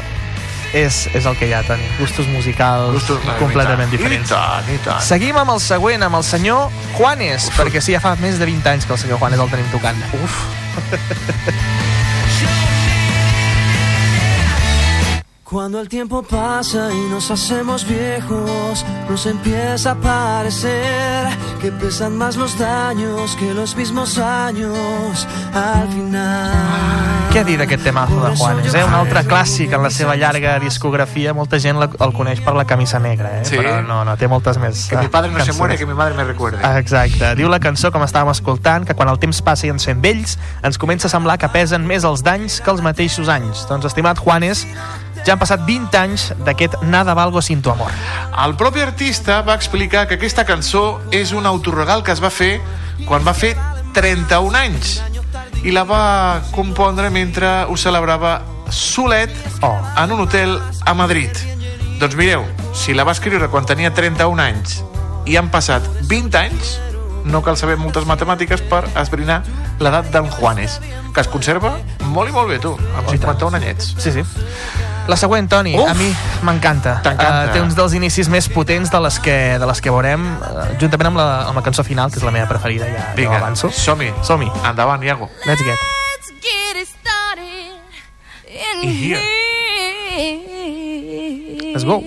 És, és el que hi ha, Toni. Gustos musicals Gustos- completament i diferents. I tant, i tant. Seguim amb el següent, amb el senyor Juanes, perquè sí, ja fa més de 20 anys que el senyor Juanes el tenim tocant. Uf. Cuando el tiempo pasa y nos hacemos viejos, nos empieza a parecer que pesan más los daños que los mismos años al final. Què dir d'aquest temazo de Juanes, eh? Un altre clàssic en la seva llarga discografia. Molta gent la, el coneix per la camisa negra, eh? Sí. Però no, no, té moltes més Que mi padre no se cançons. muere, que mi madre me recuerde. Ah, Exacte. Diu la cançó, com estàvem escoltant, que quan el temps passa i ens fem vells, ens comença a semblar que pesen més els danys que els mateixos anys. Doncs, estimat Juanes, ja han passat 20 anys d'aquest Nada valgo sin tu amor. El propi artista va explicar que aquesta cançó és un autorregal que es va fer quan va fer 31 anys i la va compondre mentre ho celebrava solet oh. en un hotel a Madrid. Doncs mireu, si la va escriure quan tenia 31 anys i han passat 20 anys, no cal saber moltes matemàtiques per esbrinar l'edat d'en Juanes, que es conserva molt i molt bé, tu, amb 51 anyets. Sí, sí. La següent, Toni, Uf! a mi m'encanta. Uh, té uns dels inicis més potents de les que, de les que veurem, uh, juntament amb la, amb la cançó final, que és la meva preferida, ja, ja Vinga, ho avanço. som-hi. Som-hi. Endavant, Iago. Let's get. Get it started in I here. Let's go.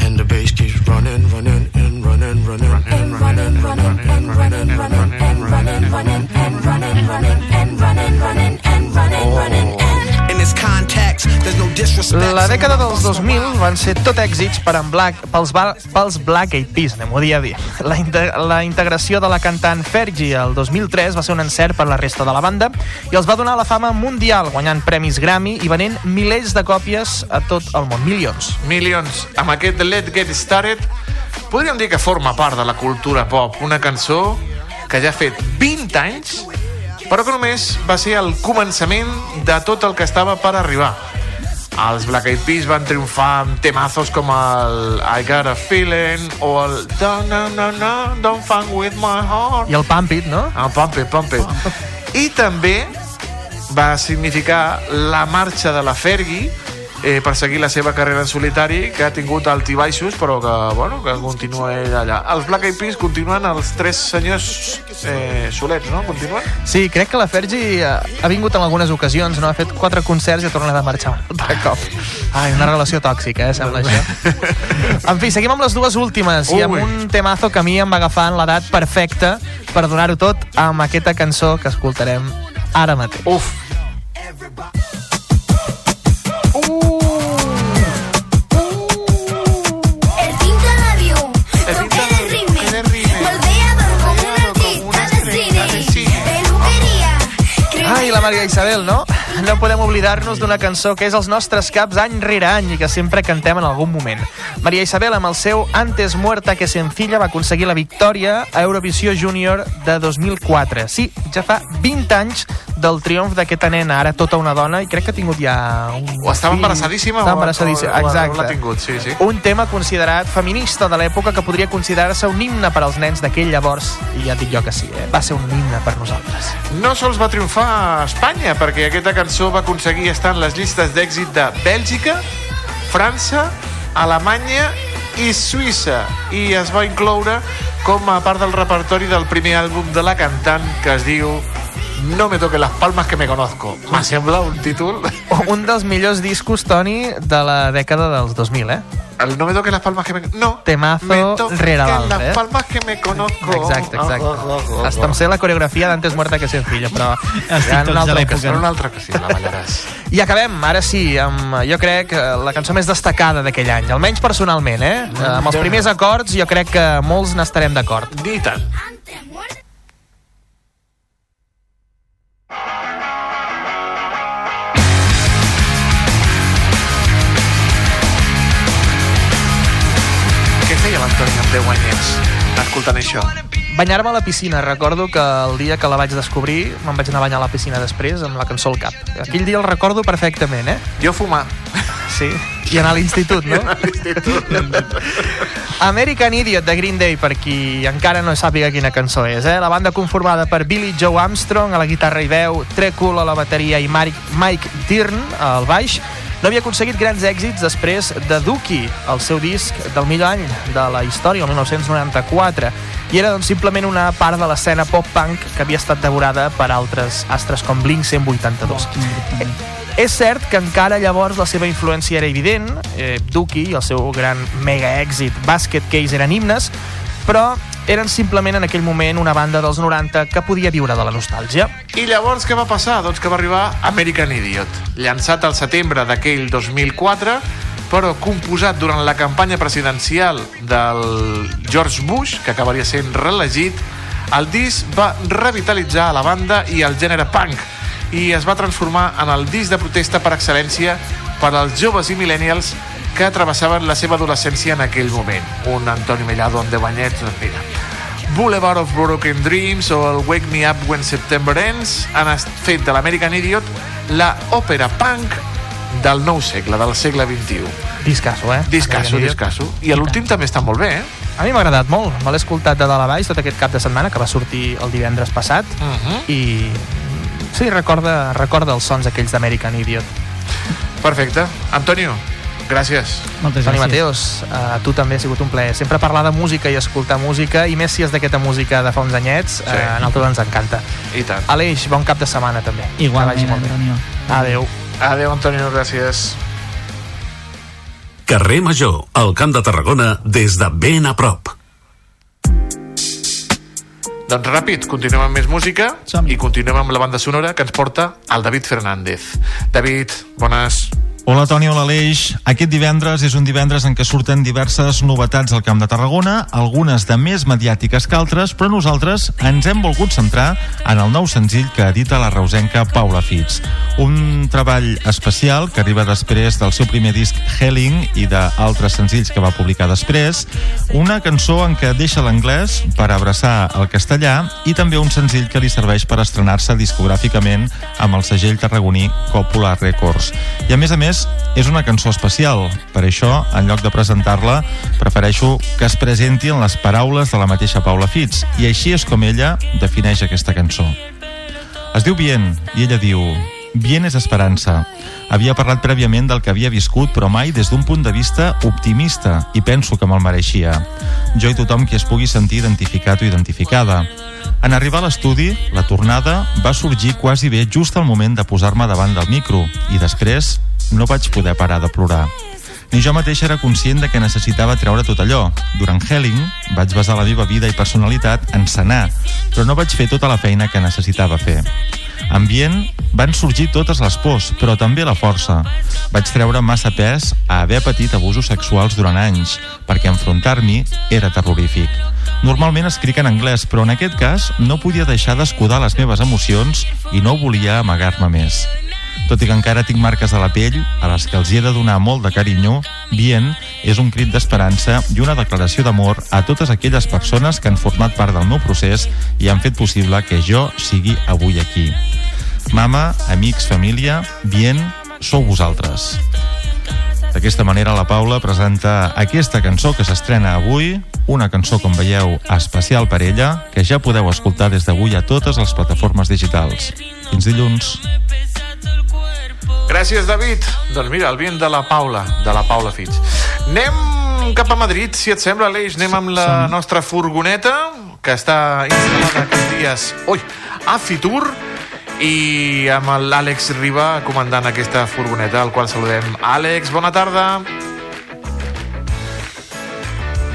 And the bass keeps running, running, and running, running, and running, running, and running, running, and running, running, and running, running, and running, running, and running, running, and in this La dècada dels 2000 van ser tot èxits per en Black, pels, ba- pels Black Eyed Peas, anem-ho a dir. La, inte, la integració de la cantant Fergie el 2003 va ser un encert per la resta de la banda i els va donar la fama mundial, guanyant premis Grammy i venent milers de còpies a tot el món, milions. Milions. Amb aquest Let's Get Started podríem dir que forma part de la cultura pop. Una cançó que ja ha fet 20 anys, però que només va ser el començament de tot el que estava per arribar. Els Black Eyed Peas van triomfar amb temazos com el I Got a Feeling o el Don't, no, no, no, don't funk with my heart. I el Pump It, no? El Pump It, Pump It. I també va significar la marxa de la Fergie eh, per seguir la seva carrera en solitari, que ha tingut altibaixos, però que, bueno, que continua ell allà. Els Black Eyed Peas continuen els tres senyors eh, solets, no? Continuen? Sí, crec que la Fergie eh, ha vingut en algunes ocasions, no? Ha fet quatre concerts i ha tornat a marxar altre cop. Ai, una relació tòxica, eh, sembla això. En fi, seguim amb les dues últimes i amb un temazo que a mi em va agafar en l'edat perfecta per donar-ho tot amb aquesta cançó que escoltarem ara mateix. Uf! El peluqueria, Ai, la Maria Isabel, no? No podem oblidar-nos d'una cançó que és els nostres caps any rere any i que sempre cantem en algun moment. Maria Isabel, amb el seu Antes muerta que sencilla, va aconseguir la victòria a Eurovisió Júnior de 2004. Sí, ja fa 20 anys del triomf d'aquesta nena, ara tota una dona, i crec que ha tingut ja un O estava embarassadíssima Estava o- embarassadíssima, o- o- o exacte. l'ha tingut, sí, sí. Un tema considerat feminista de l'època que podria considerar-se un himne per als nens d'aquell llavors, i ja dic jo que sí, eh? va ser un himne per nosaltres. No sols va triomfar a Espanya, perquè aquesta cançó va aconseguir estar en les llistes d'èxit de Bèlgica, França, Alemanya i Suïssa, i es va incloure com a part del repertori del primer àlbum de la cantant que es diu No me toque las palmas que me conozco. Me sembla un títol... Un dels millors discos, Toni, de la dècada dels 2000, eh? El No me toque las palmas que me... No. Temazo Me rere las l'altre, eh? palmas que me conozco. Exacte, exacte. Oh, oh, oh, oh. Hasta em sé la coreografia d'Antes muerta que sencilla, però ja en TikToks una altra l'època. ocasió. En una altra ocasió la ballaràs. I acabem, ara sí, amb, jo crec, eh, la cançó més destacada d'aquell any, almenys personalment, eh? Eh, Amb els primers acords jo crec que molts n'estarem d'acord. I tant. Què 10 anyets escoltant això? Banyar-me a la piscina, recordo que el dia que la vaig descobrir me'n vaig anar a banyar a la piscina després amb la cançó al cap. Aquell dia el recordo perfectament, eh? Jo fumar. Sí, i anar a l'institut, no? American Idiot de Green Day, per qui encara no sàpiga quina cançó és. Eh? La banda conformada per Billy Joe Armstrong a la guitarra i veu, Trey Cool a la bateria i Mike, Mike Dirn al baix, no havia aconseguit grans èxits després de Dookie, el seu disc del millor any de la història, el 1994, i era doncs, simplement una part de l'escena pop-punk que havia estat devorada per altres astres com Blink-182. És cert que encara llavors la seva influència era evident, eh, Dookie i el seu gran mega èxit Basket Case eren himnes, però eren simplement en aquell moment una banda dels 90 que podia viure de la nostàlgia. I llavors què va passar? Doncs que va arribar American Idiot, llançat al setembre d'aquell 2004, però composat durant la campanya presidencial del George Bush, que acabaria sent reelegit, el disc va revitalitzar la banda i el gènere punk, i es va transformar en el disc de protesta per excel·lència per als joves i millennials que travessaven la seva adolescència en aquell moment. Un Antoni Mellado amb 10 anyets, doncs mira, Boulevard of Broken Dreams o el Wake Me Up When September Ends han fet de l'American Idiot la òpera punk del nou segle, del segle XXI. Discasso, eh? Discasso, discasso. I l'últim també està molt bé, eh? A mi m'ha agradat molt, me l'he escoltat de dalt a baix tot aquest cap de setmana que va sortir el divendres passat Uh -huh. i sí, recorda, recorda els sons aquells d'American Idiot. Perfecte. Antonio, gràcies. Moltes Toni gràcies. Mateos, a tu també ha sigut un plaer. Sempre parlar de música i escoltar música, i més si és d'aquesta música de fa uns anyets, sí. eh, a nosaltres ens encanta. I tant. Aleix, bon cap de setmana també. Igualment, Que vagi molt bé. Antonio. Adéu. Adéu, Antonio, gràcies. Carrer Major, al Camp de Tarragona, des de ben a prop. Doncs ràpid, continuem amb més música i continuem amb la banda sonora que ens porta el David Fernández. David, bones. Hola Toni, hola Aleix. Aquest divendres és un divendres en què surten diverses novetats al Camp de Tarragona, algunes de més mediàtiques que altres, però nosaltres ens hem volgut centrar en el nou senzill que edita la reusenca Paula Fitz. Un treball especial que arriba després del seu primer disc Helling i d'altres senzills que va publicar després, una cançó en què deixa l'anglès per abraçar el castellà i també un senzill que li serveix per estrenar-se discogràficament amb el segell tarragoní Còpula Records. I a més a més, és una cançó especial. Per això, en lloc de presentar-la, prefereixo que es presenti en les paraules de la mateixa Paula Fitz. I així és com ella defineix aquesta cançó. Es diu Bien, i ella diu... Bien és esperança. Havia parlat prèviament del que havia viscut, però mai des d'un punt de vista optimista, i penso que me'l mereixia. Jo i tothom qui es pugui sentir identificat o identificada. En arribar a l'estudi, la tornada va sorgir quasi bé just al moment de posar-me davant del micro, i després no vaig poder parar de plorar. Ni jo mateix era conscient de que necessitava treure tot allò. Durant Helling vaig basar la meva vida i personalitat en sanar, però no vaig fer tota la feina que necessitava fer. Ambient van sorgir totes les pors, però també la força. Vaig treure massa pes a haver patit abusos sexuals durant anys, perquè enfrontar-m'hi era terrorífic. Normalment escric en anglès, però en aquest cas no podia deixar d'escudar les meves emocions i no volia amagar-me més. Tot i que encara tinc marques a la pell, a les que els hi he de donar molt de carinyo, Bien és un crit d'esperança i una declaració d'amor a totes aquelles persones que han format part del meu procés i han fet possible que jo sigui avui aquí. Mama, amics, família, Bien, sou vosaltres. D'aquesta manera, la Paula presenta aquesta cançó que s'estrena avui, una cançó, com veieu, especial per ella, que ja podeu escoltar des d'avui a totes les plataformes digitals. Fins dilluns. Gràcies, David. Doncs mira, el vient de la Paula, de la Paula Fitz. Anem cap a Madrid, si et sembla, Aleix. Anem amb la nostra furgoneta, que està instal·lada aquests dies ui, a Fitur, i amb l'Àlex Riba comandant aquesta furgoneta, al qual saludem. Àlex, bona tarda.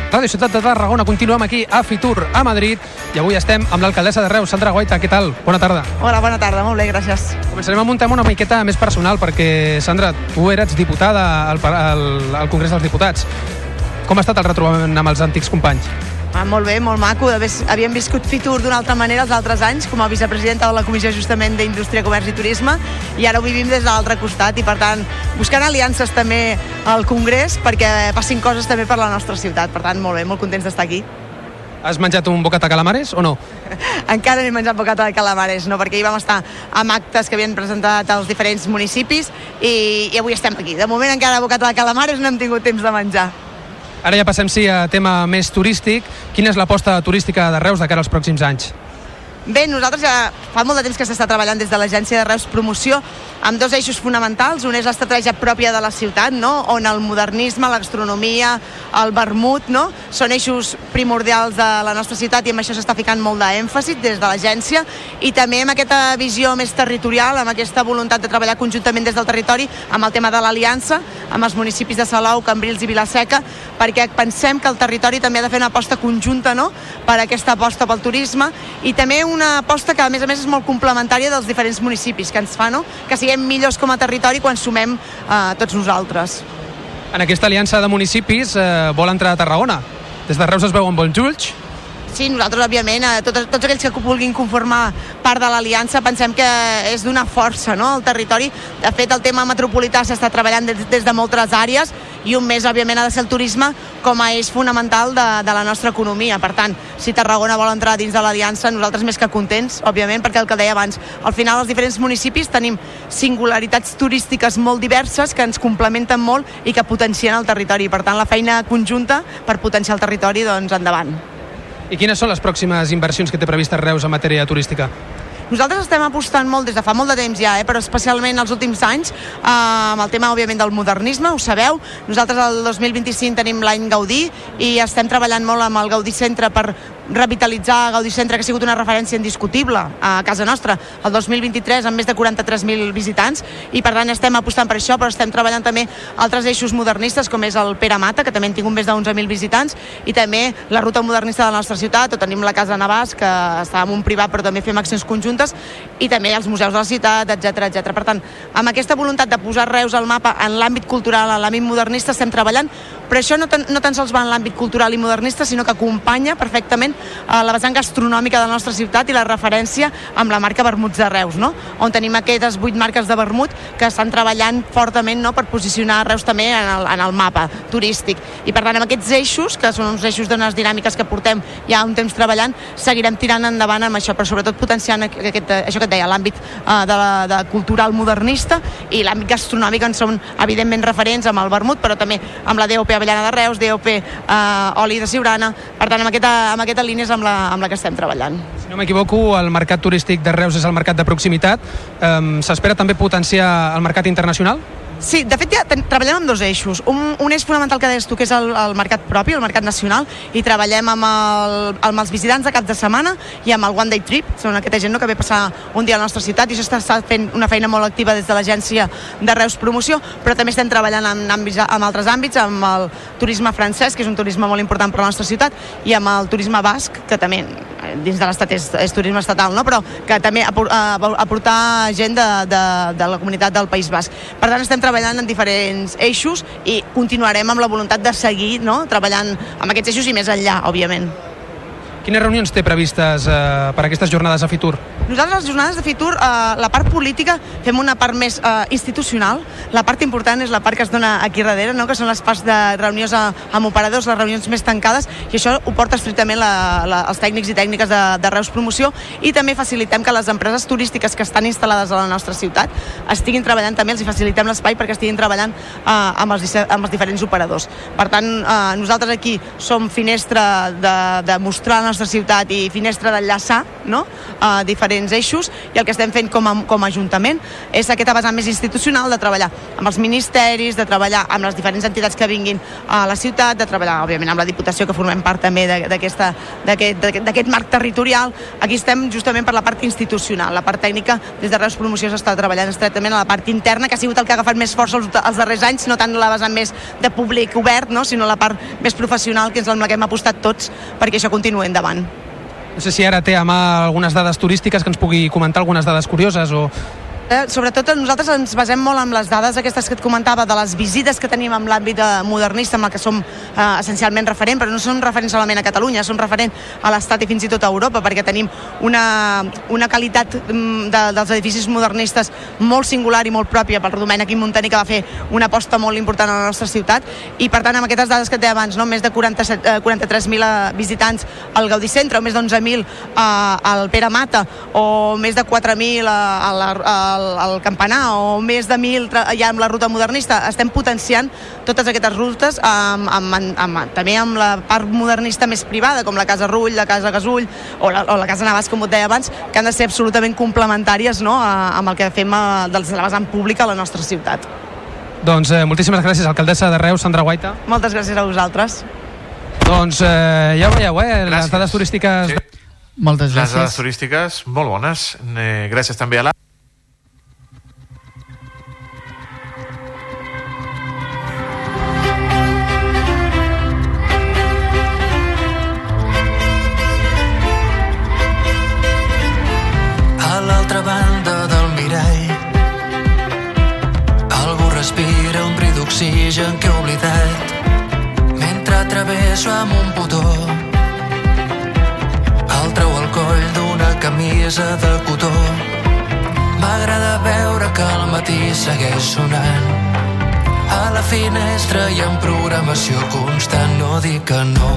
Ràdio Ciutat de Tarragona, continuem aquí a Fitur, a Madrid, i avui estem amb l'alcaldessa de Reus, Sandra Guaita. Què tal? Bona tarda. Hola, bona tarda, molt bé, gràcies. Començarem amb un tema una miqueta més personal, perquè, Sandra, tu eres diputada al, al, al Congrés dels Diputats. Com ha estat el retrobament amb els antics companys? Ah, molt bé, molt maco. Havíem viscut Fitur d'una altra manera els altres anys, com a vicepresidenta de la Comissió justament d'Indústria, Comerç i Turisme, i ara ho vivim des de l'altre costat, i per tant, buscant aliances també al Congrés perquè passin coses també per la nostra ciutat. Per tant, molt bé, molt contents d'estar aquí. Has menjat un bocat de calamares o no? Encara no he menjat bocata de calamares, no? perquè hi vam estar amb actes que havien presentat als diferents municipis i, i avui estem aquí. De moment encara bocata de calamares no hem tingut temps de menjar. Ara ja passem, sí, a tema més turístic. Quina és l'aposta turística de Reus de cara als pròxims anys? Bé, nosaltres ja fa molt de temps que s'està treballant des de l'Agència de Reus Promoció amb dos eixos fonamentals. Un és l'estratègia pròpia de la ciutat, no? on el modernisme, la gastronomia, el vermut, no? són eixos primordials de la nostra ciutat i amb això s'està ficant molt d'èmfasi des de l'agència i també amb aquesta visió més territorial, amb aquesta voluntat de treballar conjuntament des del territori amb el tema de l'aliança, amb els municipis de Salou, Cambrils i Vilaseca, perquè pensem que el territori també ha de fer una aposta conjunta no? per aquesta aposta pel turisme i també una aposta que a més a més és molt complementària dels diferents municipis que ens fa no? que siguem millors com a territori quan sumem eh, tots nosaltres. En aquesta aliança de municipis eh, vol entrar a Tarragona. Des de Reus es veuen bons ulls. Sí, nosaltres, òbviament, eh, tots, tots aquells que vulguin conformar part de l'aliança pensem que és d'una força no? el territori. De fet, el tema metropolità s'està treballant des, des de moltes àrees i un més, òbviament, ha de ser el turisme com a eix fonamental de, de la nostra economia. Per tant, si Tarragona vol entrar dins de l'aliança, nosaltres més que contents, òbviament, perquè el que deia abans, al final els diferents municipis tenim singularitats turístiques molt diverses que ens complementen molt i que potencien el territori. Per tant, la feina conjunta per potenciar el territori, doncs, endavant. I quines són les pròximes inversions que té previstes Reus en matèria turística? Nosaltres estem apostant molt des de fa molt de temps ja, eh, però especialment els últims anys eh, amb el tema, òbviament, del modernisme, ho sabeu. Nosaltres el 2025 tenim l'any Gaudí i estem treballant molt amb el Gaudí Centre per revitalitzar Gaudí Centre, que ha sigut una referència indiscutible a casa nostra, el 2023 amb més de 43.000 visitants, i per tant estem apostant per això, però estem treballant també altres eixos modernistes, com és el Pere Mata, que també hem tingut més de 11.000 visitants, i també la ruta modernista de la nostra ciutat, o tenim la Casa Navàs, que està en un privat, però també fem accions conjuntes, i també els museus de la ciutat, etc etc. Per tant, amb aquesta voluntat de posar Reus al mapa en l'àmbit cultural, en l'àmbit modernista, estem treballant, però això no tan, no tan sols va en l'àmbit cultural i modernista, sinó que acompanya perfectament eh, la vessant gastronòmica de la nostra ciutat i la referència amb la marca Vermuts de Reus, no? on tenim aquestes vuit marques de vermut que estan treballant fortament no? per posicionar Reus també en el, en el mapa turístic. I per tant, amb aquests eixos, que són uns eixos d'unes dinàmiques que portem ja un temps treballant, seguirem tirant endavant amb això, però sobretot potenciant aquest, això que et deia, l'àmbit eh, de, la, de cultural modernista i l'àmbit gastronòmic en són evidentment referents amb el vermut, però també amb la DOP Avellana de Reus, DOP eh, Oli de Siurana, per tant, amb aquesta, amb aquesta línia és amb la, amb la que estem treballant. Si no m'equivoco, el mercat turístic de Reus és el mercat de proximitat. Um, S'espera també potenciar el mercat internacional? Sí, de fet ja treballem amb dos eixos. Un, un eix fonamental que deies tu, que és el, el mercat propi, el mercat nacional, i treballem amb, el, amb els visitants de cap de setmana i amb el One Day Trip, són aquesta gent no, que ve passar un dia a la nostra ciutat, i això està, està fent una feina molt activa des de l'agència de Reus Promoció, però també estem treballant en, àmbits, en altres àmbits, amb el turisme francès, que és un turisme molt important per a la nostra ciutat, i amb el turisme basc, que també eh, dins de l'estat és, és turisme estatal, no? però que també eh, aportar gent de, de, de la comunitat del País Basc. Per tant, estem treballant en diferents eixos i continuarem amb la voluntat de seguir no? treballant amb aquests eixos i més enllà, òbviament. Quines reunions té previstes eh, per aquestes jornades a Fitur? Nosaltres, les jornades de Fitur, eh, la part política, fem una part més eh, institucional. La part important és la part que es dona aquí darrere, no? que són les parts de reunions a, amb operadors, les reunions més tancades, i això ho porta estrictament la, la, els tècnics i tècniques de, de Reus Promoció, i també facilitem que les empreses turístiques que estan instal·lades a la nostra ciutat estiguin treballant també, els facilitem l'espai perquè estiguin treballant eh, amb, els, amb els diferents operadors. Per tant, eh, nosaltres aquí som finestra de, de mostrar la nostra ciutat i finestra d'enllaçar no? a diferents eixos i el que estem fent com a, com a Ajuntament és aquesta vessant més institucional de treballar amb els ministeris, de treballar amb les diferents entitats que vinguin a la ciutat, de treballar, òbviament, amb la Diputació, que formem part també d'aquest marc territorial. Aquí estem justament per la part institucional. La part tècnica, des de Reus Promoció, s'està treballant estretament a la part interna, que ha sigut el que ha agafat més força els, els darrers anys, no tant la vessant més de públic obert, no? sinó la part més professional, que és la que hem apostat tots perquè això continuï endavant. No sé si ara té a mà algunes dades turístiques que ens pugui comentar algunes dades curioses o Eh, sobretot nosaltres ens basem molt en les dades aquestes que et comentava de les visites que tenim en l'àmbit eh, modernista amb el que som eh, essencialment referent, però no són referents solament a Catalunya, són referent a l'Estat i fins i tot a Europa, perquè tenim una, una qualitat mm, de, dels edificis modernistes molt singular i molt pròpia pel Domènec i Montani, que va fer una aposta molt important a la nostra ciutat, i per tant amb aquestes dades que et deia abans, no? més de 47, eh, 43.000 visitants al Gaudí Centre, o més de 11.000 eh, al Pere Mata, o més de 4.000 a, la, a al, al campanar o més de mil ja amb la ruta modernista. Estem potenciant totes aquestes rutes amb, amb, amb, amb, també amb la part modernista més privada, com la Casa Rull, la Casa Gasull o la, o la Casa Navàs, com et deia abans, que han de ser absolutament complementàries no? a, amb el que fem a, de la vessant pública a la nostra ciutat. Doncs eh, moltíssimes gràcies, alcaldessa de Reus, Sandra Guaita. Moltes gràcies a vosaltres. Doncs eh, ja ho veieu, eh? Les dades turístiques... Sí. Moltes Les dades turístiques molt bones. Eh, gràcies també a la... camisa de cotó M'agrada veure que al matí segueix sonant A la finestra hi ha programació constant No dic que no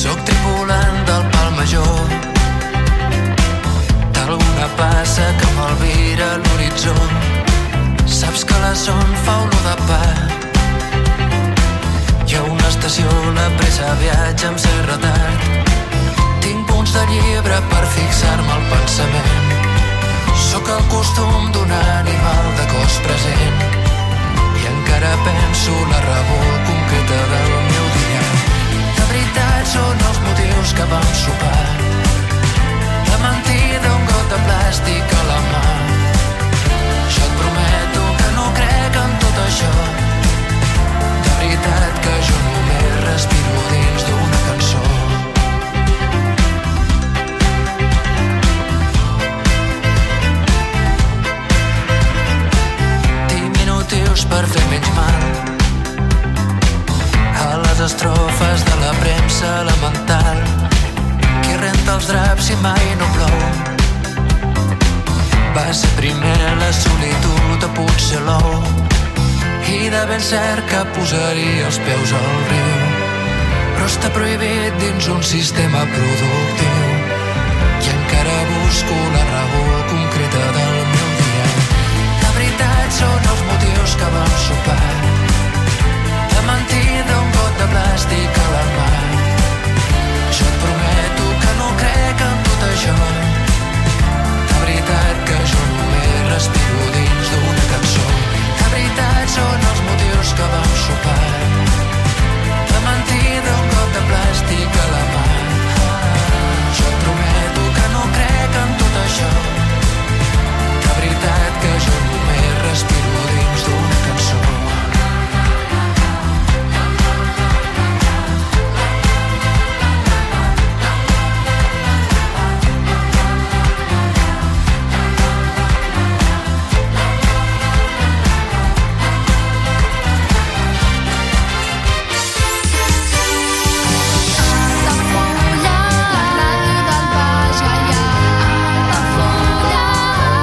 Soc tripulant del pal major d'alguna passa que m'alvira l'horitzó. Saps que la son fa olor de pa. Estació, la pressa viatja amb cert retard. Tinc punts de llibre per fixar-me al pensament. Sóc el costum d'un animal de cos present. encara penso la raó concreta del meu dia. De veritat són els motius que vam sopar. La mentida, un got de plàstic a la mà. Jo et prometo que no crec en tot això. Veritat que jo només respiro dins d'una cançó. Diminutius per fer menys mal. A les estrofes de la premsa elemental qui renta els draps si mai no plou. Va ser primer la solitud o potser l'ou i de ben cert que posaria els peus al riu. Però està prohibit dins un sistema productiu. I encara busco la raó concreta del meu dia. La veritat són els motius que vam sopar. La mentida un got de plàstic a la mà. Jo et prometo que no crec en tot això. La veritat que jo només respiro dins d'una cançó. Aquests són els motius que vam sopar. La mentida, un cop de plàstic a la mà. Jo et prometo que no crec en tot això. De veritat que jo només respiro dins d'una cançó.